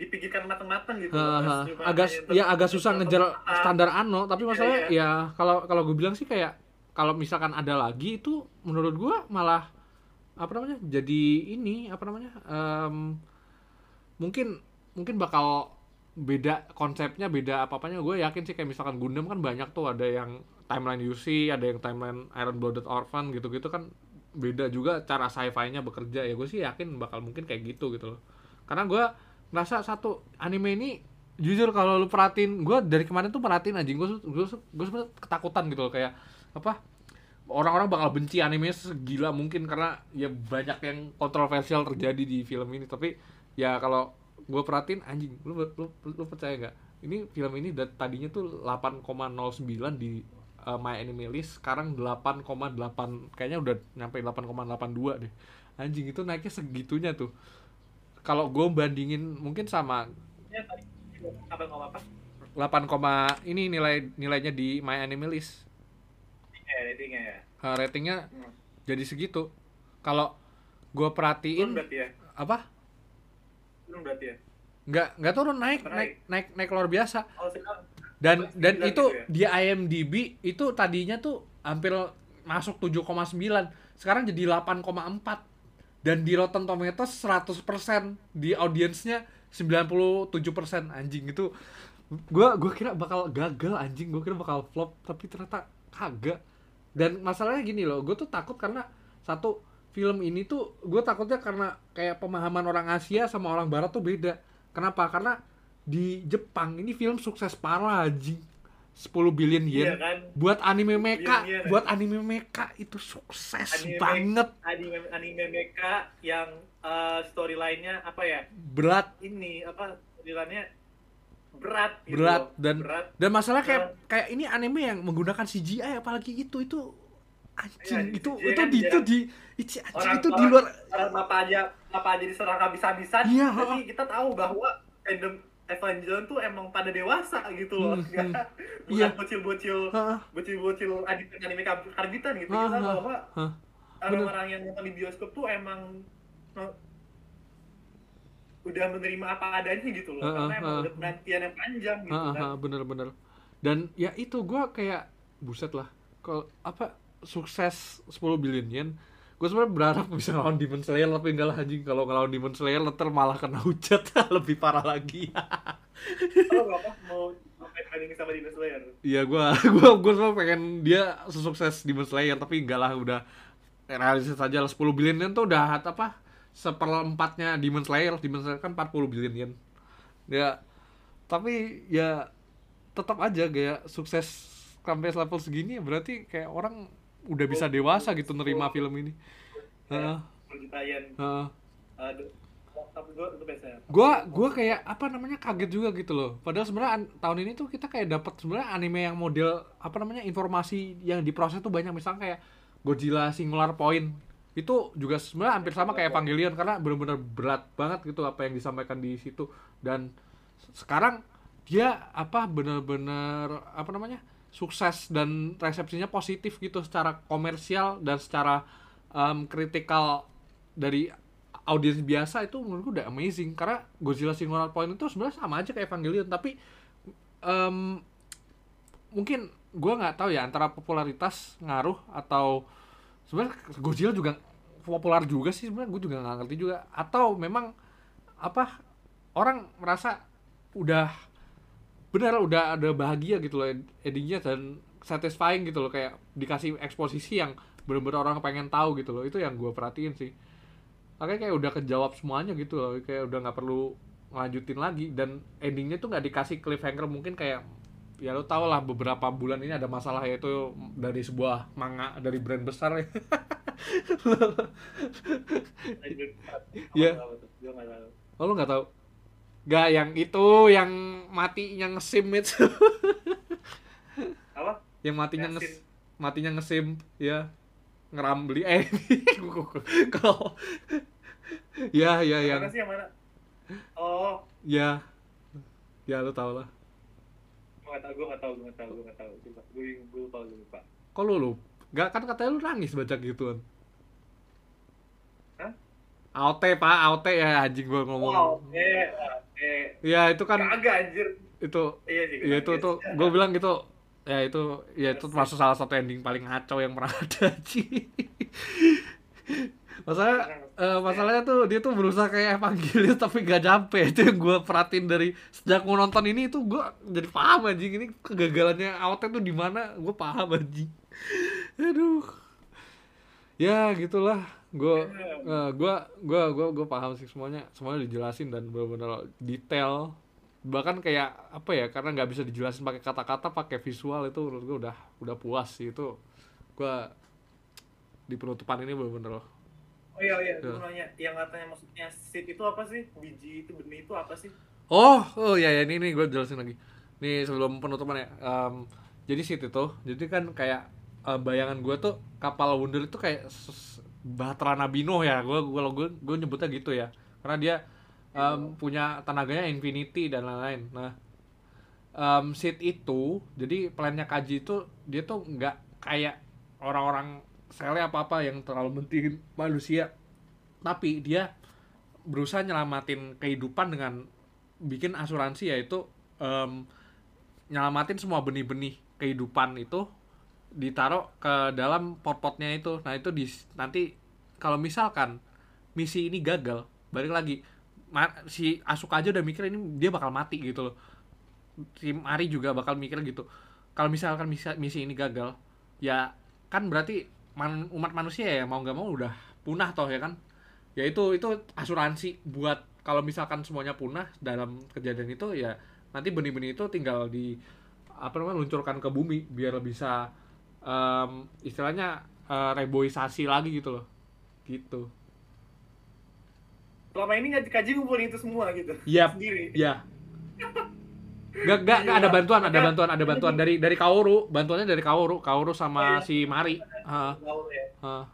dipikirkan matang-matang gitu Mas. Cuma agak ya untuk- agak susah ngejar standar Ano tapi masalahnya iya. ya kalau kalau gue bilang sih kayak kalau misalkan ada lagi itu menurut gue malah apa namanya jadi ini apa namanya em, mungkin mungkin bakal beda konsepnya beda apa apanya gue yakin sih kayak misalkan Gundam kan banyak tuh. Ada yang timeline UC ada yang timeline Iron Blooded Orphan gitu-gitu kan beda juga cara sci-fi-nya bekerja. Ya gue sih yakin bakal mungkin kayak gitu gitu loh. Karena gue ngerasa satu anime ini jujur kalau lu perhatiin gue dari kemarin tuh perhatiin anjing. Gue gue gue ketakutan gitu loh. Kayak apa orang-orang bakal benci anime segila mungkin karena ya banyak yang kontroversial terjadi di film ini. Tapi ya kalau gue perhatiin anjing lu lu, lu percaya nggak? Ini film ini tadinya tuh 8,09 di uh, My Anime List sekarang 8,8 kayaknya udah nyampe 8,82 deh. Anjing itu naiknya segitunya tuh. Kalau gue bandingin mungkin sama Ya, tadi apa ngomong apa? 8, ini nilai nilainya di My Anime List. Ya ratingnya ya. Uh, ratingnya Hmm. jadi segitu. Kalau gue perhatiin ya? apa turun berarti ya? Nggak nggak turun naik Naik. naik naik naik luar biasa. Oh sekarang dan dan itu gitu ya? di IMDb itu tadinya tuh hampir masuk 7,9 sekarang jadi 8,4 dan di Rotten Tomatoes 100% di audiensnya 97% anjing itu gua gua kira bakal gagal anjing. Gua kira bakal flop tapi ternyata kagak. Dan masalahnya gini loh gue tuh takut karena satu film ini tuh gue takutnya karena kayak pemahaman orang Asia sama orang Barat tuh beda. Kenapa? Karena di Jepang ini film sukses parah anjing. 10 billion yen. Iya kan? Buat anime mecha yen. buat anime mecha itu sukses Anime banget. anime anime mecha yang eh, storyline-nya apa ya? Berat. Ini apa storyline-nya berat gitu. Berat dan berat. dan masalah kayak kayak ini anime yang menggunakan CGI apalagi itu itu anjing. Iya, itu itu kan di itu jarang. di itu, anjing, orang itu di luar orang apa aja apa aja diserang habis-habisan Iya, jadi ha. kita tahu bahwa fandom Evangelion tuh emang pada dewasa gitu loh Hmm, hmm. bukan Iya. bocil-bocil bocil-bocil anime anime kar- karbitan gitu Ha, kita ha, bahwa ha. orang-orang yang nonton di bioskop tuh emang eh, udah menerima apa adanya gitu loh Ha, karena ha, emang ha. udah penantian yang panjang gitu Ha, kan ha, bener-bener dan ya itu gua kayak buset lah kalau apa sukses 10 billion yen gue sebenarnya berharap bisa ngelawan Demon Slayer tapi enggak lah anjing. Kalau ngelawan Demon Slayer ntar malah kena hujat. Lebih parah lagi. Oh apa mau training sama Demon Slayer. Iya gua gua gua semua pengen dia sesukses Demon Slayer tapi enggak lah udah realistis saja lah. 10 billion yen tuh udah apa seperempatnya Demon Slayer. Demon Slayer kan 40 billion yen. Ya tapi ya tetap aja kayak sukses sampai level segini berarti kayak orang udah bisa dewasa gitu nerima film ini. Heeh, tapi gue gua gua kayak apa namanya kaget juga gitu loh. Padahal sebenarnya tahun ini tuh kita kayak dapat sebenarnya anime yang model apa namanya informasi yang diproses tuh banyak. Misalnya kayak Godzilla Singular Point. Itu juga sebenarnya hampir sama kayak Evangelion karena benar-benar berat banget gitu apa yang disampaikan di situ. Dan sekarang dia apa benar-benar apa namanya sukses dan resepsinya positif gitu secara komersial dan secara um, kritikal dari audiens biasa itu menurutku udah amazing. Karena Godzilla Singular Point itu sebenarnya sama aja kayak Evangelion tapi um, mungkin gue nggak tahu ya antara popularitas ngaruh atau sebenarnya Godzilla juga populer juga sih sebenarnya gue juga nggak ngerti juga. Atau memang apa orang merasa udah benar udah ada bahagia gitu loh endingnya dan satisfying gitu loh kayak dikasih eksposisi yang bener-bener orang pengen tahu gitu loh. Itu yang gue perhatiin sih. Makanya kayak udah kejawab semuanya gitu loh kayak udah nggak perlu lanjutin lagi dan endingnya tuh nggak dikasih cliffhanger mungkin kayak ya lo tau lah beberapa bulan ini ada masalah yaitu dari sebuah manga dari brand besar ya. Iya. oh lo nggak tahu Gak yang itu yang matinya ngesim itu. Apa? Yang matinya nges matinya ngesim ya ngerambli eh kalau ya ya yang mana sih yang mana? Oh. Ya ya lo tau lah. Gue nggak tahu gue nggak tahu gue nggak tahu gue tahu Lupa. gue lupa gue lupa. Kok lu gak kan katanya lu nangis baca gituan? AOT pak AOT ya anjing gua ngomong. Eh eh ya itu kan kagak anjir. itu iya sih ya itu tuh gue bilang gitu ya itu ya itu termasuk salah satu ending paling ngaco yang pernah ada Ci. masalah eh, masalahnya tuh dia tuh berusaha kayak Evangelion tapi gak nyampe. Itu yang gue perhatiin dari sejak mau nonton ini itu gue jadi paham anjing. Ini kegagalannya AOT tuh di mana gue paham anjing. Aduh. Ya gitulah gue gue gue gue gue paham sih semuanya semuanya dijelasin dan benar-benar detail bahkan kayak apa ya karena nggak bisa dijelasin pakai kata-kata pakai visual itu menurut gue udah udah puas sih itu gue di penutupan ini benar-benar oh iya iya gue Ya. nanya yang katanya maksudnya seed itu apa sih biji itu benih itu apa sih Oh, oh ya ya ini, ini gue jelasin lagi. Nih sebelum penutupan ya. em, jadi situ itu, jadi kan kayak eh, bayangan gue tuh kapal Wonder itu kayak Bahtera Nabi Nuh ya. Gue gue gue gue nyebutnya gitu ya. Karena dia em, punya tenaganya infinity dan lain-lain. Nah, em Sid itu, jadi plannya Kaji itu dia tuh nggak kayak orang-orang sele apa-apa yang terlalu mentingin manusia. Tapi dia berusaha nyelamatin kehidupan dengan bikin asuransi yaitu em, nyelamatin semua benih-benih kehidupan itu ditaruh ke dalam pot-potnya itu. Nah, itu di nanti kalau misalkan misi ini gagal, balik lagi si Asuka aja udah mikir ini dia bakal mati gitu loh. Si Mari juga bakal mikir gitu. Kalau misalkan misi, misi ini gagal, ya kan berarti man- umat manusia ya mau nggak mau udah punah toh ya kan ya itu itu asuransi buat kalau misalkan semuanya punah dalam kejadian itu ya nanti benih-benih itu tinggal di apa namanya luncurkan ke bumi biar bisa em, istilahnya eh, reboisasi lagi gitu loh gitu selama ini nggak kaji ngumpulin itu semua gitu Yap. sendiri ya Gak, gak, gak ada bantuan, ada bantuan, ada bantuan dari dari Kaoru, bantuannya dari Kaoru, Kaoru sama Oh, iya. si Mari. Tahu ya ah.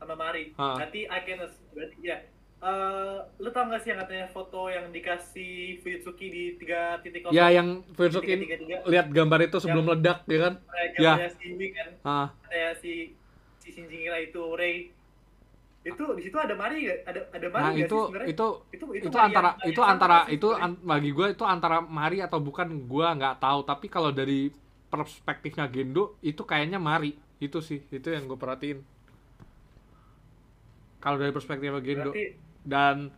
sama Mari Ah. nanti I can berarti ya Eh, lu tau gak sih yang katanya foto yang dikasih Fuyutsuki di tiga titik Ya yang Fuyutsuki lihat gambar itu sebelum ledak ya kan? Ya. ya Shinji kan. Ah, kayak si si itu Rei. Itu di situ ada Mari ada ada Mari nah itu sih sebenarnya? itu itu itu, Mari antara yang- itu yang antara sih itu an- bagi gue itu antara Mari atau bukan gue nggak tahu. Tapi kalau dari perspektifnya Gendo itu kayaknya Mari. Itu sih itu yang gue perhatiin. Kalau dari perspektifnya Gendo berarti dan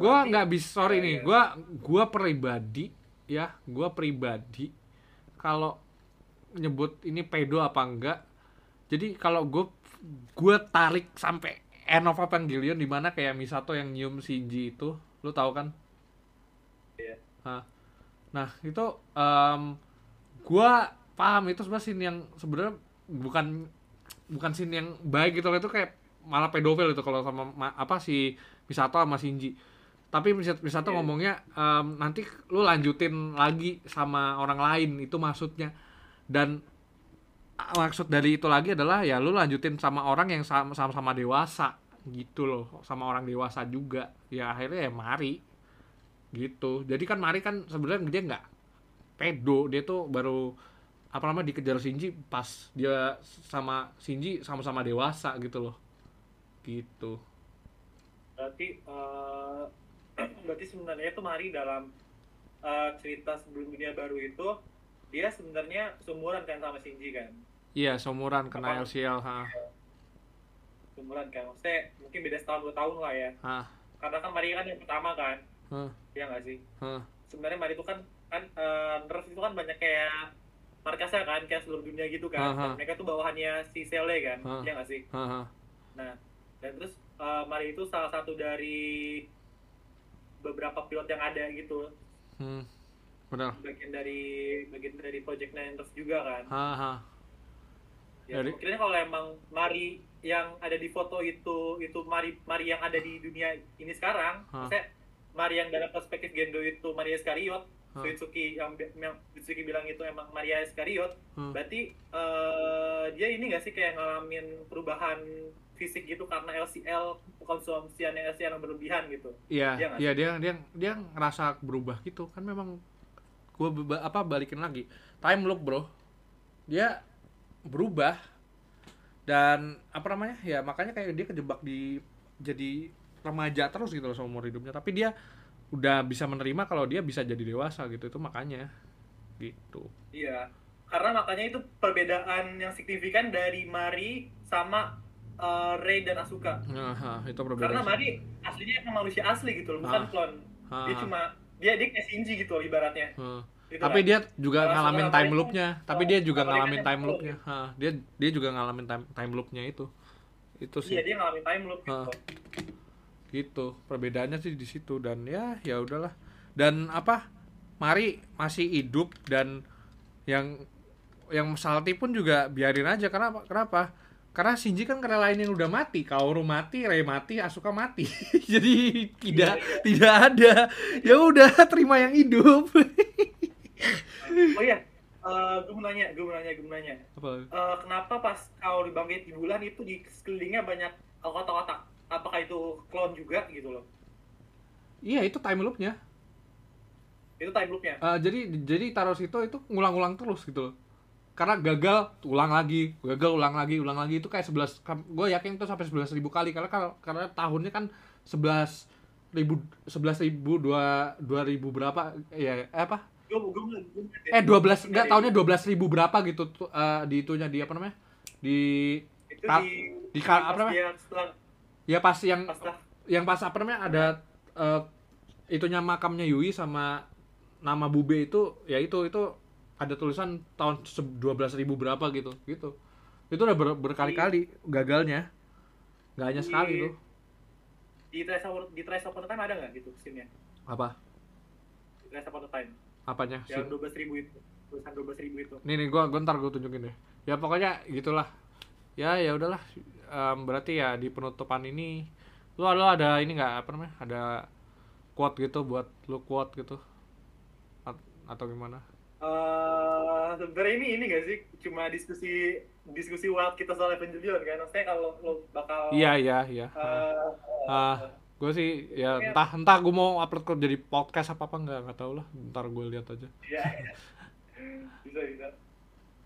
gue nggak bisa sorry Iya, nih gue gue pribadi ya gue pribadi kalau nyebut ini pedo apa enggak jadi kalau gue gue tarik sampai end of Evangelion di mana kayak Misato yang nyium Shinji itu lu tahu kan? Iya. nah, nah itu em, gua paham itu sebenarnya scene yang sebenarnya bukan bukan scene yang baik gitu loh itu kayak malah pedofil itu kalau sama ma- apa si Misato sama Shinji. Tapi Mis- Misato Iya. ngomongnya em, nanti lu lanjutin lagi sama orang lain itu maksudnya. Dan maksud dari itu lagi adalah ya lu lanjutin sama orang yang sama- sama-sama dewasa gitu loh. Sama orang dewasa juga. Ya akhirnya ya mari gitu. Jadi kan mari kan sebenarnya dia nggak pedo. Dia tuh baru apa namanya dikejar Shinji pas dia sama Shinji sama-sama dewasa gitu loh. Gitu berarti eh, berarti sebenarnya itu Mari dalam eh, cerita sebelum dunia baru itu dia sebenarnya seumuran kan sama Shinji kan? Iya seumuran kena Apa? LCL ha. Seumuran kan maksudnya mungkin beda setahun dua tahun lah ya. Ha. Karena kan Mari kan yang pertama kan? Ha. Ya nggak sih? Ha. Sebenarnya Mari itu kan kan eh, Nerf itu kan banyak kayak markasnya kan kayak seluruh dunia gitu kan. Aha. Dan mereka tuh bawahannya si Sele kan? Ha. ya nggak sih? Ha ha. Nah dan terus eh, Mari itu salah satu dari beberapa pilot yang ada gitu hmm. benar bagian dari bagian dari Project Niners juga kan ha ha ya Jadi- kira kalau emang Mari yang ada di foto itu itu Mari Mari yang ada di dunia ini sekarang maksudnya Mari yang dalam perspektif Gendo itu Maria Iskariot Hah. Suitsuki yang, yang Suitsuki bilang itu emang Maria Iskariot Hmm. berarti eh, dia ini nggak sih kayak ngalamin perubahan fisik gitu karena LCL konsumsiannya LCL yang berlebihan gitu. Iya, Iya iya dia dia dia ngerasa berubah gitu. Kan memang gua beba- apa balikin lagi. Time loop bro. Dia berubah dan apa namanya? Ya makanya kayak dia kejebak di jadi remaja terus gitu loh seumur hidupnya. Tapi dia udah bisa menerima kalau dia bisa jadi dewasa gitu. Itu makanya. Gitu. Iya, karena makanya itu perbedaan yang signifikan dari Mari sama eh, Rei dan Asuka. nah ha, itu berbeda Karena. Mari aslinya emang manusia asli gitu loh, bukan Ah. klon. Ha, Dia ha, cuma dia dia kayak Shinji gitu loh ibaratnya. ha. Gitu tapi kan. dia juga Kalau ngalamin time loopnya kan- tapi dia juga kan ngalamin yang time loopnya ha, dia dia juga ngalamin time time loopnya itu itu sih Iya, dia ngalamin time loop gitu. Ah. gitu perbedaannya sih di situ dan ya ya udahlah dan apa Mari masih hidup dan yang yang Salty pun juga biarin aja karena apa- kenapa karena Shinji kan karena lain yang udah mati Kaoru mati Rei mati Asuka mati jadi tidak tidak ada ya udah terima yang hidup Oh iya, eh gue mau nanya, gue mau nanya, gue mau nanya. apa Eh, kenapa pas kau dibangkit di bulan itu di sekelilingnya banyak kotak-kotak? Apakah itu klon juga gitu loh? iya itu time loopnya Itu time loopnya. Eh, jadi jadi taruh situ itu ngulang-ulang terus gitu loh. Karena gagal ulang lagi, gagal ulang lagi, ulang lagi. Itu kayak 11 gue yakin itu sampai 11 ribu kali. Karena karena, tahunnya kan 11 ribu 11 ribu dua dua ribu berapa? Ya eh, apa? Eh 12 enggak tahunnya 12 ribu berapa gitu eh, di itunya di apa namanya? Di itu Ta- di di pas apa namanya? setelah ya pas yang pas yang pas apa namanya? Ada eh, itunya makamnya Yui sama nama Bube itu ya itu itu ada tulisan tahun 12.000 ribu berapa gitu gitu. Itu udah ber- berkali-kali gagalnya. Nggak hanya sekali Di- tuh. Di Trace of di Trace of Time ada nggak gitu scene-nya? apa? Trace of Time. Apanya? Yang dua belas ribu itu tulisan dua belas ribu itu. nih nih gua, gua ntar gua tunjukin deh. Ya pokoknya gitulah. Ya ya udahlah. Em, berarti ya di penutupan ini lu lu ada ini nggak apa namanya ada quote gitu buat lu quote gitu? At- atau gimana Eh sebenarnya ini ini gak sih cuma diskusi diskusi wild kita soal Evangelion kan? Maksudnya kalau lo bakal iya iya iya eh, Ah, gue sih ya Oke. entah entah gue mau upload ke jadi podcast apa apa nggak nggak tahu lah ntar gue lihat aja Iya, iya. bisa bisa.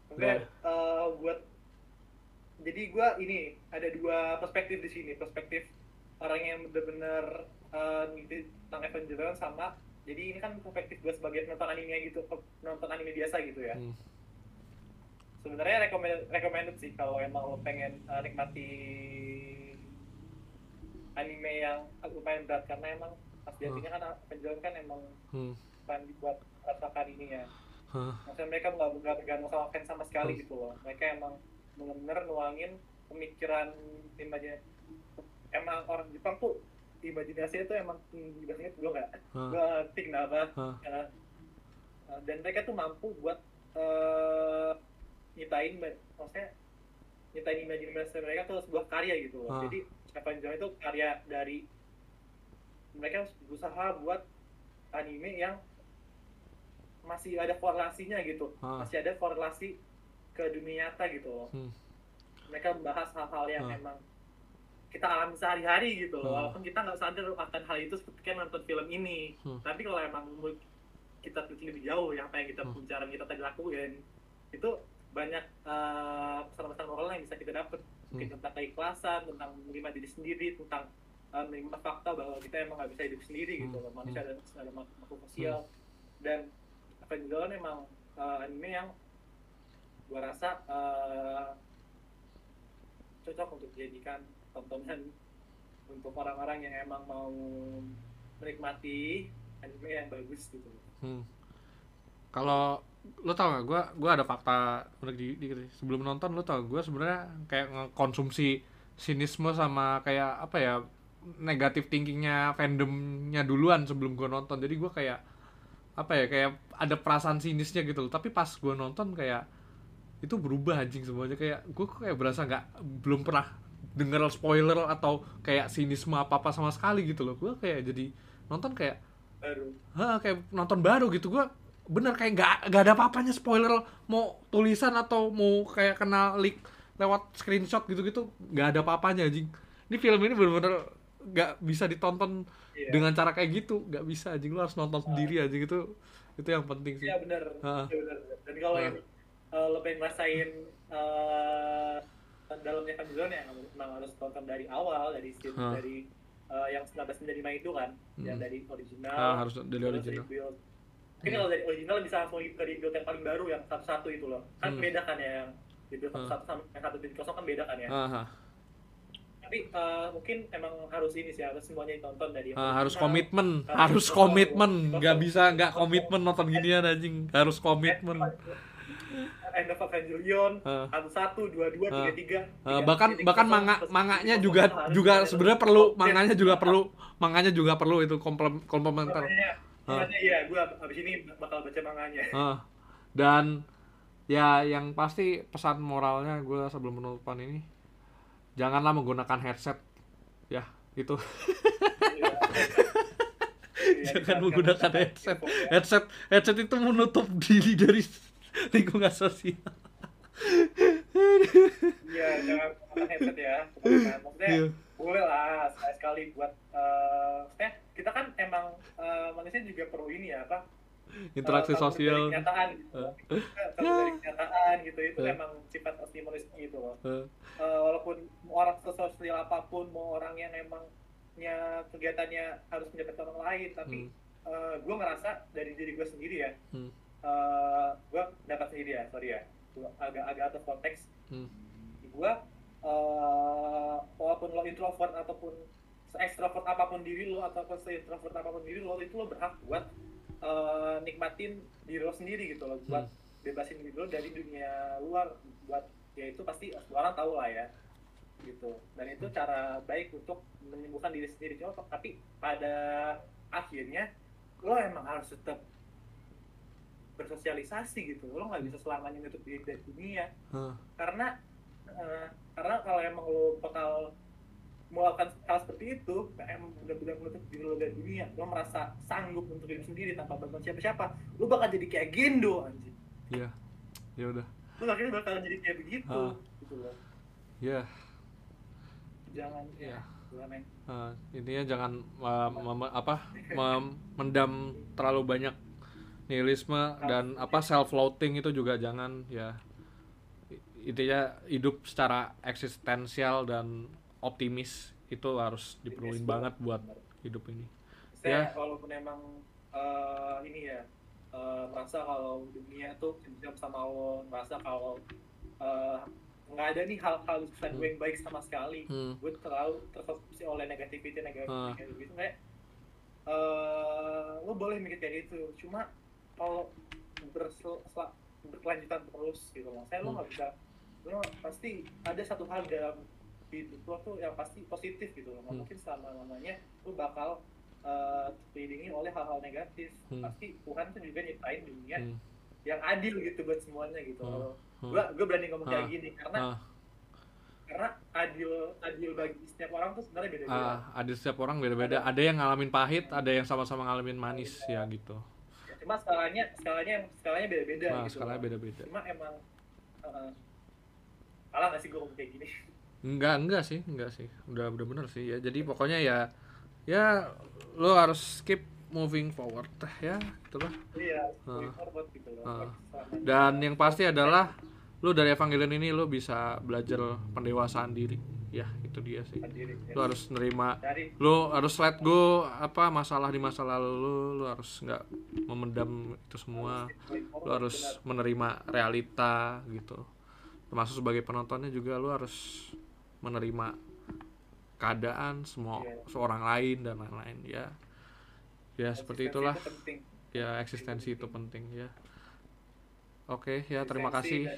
Maksudnya eh, buat jadi gua ini ada dua perspektif di sini perspektif orang yang benar-benar eh, ngikutin tentang Evangelion sama jadi ini kan perspektif gue sebagai penonton anime gitu penonton anime biasa gitu ya Hmm. sebenarnya recommended, recommended sih kalau emang lo pengen eh, nikmati anime yang lumayan berat karena emang pas jadinya kan Evangelion kan emang Hmm. bukan dibuat rasakan ini ya Hah. maksudnya mereka nggak nggak tergantung sama fans sama sekali Hmm. gitu loh mereka emang benar-benar nuangin pemikiran imajinasi emang orang Jepang tuh imajinasinya tuh emang biasanya gue nggak gue ngerti kenapa dan mereka tuh mampu buat eh nyitain maksudnya nyitain imajinasi mereka tuh sebuah karya gitu loh Ah. jadi Evangelion itu karya dari mereka berusaha buat anime yang masih ada korelasinya gitu Ah. masih ada korelasi ke dunia nyata gitu loh Hmm. mereka membahas hal-hal yang Ah. emang kita alami sehari-hari gitu loh Ah. walaupun kita nggak sadar akan hal itu ketika nonton film ini Hmm. tapi kalau emang kita teliti lebih jauh ya apa yang kita Hmm. pembicaraan kita tadi lakuin itu banyak uh, pesan-pesan moral yang bisa kita dapat Hmm. tentang keikhlasan tentang menerima diri sendiri tentang uh, menerima fakta bahwa kita emang nggak bisa hidup sendiri gitu Hmm. loh manusia adalah adalah mak- makhluk sosial dan Evangelion emang uh, anime yang gua rasa uh, cocok untuk dijadikan tontonan untuk orang-orang yang emang mau menikmati anime yang bagus gitu. Hmm. Kalau lo tau gak, gue gua ada fakta di, di sebelum nonton lo tau gue sebenarnya kayak ngekonsumsi sinisme sama kayak apa ya negatif thinkingnya fandomnya duluan sebelum gue nonton. Jadi gue kayak apa ya kayak ada perasaan sinisnya gitu loh. Tapi pas gue nonton kayak itu berubah anjing semuanya. Kayak gue kayak berasa nggak belum pernah denger spoiler atau kayak sinisme apa apa sama sekali gitu loh gue kayak jadi nonton kayak baru Hah, kayak nonton baru gitu gua bener kayak nggak nggak ada apa-apanya spoiler mau tulisan atau mau kayak kena leak lewat screenshot gitu-gitu nggak ada apa-apanya anjing ini film ini bener-bener nggak bisa ditonton Iya. dengan cara kayak gitu nggak bisa anjing lu harus nonton sendiri anjing itu itu yang penting sih Iya benar. Ah. Iya benar. Dan kalau Ah. yang uh, lo pengen ngerasain uh, dalamnya Evangelion ya memang harus tonton dari awal dari scene Ah. dari uh, yang 1995 itu kan, yang Hmm. dari original. ah, harus dari original rebuild. Mungkin Hmm. kalau dari original bisa langsung ke rebuild yang paling baru yang satu-satu itu loh. Kan Hmm. beda kan ya yang rebuild Ah. satu-satu sama yang satu titik kosong kan beda kan ya. ah, ah. Tapi uh, mungkin emang harus ini sih harus semuanya ditonton dari yang Ah, harus komitmen Harus komitmen nggak bisa nggak komitmen nonton ginian anjing harus komitmen End of Evangelion satu satu dua dua tiga tiga bahkan bahkan manga manganya juga juga sebenarnya perlu manganya juga perlu manganya juga perlu itu komplem, komplementer. Makanya iya gue abis ini bakal baca manganya. Dan ya yang pasti pesan moralnya gue sebelum penutupan ini janganlah menggunakan headset. Ya itu. Iya. Iya, jangan disarankan menggunakan untuk headset. headset headset itu menutup diri dari lingkungan sosial Iya, jangan headset ya. Maksudnya Iya. boleh lah sekali-sekali buat eh maksudnya kita kan emang eh, manusia juga perlu ini ya apa? interaksi eh, kabur sosial Dari kenyataan gitu. Eh. Kabur dari kenyataan gitu itu Eh. emang sifat manusia gitu loh. Uh, Eh, walaupun mau orang sosial apa pun, mau orang yang emangnya kegiatannya harus menyebabkan orang lain, tapi hmm, gue ngerasa dari diri gue sendiri ya, hmm, gue dapat sendiri ya, sorry ya, Gua agak agak out of konteks. hmm, Gue walaupun lo introvert ataupun ekstrovert apa pun diri lo ataupun se-introvert apa pun diri lo itu lo berhak buat eh, nikmatin diri lo sendiri gitu lo, buat bebasin diri lo dari dunia luar, buat ya itu pasti semua orang tahu lah ya gitu. Dan itu cara baik untuk menyembuhkan diri sendiri. Cuma tapi pada akhirnya lo emang harus tetap bersosialisasi gitu. Lo nggak bisa selamanya nutup diri dari dunia. Uh, karena eh, karena kalau emang lo bakal melakukan hal seperti itu emang benar-benar menutup diri lo dari dunia lo merasa sanggup untuk diri sendiri tanpa bantuan siapa-siapa lo bakal jadi kayak gendo anjing. Iya. Ya udah. Lo akhirnya bakal jadi kayak begitu gitu loh. Ya. Jangan Iya. ya. Jangan men. Uh, intinya jangan uh, apa mendam terlalu banyak nihilisme dan apa self loathing itu juga jangan ya intinya hidup secara eksistensial dan optimis itu harus diperluin banget buat hidup ini saya Ya. walaupun emang eh, ini ya eh, merasa kalau dunia tuh jam sama lo merasa kalau eh, nggak ada nih hal-hal kesan gue yang baik sama sekali hmm. gue terlalu terfokus oleh negativity negativity Ah. negativity kayak eh lo boleh mikir kayak gitu cuma kalau bersel- sel- berkelanjutan terus gitu loh saya lo Hmm. nggak bisa lo pasti ada satu hal dalam hidup lo tuh yang pasti positif gitu loh nggak Hmm. mungkin selama lamanya lo bakal eh, terkelilingi oleh hal-hal negatif Hmm. pasti Tuhan tuh juga nyiptain dunia Hmm. yang adil gitu buat semuanya gitu Hmm. loh Hmm. gue gue berani ngomong kayak Ah. gini karena Ah, karena adil adil bagi setiap orang tuh sebenarnya beda-beda ah, ada setiap orang beda-beda ada yang ngalamin pahit ada yang sama-sama ngalamin manis ya gitu cuma skalanya skalanya skalanya beda-beda nah gitu skalanya beda-beda cuma emang uh, salah nggak sih gue kayak gini Enggak, enggak sih, enggak sih. Udah udah bener sih ya. Jadi pokoknya ya ya lo harus skip moving forward ya itulah iya Ah. moving forward gitu loh Ah. Selama- dan yang pasti adalah lu dari evangelion ini lu bisa belajar pendewasaan diri ya itu dia sih. Lu harus nerima. Lu harus let go apa masalah di masa lalu lu. Lu harus nggak memendam itu semua. Lu harus menerima realita gitu. Termasuk sebagai penontonnya juga lu harus menerima keadaan semua Iya. seorang lain dan lain-lain ya. Ya seperti itulah. ya eksistensi itu penting ya. Oke ya terima kasih.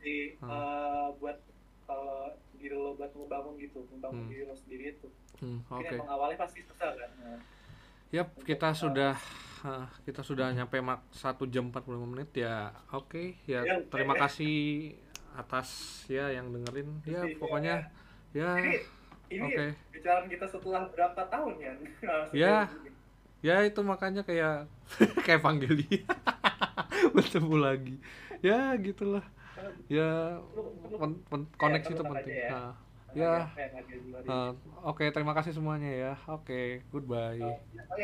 eh, buat kalau diri lo buat membangun gitu membangun Hmm. diri lo sendiri itu Hmm, oke awalnya pasti susah kan Nah, Yap, kita sudah ah, kita sudah nyampe mak 1 jam 45 menit ya. Oke, ya Ya, terima kasih atas ya yang dengerin. Ya, Iya. pokoknya ya ini ini oke. bicaraan kita setelah berapa tahun ya Ya. Ya itu makanya kayak kayak Vangelia bertemu lagi. Ya, gitulah. Ya pen- pen- koneksi itu penting. ya. Nah, ya. Oke, terima kasih semuanya ya. Oke, goodbye. ini. Oh, ya,